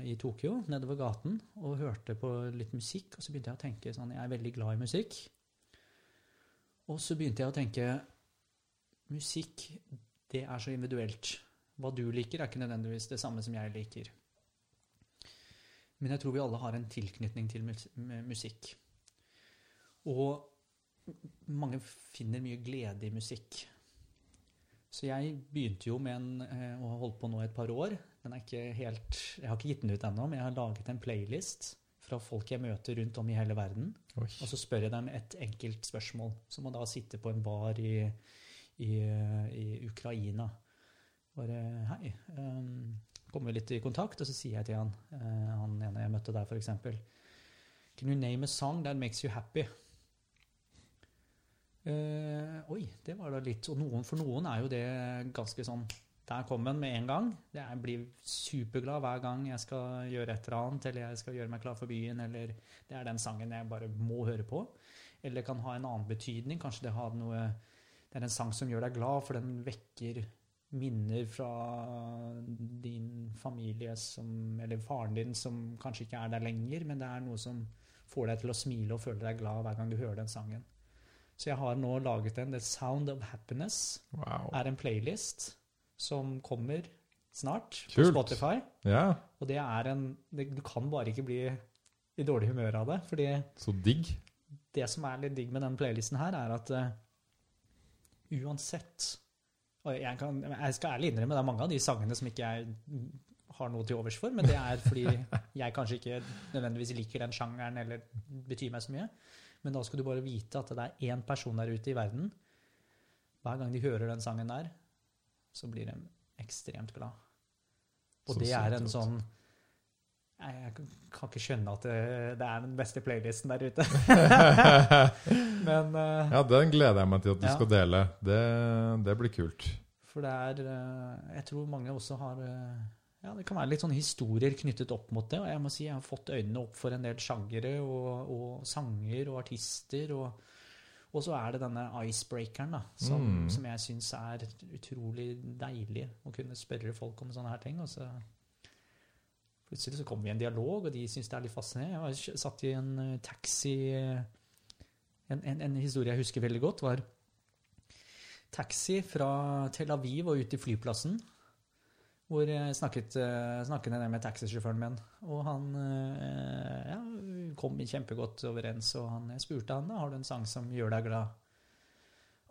i Tokyo, nedover gaten, og hørte på litt musikk. Og så begynte jeg å tenke sånn Jeg er veldig glad i musikk. Og så begynte jeg å tenke Musikk, det er så individuelt. Hva du liker, er ikke nødvendigvis det samme som jeg liker. Men jeg tror vi alle har en tilknytning til musikk. Og mange finner mye glede i musikk. Så jeg begynte jo med en, eh, og har holdt på nå i et par år. Den er ikke helt, jeg har ikke gitt den ut ennå, men jeg har laget en playlist fra folk jeg møter rundt om i hele verden. Oi. Og så spør jeg dem et enkelt spørsmål, som å da sitte på en bar i, i, i Ukraina. Bare hei. Um, kommer litt i kontakt, og så sier jeg til han, uh, han ene jeg møtte der, f.eks. Can you name a song that makes you happy? Eh, oi, det var da litt Og noen, for noen er jo det ganske sånn Der kom den med en gang. Jeg blir superglad hver gang jeg skal gjøre et eller annet, eller jeg skal gjøre meg klar for byen, eller det er den sangen jeg bare må høre på. Eller kan ha en annen betydning. Kanskje det noe Det er en sang som gjør deg glad, for den vekker minner fra din familie som Eller faren din som kanskje ikke er der lenger, men det er noe som får deg til å smile og føle deg glad hver gang du hører den sangen. Så jeg har nå laget en The Sound of Happiness. Wow. er en playlist som kommer snart på Spotify. Ja, Og det er en det, Du kan bare ikke bli i dårlig humør av det. fordi så digg. det som er litt digg med den playlisten her, er at uh, uansett og jeg, kan, jeg skal ærlig innrømme det er mange av de sangene som ikke jeg har noe til overs for, men det er fordi jeg kanskje ikke nødvendigvis liker den sjangeren eller betyr meg så mye. Men da skal du bare vite at det er én person der ute i verden. Hver gang de hører den sangen der, så blir de ekstremt glad. Og det er en sånn jeg, kan ikke skjønne at det, det er den beste playlisten der ute. Men uh, Ja, den gleder jeg meg til at du Ja. skal dele. Det, det blir kult. For det er eh, Jeg tror mange også har eh, Ja, det kan være litt sånne historier knyttet opp mot det. Og jeg må si jeg har fått øynene opp for en del sjangere og, og sanger og artister. Og, og så er det denne icebreakeren, da, som, Mm. som jeg syns er utrolig deilig å kunne spørre folk om sånne her ting. Og så plutselig så kommer vi i en dialog, og de syns det er litt fascinerende. Jeg var satt i en eh, taxi en, en, en historie jeg husker veldig godt, var taxi fra Tel Aviv og ut til flyplassen. Hvor jeg snakket, eh, snakket jeg med taxisjåføren min. Og han eh, ja, kom kjempegodt overens. Og han, jeg spurte han da, har du en sang som gjør deg glad.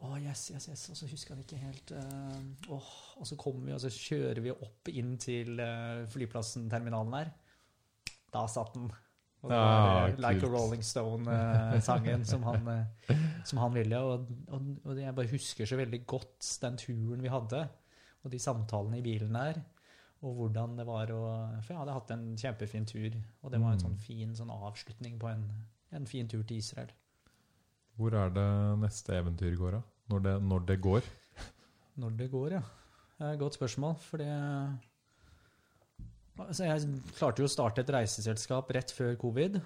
Å, yes, yes, yes. Og så husker han ikke helt åh, Og så kommer vi, og så kjører vi opp inn til flyplassen, terminalen der. Da satt den. Og det var Ah, Like a. Rolling Stone-sangen som, han, som han ville. Og, og, og jeg bare husker så veldig godt den turen vi hadde, og de samtalene i bilen der. Og hvordan det var å For jeg hadde hatt en kjempefin tur, og det var en Mm. sånn fin sånn avslutning på en, en fin tur til Israel. Hvor er det neste eventyr går, da? Når det, når det går? Når det går, ja. Godt spørsmål, for det altså Jeg klarte jo å starte et reiseselskap rett før covid.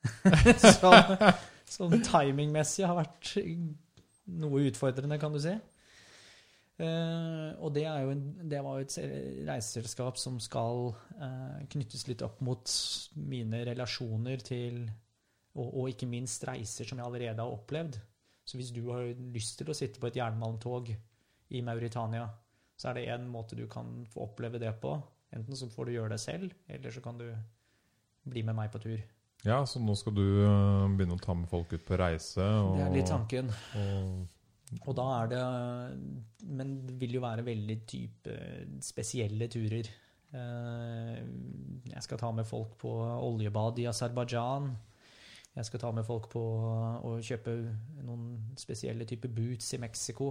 som, som timingmessig har vært noe utfordrende, kan du si. Eh, og det, jo en, det var jo et reiseselskap som skal eh, knyttes litt opp mot mine relasjoner til og, og ikke minst reiser som jeg allerede har opplevd. Så hvis du har lyst til å sitte på et jernmalmtog i Mauritania, så er det én måte du kan få oppleve det på. Enten så får du gjøre det selv, eller så kan du bli med meg på tur. Ja, så nå skal du øh, begynne å ta med folk ut på reise. Og, Det er litt tanken. og Og da er det Men det vil jo være veldig type spesielle turer. Eh, Jeg skal ta med folk på oljebad i Aserbajdsjan. Jeg skal ta med folk på å kjøpe noen spesielle typer boots i Mexico.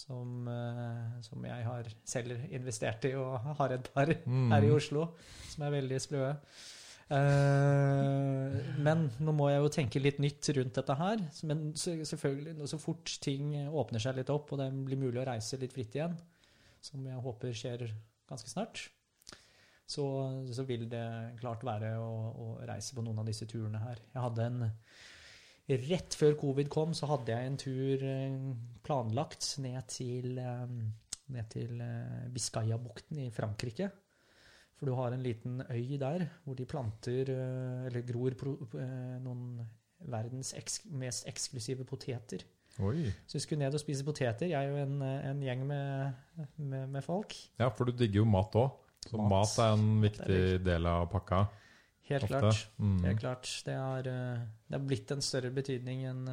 Som, eh, som jeg har selv investert i, og har et par Mm. her i Oslo som er veldig sløe. Eh, men nå må jeg jo tenke litt nytt rundt dette her. Men selvfølgelig, så fort ting åpner seg litt opp, og det blir mulig å reise litt fritt igjen, som jeg håper skjer ganske snart, så, så vil det klart være å, å reise på noen av disse turene her. Jeg hadde en Rett før covid kom, så hadde jeg en tur eh, planlagt ned til, eh, ned til Biscayabukten i Frankrike. For du har en liten øy der hvor de planter, eh, eller gror, eh, noen verdens eks mest eksklusive poteter. Oi. Så vi skulle ned og spise poteter, jeg og en, eh, en gjeng med, med, med folk. Ja, for du digger jo mat òg. Så mat, Mat. er en viktig er del av pakka. Helt ofte. klart. Mm. Helt klart. Det har, eh, det har blitt en større betydning enn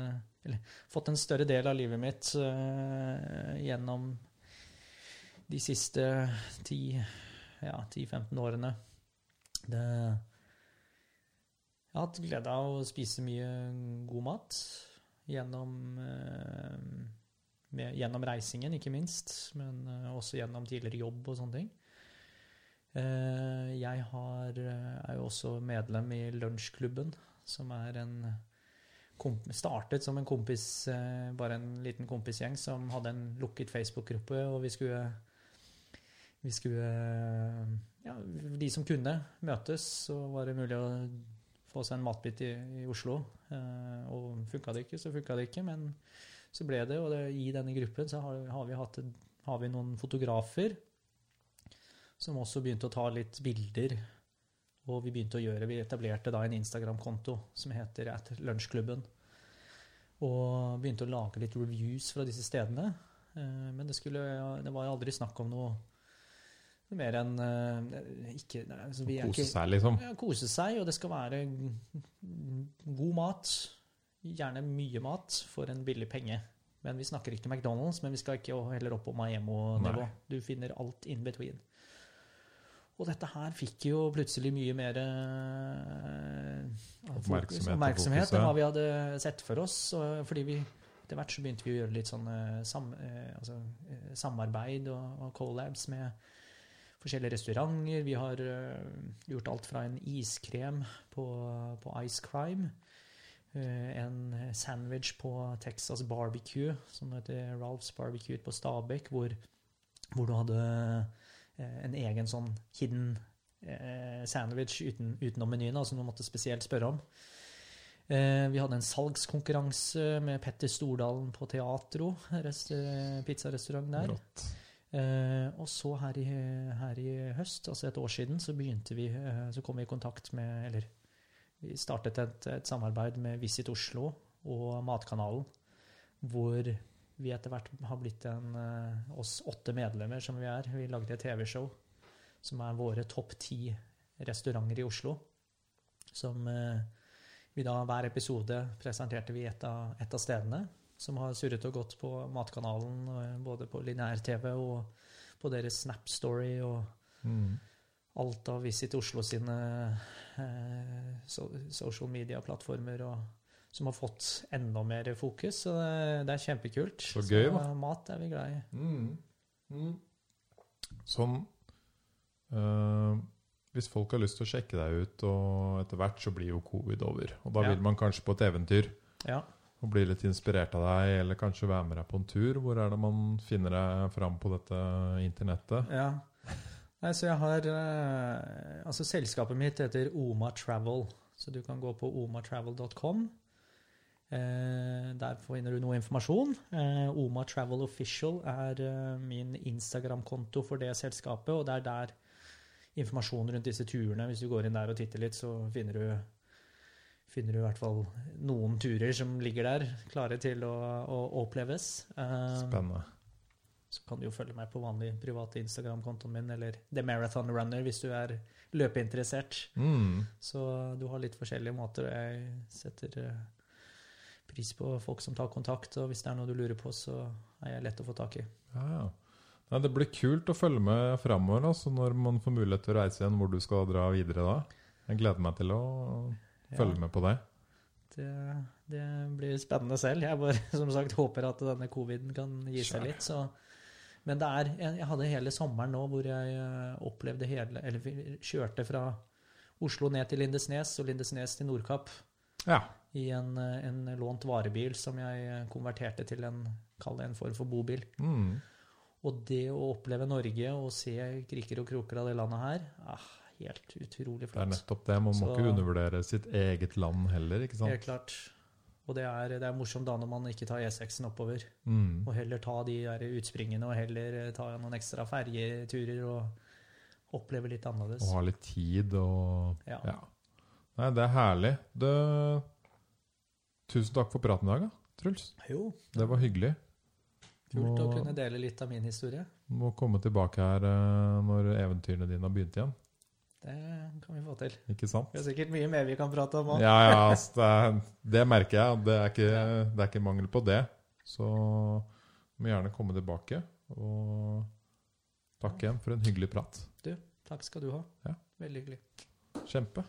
Eller fått en større del av livet mitt uh, gjennom de siste 10 ja, 10-15 årene. Det Jeg har hatt glede av å spise mye god mat gjennom eh, med, Gjennom reisingen, ikke minst, men eh, også gjennom tidligere jobb og sånne ting. Eh, jeg har, er jo også medlem i Lunsjklubben, som er en startet som en kompis, bare en liten kompisgjeng som hadde en lukket Facebook-gruppe, og vi skulle vi skulle Ja, de som kunne møtes, så var det mulig å få seg en matbit i, i Oslo. Eh, og funka det ikke, så funka det ikke, men så ble det. Og det, i denne gruppen så har, har, vi hatt, har vi noen fotografer som også begynte å ta litt bilder. Og vi begynte å gjøre, vi etablerte da en Instagram-konto som heter at Lunsjklubben. Og begynte å lage litt reviews fra disse stedene. Eh, Men det, skulle, det var aldri snakk om noe mer enn eh, ikke, altså vi Kose ikke- seg, liksom. ja, kose seg, og det skal være god mat. Gjerne mye mat for en billig penge. Men vi snakker ikke McDonald's, men vi skal ikke heller opp på Maemo-nivå. Du finner alt in between. Og dette her fikk jo plutselig mye mer uh, Oppmerksomhet oppmerksomhet enn hva vi hadde sett for oss. og- Fordi vi etter hvert så begynte vi å gjøre litt sånn eh, sam, uh, altså, uh, samarbeid og, og collabs med forskjellige restauranter. Vi har eh, gjort alt fra en iskrem på, på Ice Crime, eh, en sandwich på Texas Barbecue, som heter Ralphs Barbecue på Stabekk, hvor, hvor du hadde eh, en egen sånn hidden sandwich uten, utenom menyen, altså som du måtte spesielt spørre om. Vi hadde en salgskonkurranse med Petter Stordalen på Teatro, pizza restaurant der. Rått. Eh, og så her i, her i høst, altså et år siden, så vi eh, Så kom vi i kontakt med Eller vi startet et, et samarbeid med Visit Oslo og Matkanalen, hvor vi etter hvert har blitt en eh, oss åtte medlemmer som vi er. Vi lagde et TV-show som er våre topp ti restauranter i Oslo. Som vi da hver episode presenterte vi et av, et av stedene som har surret og gått på Matkanalen, eh, både på lineær-TV og på deres Snap Story og Mm. alt av Visit Oslo sine eh, so social media-plattformer, som har fått enda mer fokus. Så det, det er kjempekult. Så gøy, da. mat er vi glad i. Mm. Mm. Sånn øh, Hvis folk har lyst til å sjekke deg ut, og etter hvert så blir jo covid over. Og da Ja. vil man kanskje på et eventyr Ja. Og bli litt inspirert av deg, eller kanskje være med deg på en tur. Hvor er det man finner deg fram på dette internettet? ja. Nei, så jeg har eh, Altså, selskapet mitt heter Oma Travel, så du kan gå på omatravel.com. Eh, der finner du noe informasjon. Eh, Oma Travel Official er min Instagram-konto for det selskapet, og det er der informasjon rundt disse turene. Hvis du går inn der og titter litt, så finner du, finner du i hvert fall noen turer som ligger der, klare til å, å oppleves. Eh, Spennende. så kan du jo følge meg på vanlig private Instagram-kontoen min, eller The Marathon Runner hvis du er løpeinteressert. Mm. Så du har litt forskjellige måter. og Jeg setter eh, pris på folk som tar kontakt, og hvis det er noe du lurer på, så er jeg lett å få tak i. Ja, ja. Nei, det blir kult å følge med framover altså, når man får mulighet til å reise igjen, hvor du skal dra videre da. Jeg gleder meg til å følge med på det. det, det blir spennende selv. Jeg bare som sagt håper at denne coviden kan gi seg litt. Så. Men det er, jeg, hadde hele sommeren nå hvor jeg eh, opplevde hele Eller kjørte fra Oslo ned til Lindesnes og Lindesnes til Nordkapp. Ja. i en, eh, en lånt varebil som jeg konverterte til en, kall det en form for bobil. Mm. Og det å oppleve Norge og se kriker og kroker av det landet her, ah, helt utrolig flott. Det er nettopp det. Man må Så- ikke undervurdere sitt eget land heller, ikke sant? Helt klart. Og det er, det er morsomt da når man ikke tar E6-en oppover, Mm. og heller ta de der utspringene og heller ta noen ekstra ferjeturer og oppleve litt annerledes. Og ha litt tid og Ja. ja. Nei, det er herlig. Det... Tusen takk for praten i dag, da, Truls. Jo, Det var hyggelig. kult å kunne dele litt av min historie. Må komme tilbake her eh, når eventyrene dine har begynt igjen. Det kan vi få til. Ikke sant? Det er sikkert mye mer vi kan prate om òg. Ja, ja, altså, det, er, det merker jeg. Det er, ikke, det er ikke mangel på det. Så må gjerne komme tilbake. Og takk igjen for en hyggelig prat. Du, Takk skal du ha. Ja. Veldig hyggelig. Kjempe.